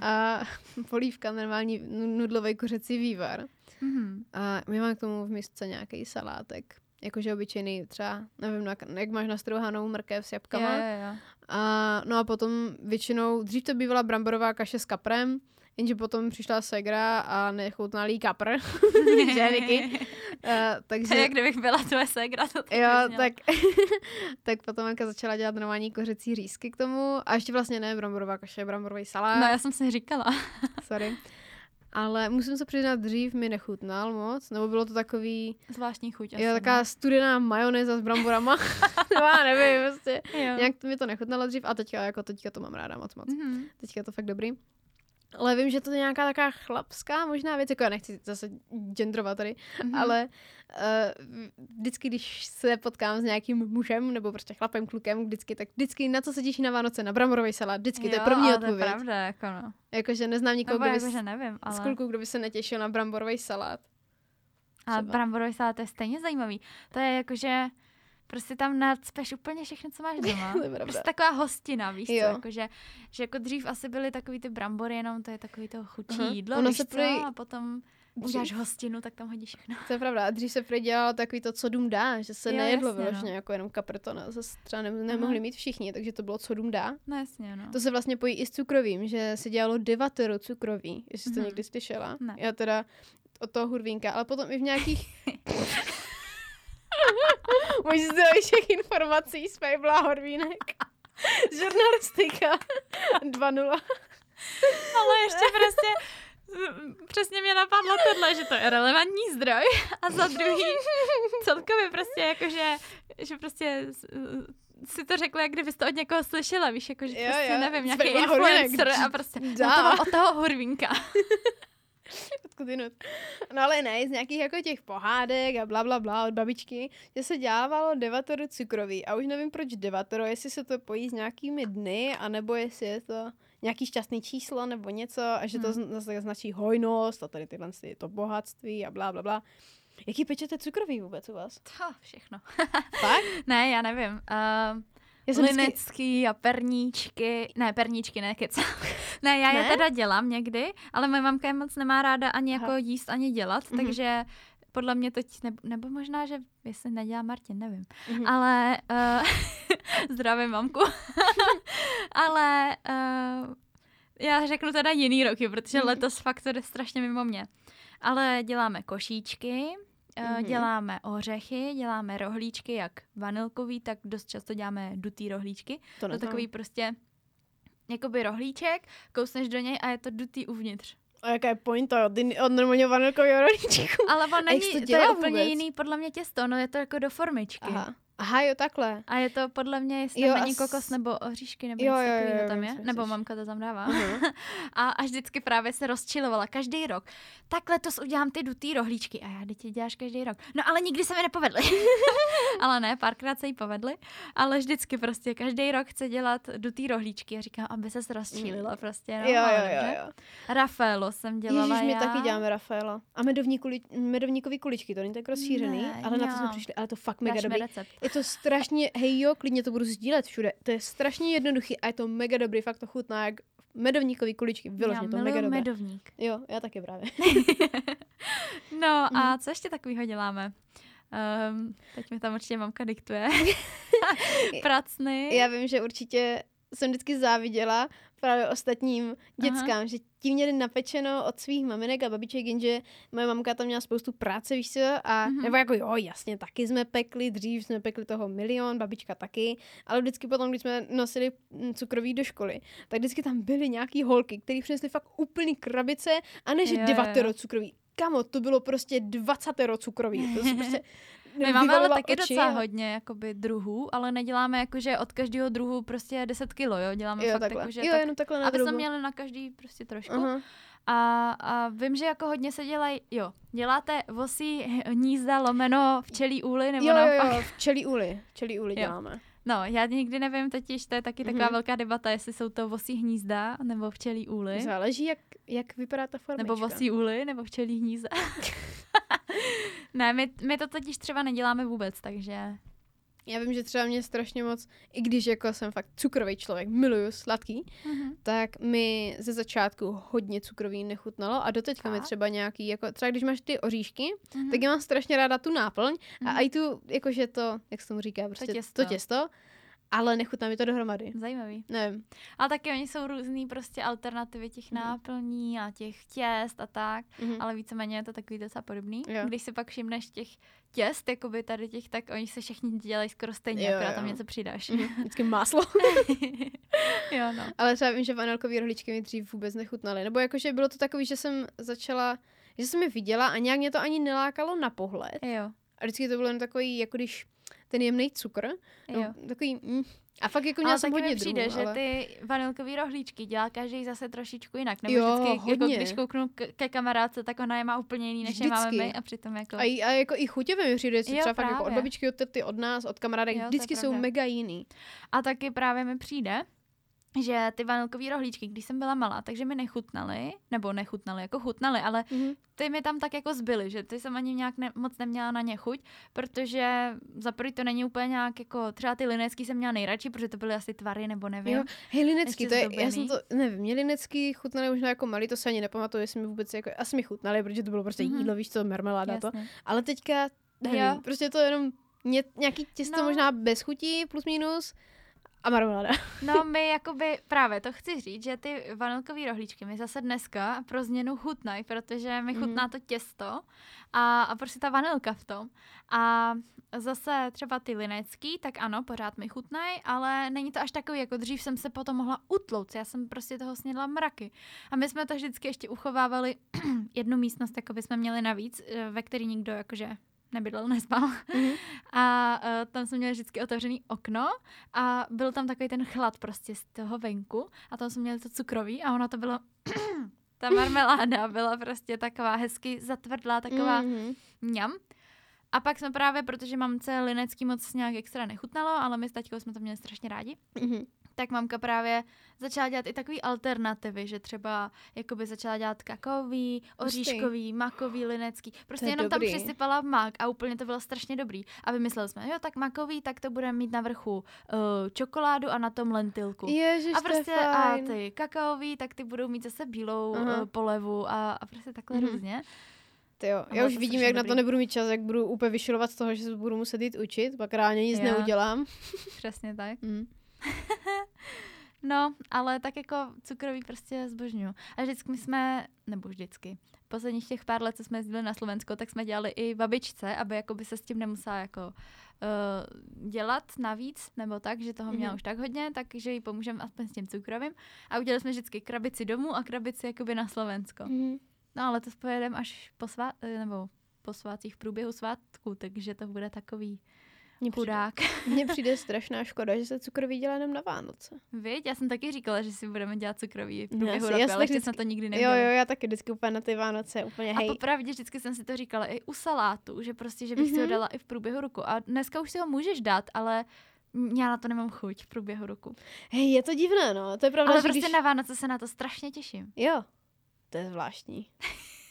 A [laughs] polívka, normální nu- nudlový kuřecí vývar. Mhm. A my máme k tomu v misce nějaký salátek. Jakože obyčejný třeba, nevím, jak, jak máš nastrouhanou mrkev s jabkama. jo, jo. A, no a potom většinou, dřív to bývala bramborová kaše s kaprem, jenže potom přišla segra a nechutnalý kapr. [laughs] že, Niky? Uh, To takže, jak kdybych byla tvoje segra, to tak jo, tak, [laughs] tak potom Anka začala dělat normální kořecí řízky k tomu. A ještě vlastně ne bramborová kaše, bramborový salát. No já jsem si říkala. [laughs] Sorry. Ale musím se přiznat, dřív mi nechutnal moc, nebo bylo to takový, Zvláštní chuť. jo, taková studená majonéza s bramborama. no já nevím, prostě. ne? jo. Nějak to mi to nechutnalo dřív a teďka, jako teďka to mám ráda moc moc. Mhm. Teďka je to fakt dobrý. Ale vím, že to je nějaká taková chlapská možná věc, jako já nechci zase genderovat tady, Mhm. ale uh, vždycky, když se potkám s nějakým mužem nebo prostě chlapem, klukem, vždycky, tak vždycky na co se těší na Vánoce, na bramborový salát, vždycky, to je Jo, první ale To odpověď. je pravda, jako no. Jakože neznám nikoho, Nebo kdo by, jako, že nevím, ale... klukou, kdo by se netěšil na bramborový salát. A bramborový salát to je stejně zajímavý. To je jako, že prostě tam nadspeš úplně všechno, co máš doma. [laughs] To je pravda. prostě taková hostina, víš co? Jo. Jako, že, že jako dřív asi byly takový ty brambory, jenom to je takový to chutí Aha. jídlo, Ono víš se co? prej- A potom Dřív- uděláš hostinu, tak tam hodíš všechno. To je pravda. A dřív se prý dělalo takový to, co dům dá, že se Jo, nejedlo jasně, vyloženě no. jako jenom kaprtona. Zase třeba ne- nemohli mít všichni, takže to bylo, co dům dá. No jasně, no. To se vlastně pojí i s cukrovým, že se dělalo devatero cukrový, jestli jsi to Mhm. někdy slyšela. Ne. Já teda od toho hurvínka, ale potom i v nějakých... [laughs] Můj zdroj všech informací z Fabla Horvínek. Žurnalistika 2.0. Ale ještě prostě přesně mě napadlo tohle, že to je relevantní zdroj a za druhý celkově prostě jakože, že prostě si to řekla, jak kdybys to od někoho slyšela, víš, jakože Jo, prostě jo, nevím, z nějaký Fabla Horvínek. influencer a prostě no to mám od toho hurvínka. [laughs] Odkud jinut. No ale ne, z nějakých jako těch pohádek a bla, bla, bla od babičky, že se dělávalo devatoro cukrový. A už nevím proč devatoro, jestli se to pojí s nějakými dny, anebo jestli je to nějaký šťastný číslo nebo něco a že to Hmm. zase značí hojnost a tady tyhle ty- to bohatství a bla, bla, bla. Jaký pečete cukrový vůbec u vás? To všechno. Fakt? [laughs] ne, já nevím. Uh, Já jsem vždycky... Linecký a perníčky, ne, perníčky, ne, keca. [laughs] ne, já je Ne? teda dělám někdy, ale moje mamka je moc nemá ráda ani Aha. jako jíst, ani dělat, Mhm. takže podle mě teď, nebo, nebo možná, že jestli nedělá Martin, nevím. Mhm. Ale, uh, [laughs] zdravím mamku. [laughs] ale uh, já řeknu teda jiný roky, protože Mhm. letos fakt to jde strašně mimo mě. Ale děláme košíčky, Uh, Mhm. děláme ořechy, děláme rohlíčky, jak vanilkový, tak dost často děláme dutý rohlíčky. to To takový prostě jakoby rohlíček, kousneš do něj a je to dutý uvnitř. A jaká je pointa od, od normálního vanilkového rolíčku? Ale on není, to to, je úplně vůbec? jiný podle mě těsto, no je to jako do formičky. Aha. Aha, jo, takhle. A je to podle mě, jestli Jo, tam není kokos nebo oříšky nebo Jo, něco jo, jo, takového jo, tam je. Nebo mamka to tam dává. [laughs] A až vždycky právě se rozčilovala každý rok. Tak letos udělám ty dutý rohlíčky. A já, teď děláš každý rok. No ale nikdy se mi nepovedly. [laughs] ale ne, párkrát se jí povedly. Ale vždycky prostě každý rok chce dělat dutý rohlíčky. A říkám, aby se rozčílila prostě. No, jo, jo, jo, jo. Rafaelo jsem dělala Ježíš, my já. taky děláme Rafaela. A medovní kuli, medovníkový kuličky, to není tak rozšířený, Ne, ale na to jsme jo. přišli. Ale to fakt mega Dáš dobrý. recept. Je to strašně, hej jo, klidně to budu sdílet všude. To je strašně jednoduchý a je to mega dobrý, fakt to chutná jak medovníkový kuličky, vyloženě to mega dobré. medovník. Jo, já taky právě. [laughs] No Mhm. a co ještě takového děláme? Um, teď mi tam určitě mamka diktuje. [laughs] [laughs] Pracny. Já vím, že určitě jsem vždycky záviděla právě ostatním dětskám, Aha. že ti měli napečeno od svých maminek a babiček, jenže moje mamka tam měla spoustu práce, víš co, a mm-hmm. nebo jako jo, jasně, taky jsme pekli, dřív jsme pekli toho milion, babička taky, ale vždycky potom, když jsme nosili cukroví do školy, tak vždycky tam byly nějaký holky, které přinesly fakt úplný krabice a ne, že devatero cukroví. Kamo, to bylo prostě 20 cukroví. To prostě my máme ale taky oči, docela hodně jakoby druhů, ale neděláme jako, že od každého druhu prostě 10 kilo, jo? Děláme jo, fakt takhle. jako, že jo, tak, jenom takhle na aby druhu. jsme měli na každý prostě trošku. Uh-huh. A, a vím, že jako hodně se dělají, jo, děláte vosí hnízda lomeno včelí úly, nebo jo, naopak? Jo, jo, včelí úly, včelí úly děláme. No, já nikdy nevím, totiž to je taky taková mm-hmm. velká debata, jestli jsou to vosí hnízda nebo včelí úly. Záleží, jak, jak vypadá ta forma. Nebo vosí úly, nebo včelí hnízda. [laughs] [laughs] ne, my, my to totiž třeba neděláme vůbec, takže... Já vím, že třeba mě strašně moc, i když jako jsem fakt cukrový člověk, miluju sladký, mm-hmm. tak mi ze začátku hodně cukrový nechutnalo a doteďka mi třeba nějaký, jako třeba když máš ty oříšky, mm-hmm. tak já mám strašně ráda tu náplň mm-hmm. a mhm. i tu, jakože to, jak se tomu říká, prostě to těsto, to těsto ale nechutná mi to dohromady. Zajímavý. Nevím. Ale taky oni jsou různý prostě alternativy těch mm. náplní a těch těst a tak, mm. ale víceméně je to takový docela podobný. Jo. Když si pak všimneš těch těst, jakoby tady těch, tak oni se všichni dělají skoro stejně, jo, akorát jo. tam něco přidáš. Mm. Vždycky máslo. [laughs] jo, no. Ale třeba vím, že vanilkové rohlíčky mi dřív vůbec nechutnaly. Nebo jakože bylo to takový, že jsem začala, že jsem je viděla a nějak mě to ani nelákalo na pohled. Jo. A vždycky to bylo jen takový, jako když ten jemný cukr. No, takový, mm, a fakt jako měla ale jsem hodně přijde, druhů, že ale... ty vanilkový rohlíčky dělá každý zase trošičku jinak. Nebo jo, vždycky, hodně. jako když kouknu k- ke kamarádce, tak ona je má úplně jiný, než je máme my. A přitom jako... A, a jako i chuťově mi přijde, že třeba fakt jako od babičky, od tety, od nás, od kamarádek, jo, vždycky jsou mega jiný. A taky právě mi přijde, že ty vanilkové rohlíčky, když jsem byla malá, takže mi nechutnaly, nebo nechutnaly, jako chutnaly, ale mm-hmm. ty mi tam tak jako zbyly, že ty jsem ani nějak ne, moc neměla na ně chuť, protože za prvý to není úplně nějak jako, třeba ty linecký jsem měla nejradši, protože to byly asi tvary, nebo nevím. Jo, hej, linecký, to je, já jsem to, nevím, mě linecký chutnaly už jako malý, to se ani nepamatuju, jestli mi vůbec jako, asi mi chutnaly, protože to bylo prostě mm-hmm. jídlo, víš co, marmeláda to, ale teďka, nevím, jo. prostě to jenom ně, nějaký těsto no. možná bez chutí, plus minus, a marmeláda. [laughs] No my jakoby, právě to chci říct, že ty vanilkové rohlíčky mi zase dneska pro změnu chutnají, protože mi chutná mm. to těsto a, a prostě ta vanilka v tom. A zase třeba ty linecký, tak ano, pořád mi chutnají, ale není to až takový, jako dřív jsem se potom mohla utlouct, já jsem prostě toho snědla mraky. A my jsme to vždycky ještě uchovávali [clears throat] jednu místnost, jako by jsme měli navíc, eh, ve který nikdo jakože nebydlel, [laughs] nespal. Mm-hmm. A uh, tam jsme měli vždycky otevřený okno a byl tam takový ten chlad prostě z toho venku a tam jsme měli to cukroví a ono to bylo [clears throat] ta marmeláda byla prostě taková hezky zatvrdlá, taková mm-hmm. mňam. A pak jsme právě, protože mamce linecký moc nějak extra nechutnalo, ale my s taťkou jsme to měli strašně rádi. Mm-hmm tak mamka právě začala dělat i takové alternativy, že třeba jakoby začala dělat kakaový, oříškový, makový, linecký. Prostě jenom dobrý. tam přisypala mak a úplně to bylo strašně dobrý. A vymysleli jsme, jo, tak makový, tak to bude mít na vrchu uh, čokoládu a na tom lentilku. Ježiš, a prostě a ty kakaový, tak ty budou mít zase bílou uh, polevu a, a prostě takhle uh-huh. různě. Jo, já už vidím, jak dobrý. na to nebudu mít čas, jak budu úplně vyšilovat z toho, že se budu muset jít učit, pak reálně nic jo. neudělám. [laughs] Přesně tak. Mm. [laughs] no, ale tak jako cukroví prostě zbožňuju. A vždycky my jsme, nebo vždycky, posledních těch pár let, co jsme jezdili na Slovensko, tak jsme dělali i babičce, aby jako by se s tím nemusela jako uh, dělat navíc, nebo tak, že toho měla mm-hmm. už tak hodně, takže jí pomůžeme aspoň s tím cukrovým. A udělali jsme vždycky krabici domů a krabici jakoby na Slovensko. Mm-hmm. No ale to spojedeme až po svá, eh, nebo po svátcích v průběhu svátku, takže to bude takový mně Chudák. [laughs] Mně přijde strašná škoda, že se cukroví dělá jenom na Vánoce. Víš, já jsem taky říkala, že si budeme dělat cukroví v průběhu roku, ale ještě jsme to nikdy nedělali. Jo, jo, já taky vždycky úplně na ty Vánoce, úplně hej. A popravdě vždycky jsem si to říkala i u salátu, že prostě, že bych mm-hmm. si ho mhm. dala i v průběhu roku. A dneska už si ho můžeš dát, ale já na to nemám chuť v průběhu roku. Hej, je to divné, no, to je pravda. Ale prostě když... na Vánoce se na to strašně těším. Jo, to je zvláštní.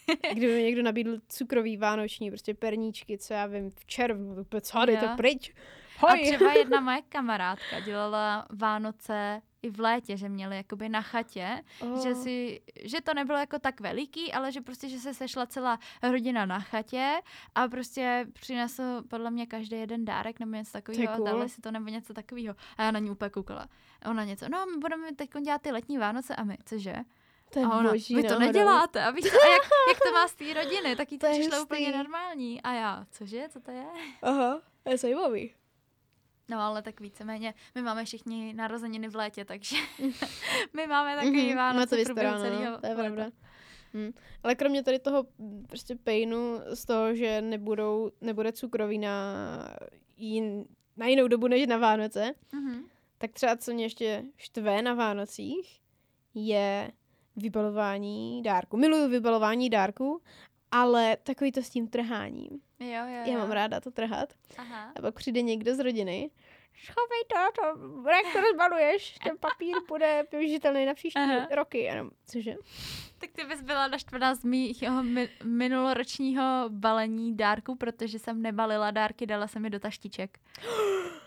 [laughs] Kdyby mi někdo nabídl cukrový vánoční, prostě perníčky, co já vím, v červnu, úplně co, to pryč. Hoj. A třeba jedna [laughs] moje kamarádka dělala Vánoce i v létě, že měli jakoby na chatě, oh. že, si, že to nebylo jako tak veliký, ale že prostě, že se sešla celá rodina na chatě a prostě přinesl podle mě každý jeden dárek nebo něco takového cool. a dali si to nebo něco takového. A já na ní úplně koukala. A ona něco, no my budeme teď dělat ty letní Vánoce a my, cože? To je a ona, boží vy to náhodou. neděláte. A, víš, a jak, jak to má z té rodiny, tak jí to, to přišlo úplně normální. A já, cože, co to je? Aha, to je zajímavý. No ale tak víceméně, my máme všichni narozeniny v létě, takže [laughs] [laughs] my máme takový mm-hmm, Vánoce v průběhu no, celého To je pravda. Hmm. Ale kromě tady toho prostě pejnu z toho, že nebudou, nebude cukroví na, jin, na jinou dobu než na Vánoce, mm-hmm. tak třeba co mě ještě štve na Vánocích, je vybalování dárku. Miluju vybalování dárku, ale takový to s tím trháním. Jo, jo, jo. Já mám ráda to trhat. Aha. A pak přijde někdo z rodiny, schovej to, to, jak to rozbaluješ, ten papír bude využitelný na příští Aha. roky. Jenom, cože? Tak ty bys byla naštvaná z mýho minuloročního balení dárku, protože jsem nebalila dárky, dala jsem je do taštiček. [gasps]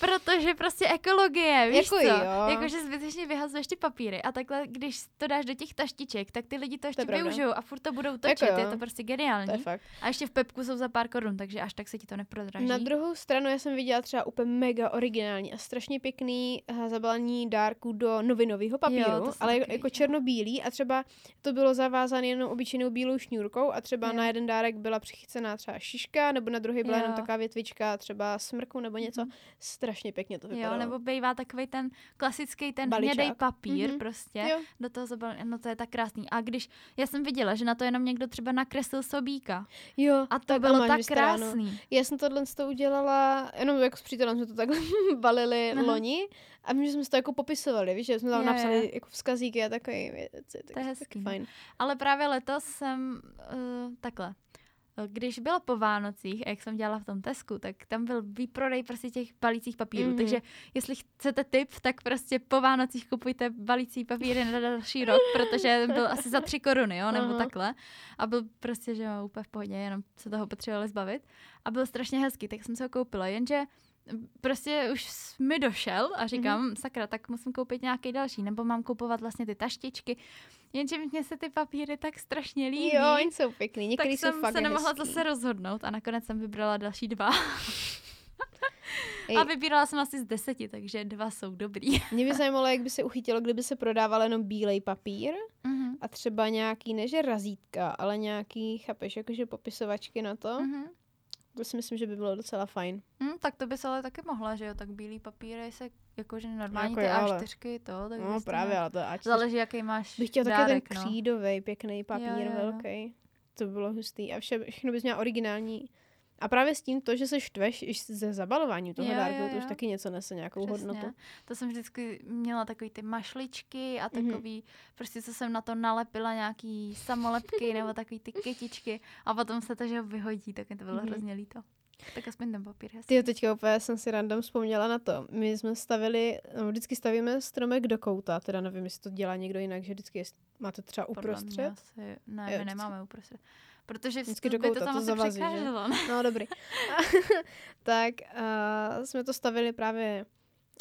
Protože prostě ekologie, víš jako co? Jo. Jakože zbytečně vyhazuješ ty papíry a takhle, když to dáš do těch taštiček, tak ty lidi to ještě to využijou a furt to budou točit, jako je to prostě geniální. To je fakt. A ještě v Pepku jsou za pár korun, takže až tak se ti to neprodraží. Na druhou stranu já jsem viděla třeba úplně mega originální a strašně pěkný uh, zabalení dárku do novinového papíru, jo, ale jako, jako černobílý a třeba to bylo zavázané jenom obyčejnou bílou šňůrkou a třeba jo. na jeden dárek byla přichycená třeba šiška nebo na druhý byla jo. jenom taková větvička, třeba smrku nebo něco. Mm strašně pěkně to vypadalo. Jo, nebo bývá takový ten klasický ten Baličák. hnědej papír mm-hmm. prostě. Jo. Do toho zabal, no to je tak krásný. A když, já jsem viděla, že na to jenom někdo třeba nakreslil sobíka. Jo. A to tak bylo tak krásný. Já jsem tohle to udělala, jenom jako s přítelem jsme to takhle [laughs] balili Aha. loni. A my jsme to jako popisovali, víš, že jsme tam je, napsali je. jako vzkazíky a takové věci. Tak to je hezký. fajn. Ale právě letos jsem uh, takhle když bylo po Vánocích, a jak jsem dělala v tom Tesku, tak tam byl výprodej prostě těch balících papírů. Mm-hmm. Takže jestli chcete tip, tak prostě po Vánocích kupujte balící papíry na další rok, protože byl asi za tři koruny, jo, nebo uh-huh. takhle. A byl prostě, že jo, úplně v pohodě, jenom se toho potřebovali zbavit. A byl strašně hezký, tak jsem se ho koupila, jenže prostě už mi došel a říkám, mm-hmm. sakra, tak musím koupit nějaký další, nebo mám kupovat vlastně ty taštičky. Jenže mě se ty papíry tak strašně líbí. Jo, oni jsou pěkný, některý jsou fakt se nemohla hezký. zase rozhodnout a nakonec jsem vybrala další dva. Ej. A vybírala jsem asi z deseti, takže dva jsou dobrý. [laughs] Mě by zajímalo, jak by se uchytilo, kdyby se prodával jenom bílej papír mm-hmm. a třeba nějaký, neže razítka, ale nějaký, chápeš, jakože popisovačky na to. Mm-hmm. To si myslím, že by bylo docela fajn. Hmm, tak to by se ale taky mohla, že jo? Tak bílý papíry se jakože normální jako ty A4, to. Tak no právě, ale to A4. Záleží, jaký máš Bych chtěl taky ten no. křídový, pěkný papír, jo, jo, velký. To by bylo hustý. A vše, všechno bys měla originální a právě s tím to, že se štveš i ze zabalování toho jo, dárku, jo, jo. to už taky něco nese, nějakou Přesně. hodnotu. To jsem vždycky měla takový ty mašličky a mhm. takový, mm-hmm. prostě co jsem na to nalepila nějaký samolepky nebo takový ty kytičky a potom se to, že ho vyhodí, tak mi to bylo mm-hmm. hrozně líto. Tak aspoň ten papír. Hezký. Ty teďka úplně jsem si random vzpomněla na to. My jsme stavili, no, vždycky stavíme stromek do kouta, teda nevím, jestli to dělá někdo jinak, že vždycky je, máte třeba uprostřed. Asi, ne, jo, my nemáme uprostřed. Protože Vždycky kouta, to tam to zavazí, že? No dobrý. [laughs] tak uh, jsme to stavili právě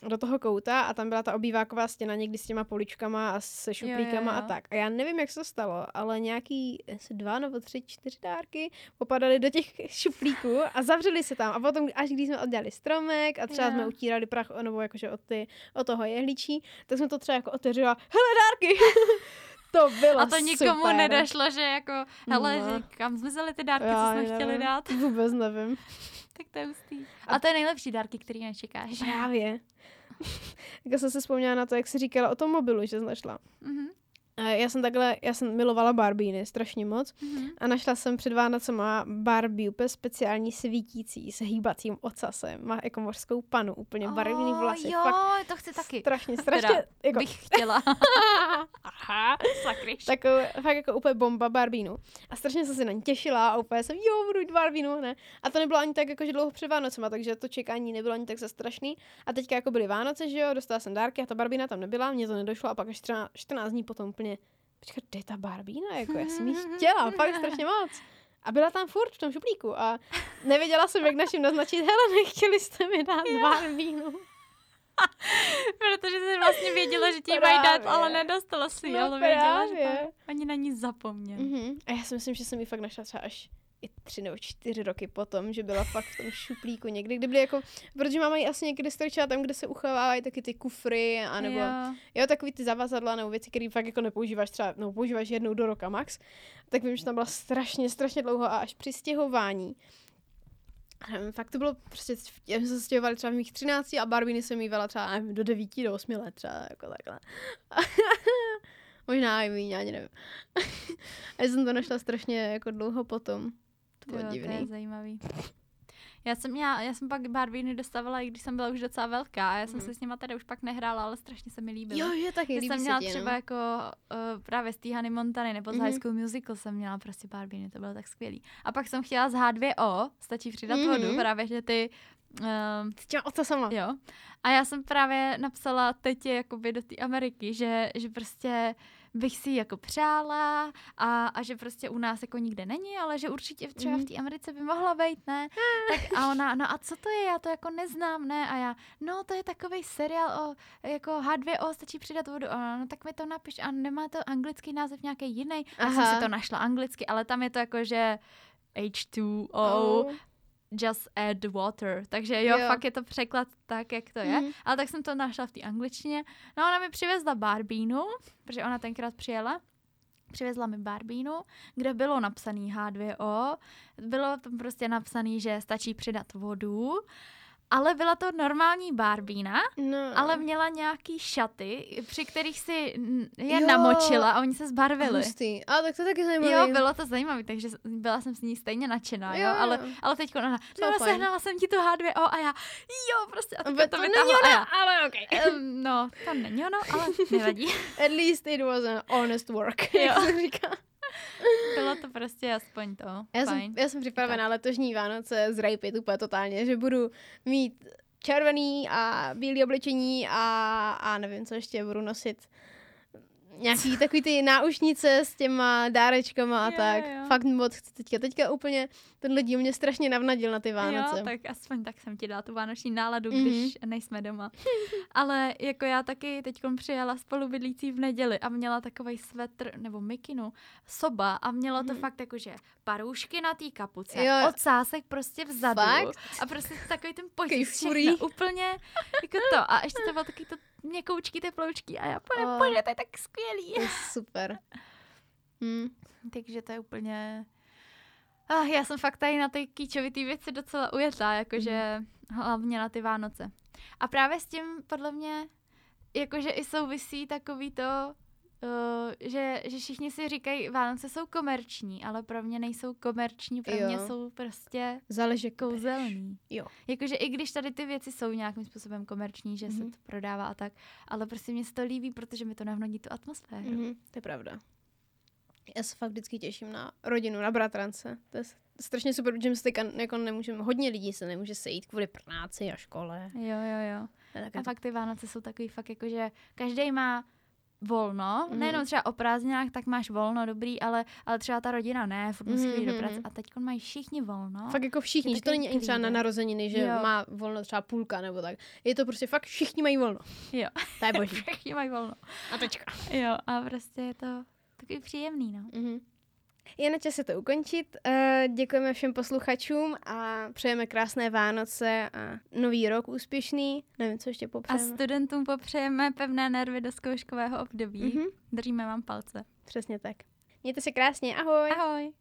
do toho kouta a tam byla ta obýváková stěna někdy s těma poličkama a se šuplíkama jo, jo, jo. a tak. A já nevím, jak se to stalo, ale nějaký dva nebo tři, čtyři dárky popadaly do těch šuplíků a zavřeli se tam. A potom, až když jsme oddělali stromek a třeba jo. jsme utírali prach nebo jakože od, ty, od toho jehličí, tak jsme to třeba jako otevřeli a hele dárky! [laughs] To bylo A to nikomu super. nedošlo, že jako, hele, no. kam zmizely ty dárky, Já, co jsme nevím. chtěli dát. [laughs] Vůbec nevím. [laughs] tak to je hustý. A, a to je nejlepší dárky, který nečekáš. Právě. tak [laughs] jsem se vzpomněla na to, jak jsi říkala o tom mobilu, že jsi našla. Mm-hmm. Já jsem takhle, já jsem milovala Barbíny strašně moc mm-hmm. a našla jsem před Vánocema Barbie úplně speciální svítící s hýbacím ocasem. Má jako mořskou panu, úplně oh, barevný vlasy. Jo, fakt to chci taky. Strašně, strašně. Teda jako... bych chtěla. [laughs] Aha, sakryš. Takovou, fakt jako úplně bomba Barbínu. A strašně jsem se na ní těšila a úplně jsem, jo, budu jít Barbínu, ne. A to nebylo ani tak jako, že dlouho před Vánocema, takže to čekání nebylo ani tak za strašný. A teďka jako byly Vánoce, že jo, dostala jsem dárky a ta Barbína tam nebyla, mně to nedošlo a pak až 14, 14 dní potom úplně počkat, kde je ta Barbína? Jako, já jsem jí [laughs] chtěla, fakt strašně moc. A byla tam furt v tom šuplíku a [laughs] nevěděla jsem, jak našim naznačit, hele, nechtěli jste mi dát Barbínu. [laughs] Protože jsi vlastně věděla, že ti mají dát, ale nedostala si no, ale věděla, že tam ani na ní zapomněl. Mm-hmm. A já si myslím, že jsem ji fakt našla třeba až i tři nebo čtyři roky potom, že byla fakt v tom šuplíku někdy, kde byly jako, protože máma ji asi někdy strčila tam, kde se uchovávají taky ty kufry, anebo jo. jo takový ty zavazadla nebo věci, které fakt jako nepoužíváš třeba, nebo používáš jednou do roka max, tak vím, že tam byla strašně, strašně dlouho a až při stěhování nevím, fakt to bylo prostě, já jsme se stěhovali třeba v mých 13 a Barbiny jsem mývala třeba nevím, do 9, do 8 let třeba, jako takhle. [laughs] Možná i ani nevím. a [laughs] já jsem to našla strašně jako dlouho potom. To bylo jo, divný. To je zajímavý. Já jsem, já, já jsem pak Barbie dostávala, i když jsem byla už docela velká a já jsem mm. se s nima teda už pak nehrála, ale strašně se mi líbilo. Jo, je taky, líbí jsem měla tě, třeba no. jako uh, právě z té Hany Montany nebo z mm. High School Musical jsem měla prostě Barbie, to bylo tak skvělý. A pak jsem chtěla z H2O, stačí přidat mm. vodu, právě, že ty Um, o to sama. Jo. A já jsem právě napsala teď jakoby do té Ameriky, že, že prostě bych si jako přála a, a že prostě u nás jako nikde není, ale že určitě třeba v mhm. té Americe by mohla být, ne? Tak a ona, no a co to je, já to jako neznám, ne? A já, no to je takový seriál o jako H2O, stačí přidat vodu. A ona, no tak mi to napiš a nemá to anglický název nějaký jiný. Já jsem si to našla anglicky, ale tam je to jako, že H2O, oh just add water. Takže jo, jo, fakt je to překlad tak, jak to je. Mm. Ale tak jsem to našla v té angličtině. No ona mi přivezla barbínu, protože ona tenkrát přijela. Přivezla mi barbínu, kde bylo napsaný H2O. Bylo tam prostě napsaný, že stačí přidat vodu ale byla to normální Barbína, no. ale měla nějaký šaty, při kterých si je jo. namočila a oni se zbarvili. Hustý. A tak to taky zajímavé. Jo, bylo to zajímavé, takže byla jsem s ní stejně nadšená, jo, jo, ale, ale teď ona, no, no sehnala jsem ti to H2O a já, jo, prostě a to, to, není ono, já, ale ok. Um, no, to není ono, ale nevadí. [laughs] At least it was an honest work, [laughs] jo. jak se říká. Bylo to prostě aspoň to. Já, Fajn. jsem, já jsem připravená tak. letošní Vánoce z Rajpit úplně totálně, že budu mít červený a bílý oblečení a, a nevím, co ještě budu nosit nějaký takový ty náušnice s těma dárečkama a jo, tak. Jo. Fakt moc chci teďka. Teďka úplně tenhle díl mě strašně navnadil na ty Vánoce. Jo, tak aspoň tak jsem ti dala tu vánoční náladu, mm-hmm. když nejsme doma. [laughs] Ale jako já taky teď přijela spolubydlící v neděli a měla takový svetr nebo mikinu, soba a měla to mm. fakt jakože paroušky na té kapuce, jo. odsásek prostě vzadu fakt? a prostě takový ten potisk [laughs] úplně jako to. A ještě to bylo taky to měkoučky, teploučky a já pane, oh. bože, to je tak skvělý. To je super. [laughs] Hmm. Takže to je úplně... Ah, já jsem fakt tady na ty kýčovitý věci docela ujetá, jakože mm. hlavně na ty Vánoce. A právě s tím podle mě, jakože i souvisí takový to, Uh, že, že všichni si říkají, Vánoce jsou komerční, ale pro mě nejsou komerční, pro jo. mě jsou prostě Záleží kouzelný. Jo. Jakože i když tady ty věci jsou nějakým způsobem komerční, že mm-hmm. se mhm. to prodává a tak, ale prostě mě se to líbí, protože mi to navnodí tu atmosféru. Mm-hmm, to je pravda. Já se fakt vždycky těším na rodinu, na bratrance. To je strašně super, protože se teďka jako nemůžeme, hodně lidí se nemůže sejít kvůli práci a škole. Jo, jo, jo. A fakt ty Vánoce jsou takový fakt jako, že každý má volno, mm. nejenom třeba o prázdninách, tak máš volno, dobrý, ale, ale třeba ta rodina ne, furt musí mm-hmm. do práce mhm. a teď mají všichni volno. Fakt jako všichni, že to není třeba na narozeniny, že jo. má volno třeba půlka nebo tak. Je to prostě fakt všichni mají volno. Jo. To je boží. [laughs] všichni mají volno. A tečka. Jo, a prostě je to takový příjemný, no. Mm-hmm. Je na čase to ukončit. Uh, děkujeme všem posluchačům a přejeme krásné Vánoce a nový rok úspěšný. Nevím, co ještě popřejeme. A studentům popřejeme pevné nervy do zkouškového období. Mm-hmm. Držíme vám palce. Přesně tak. Mějte se krásně. Ahoj. Ahoj.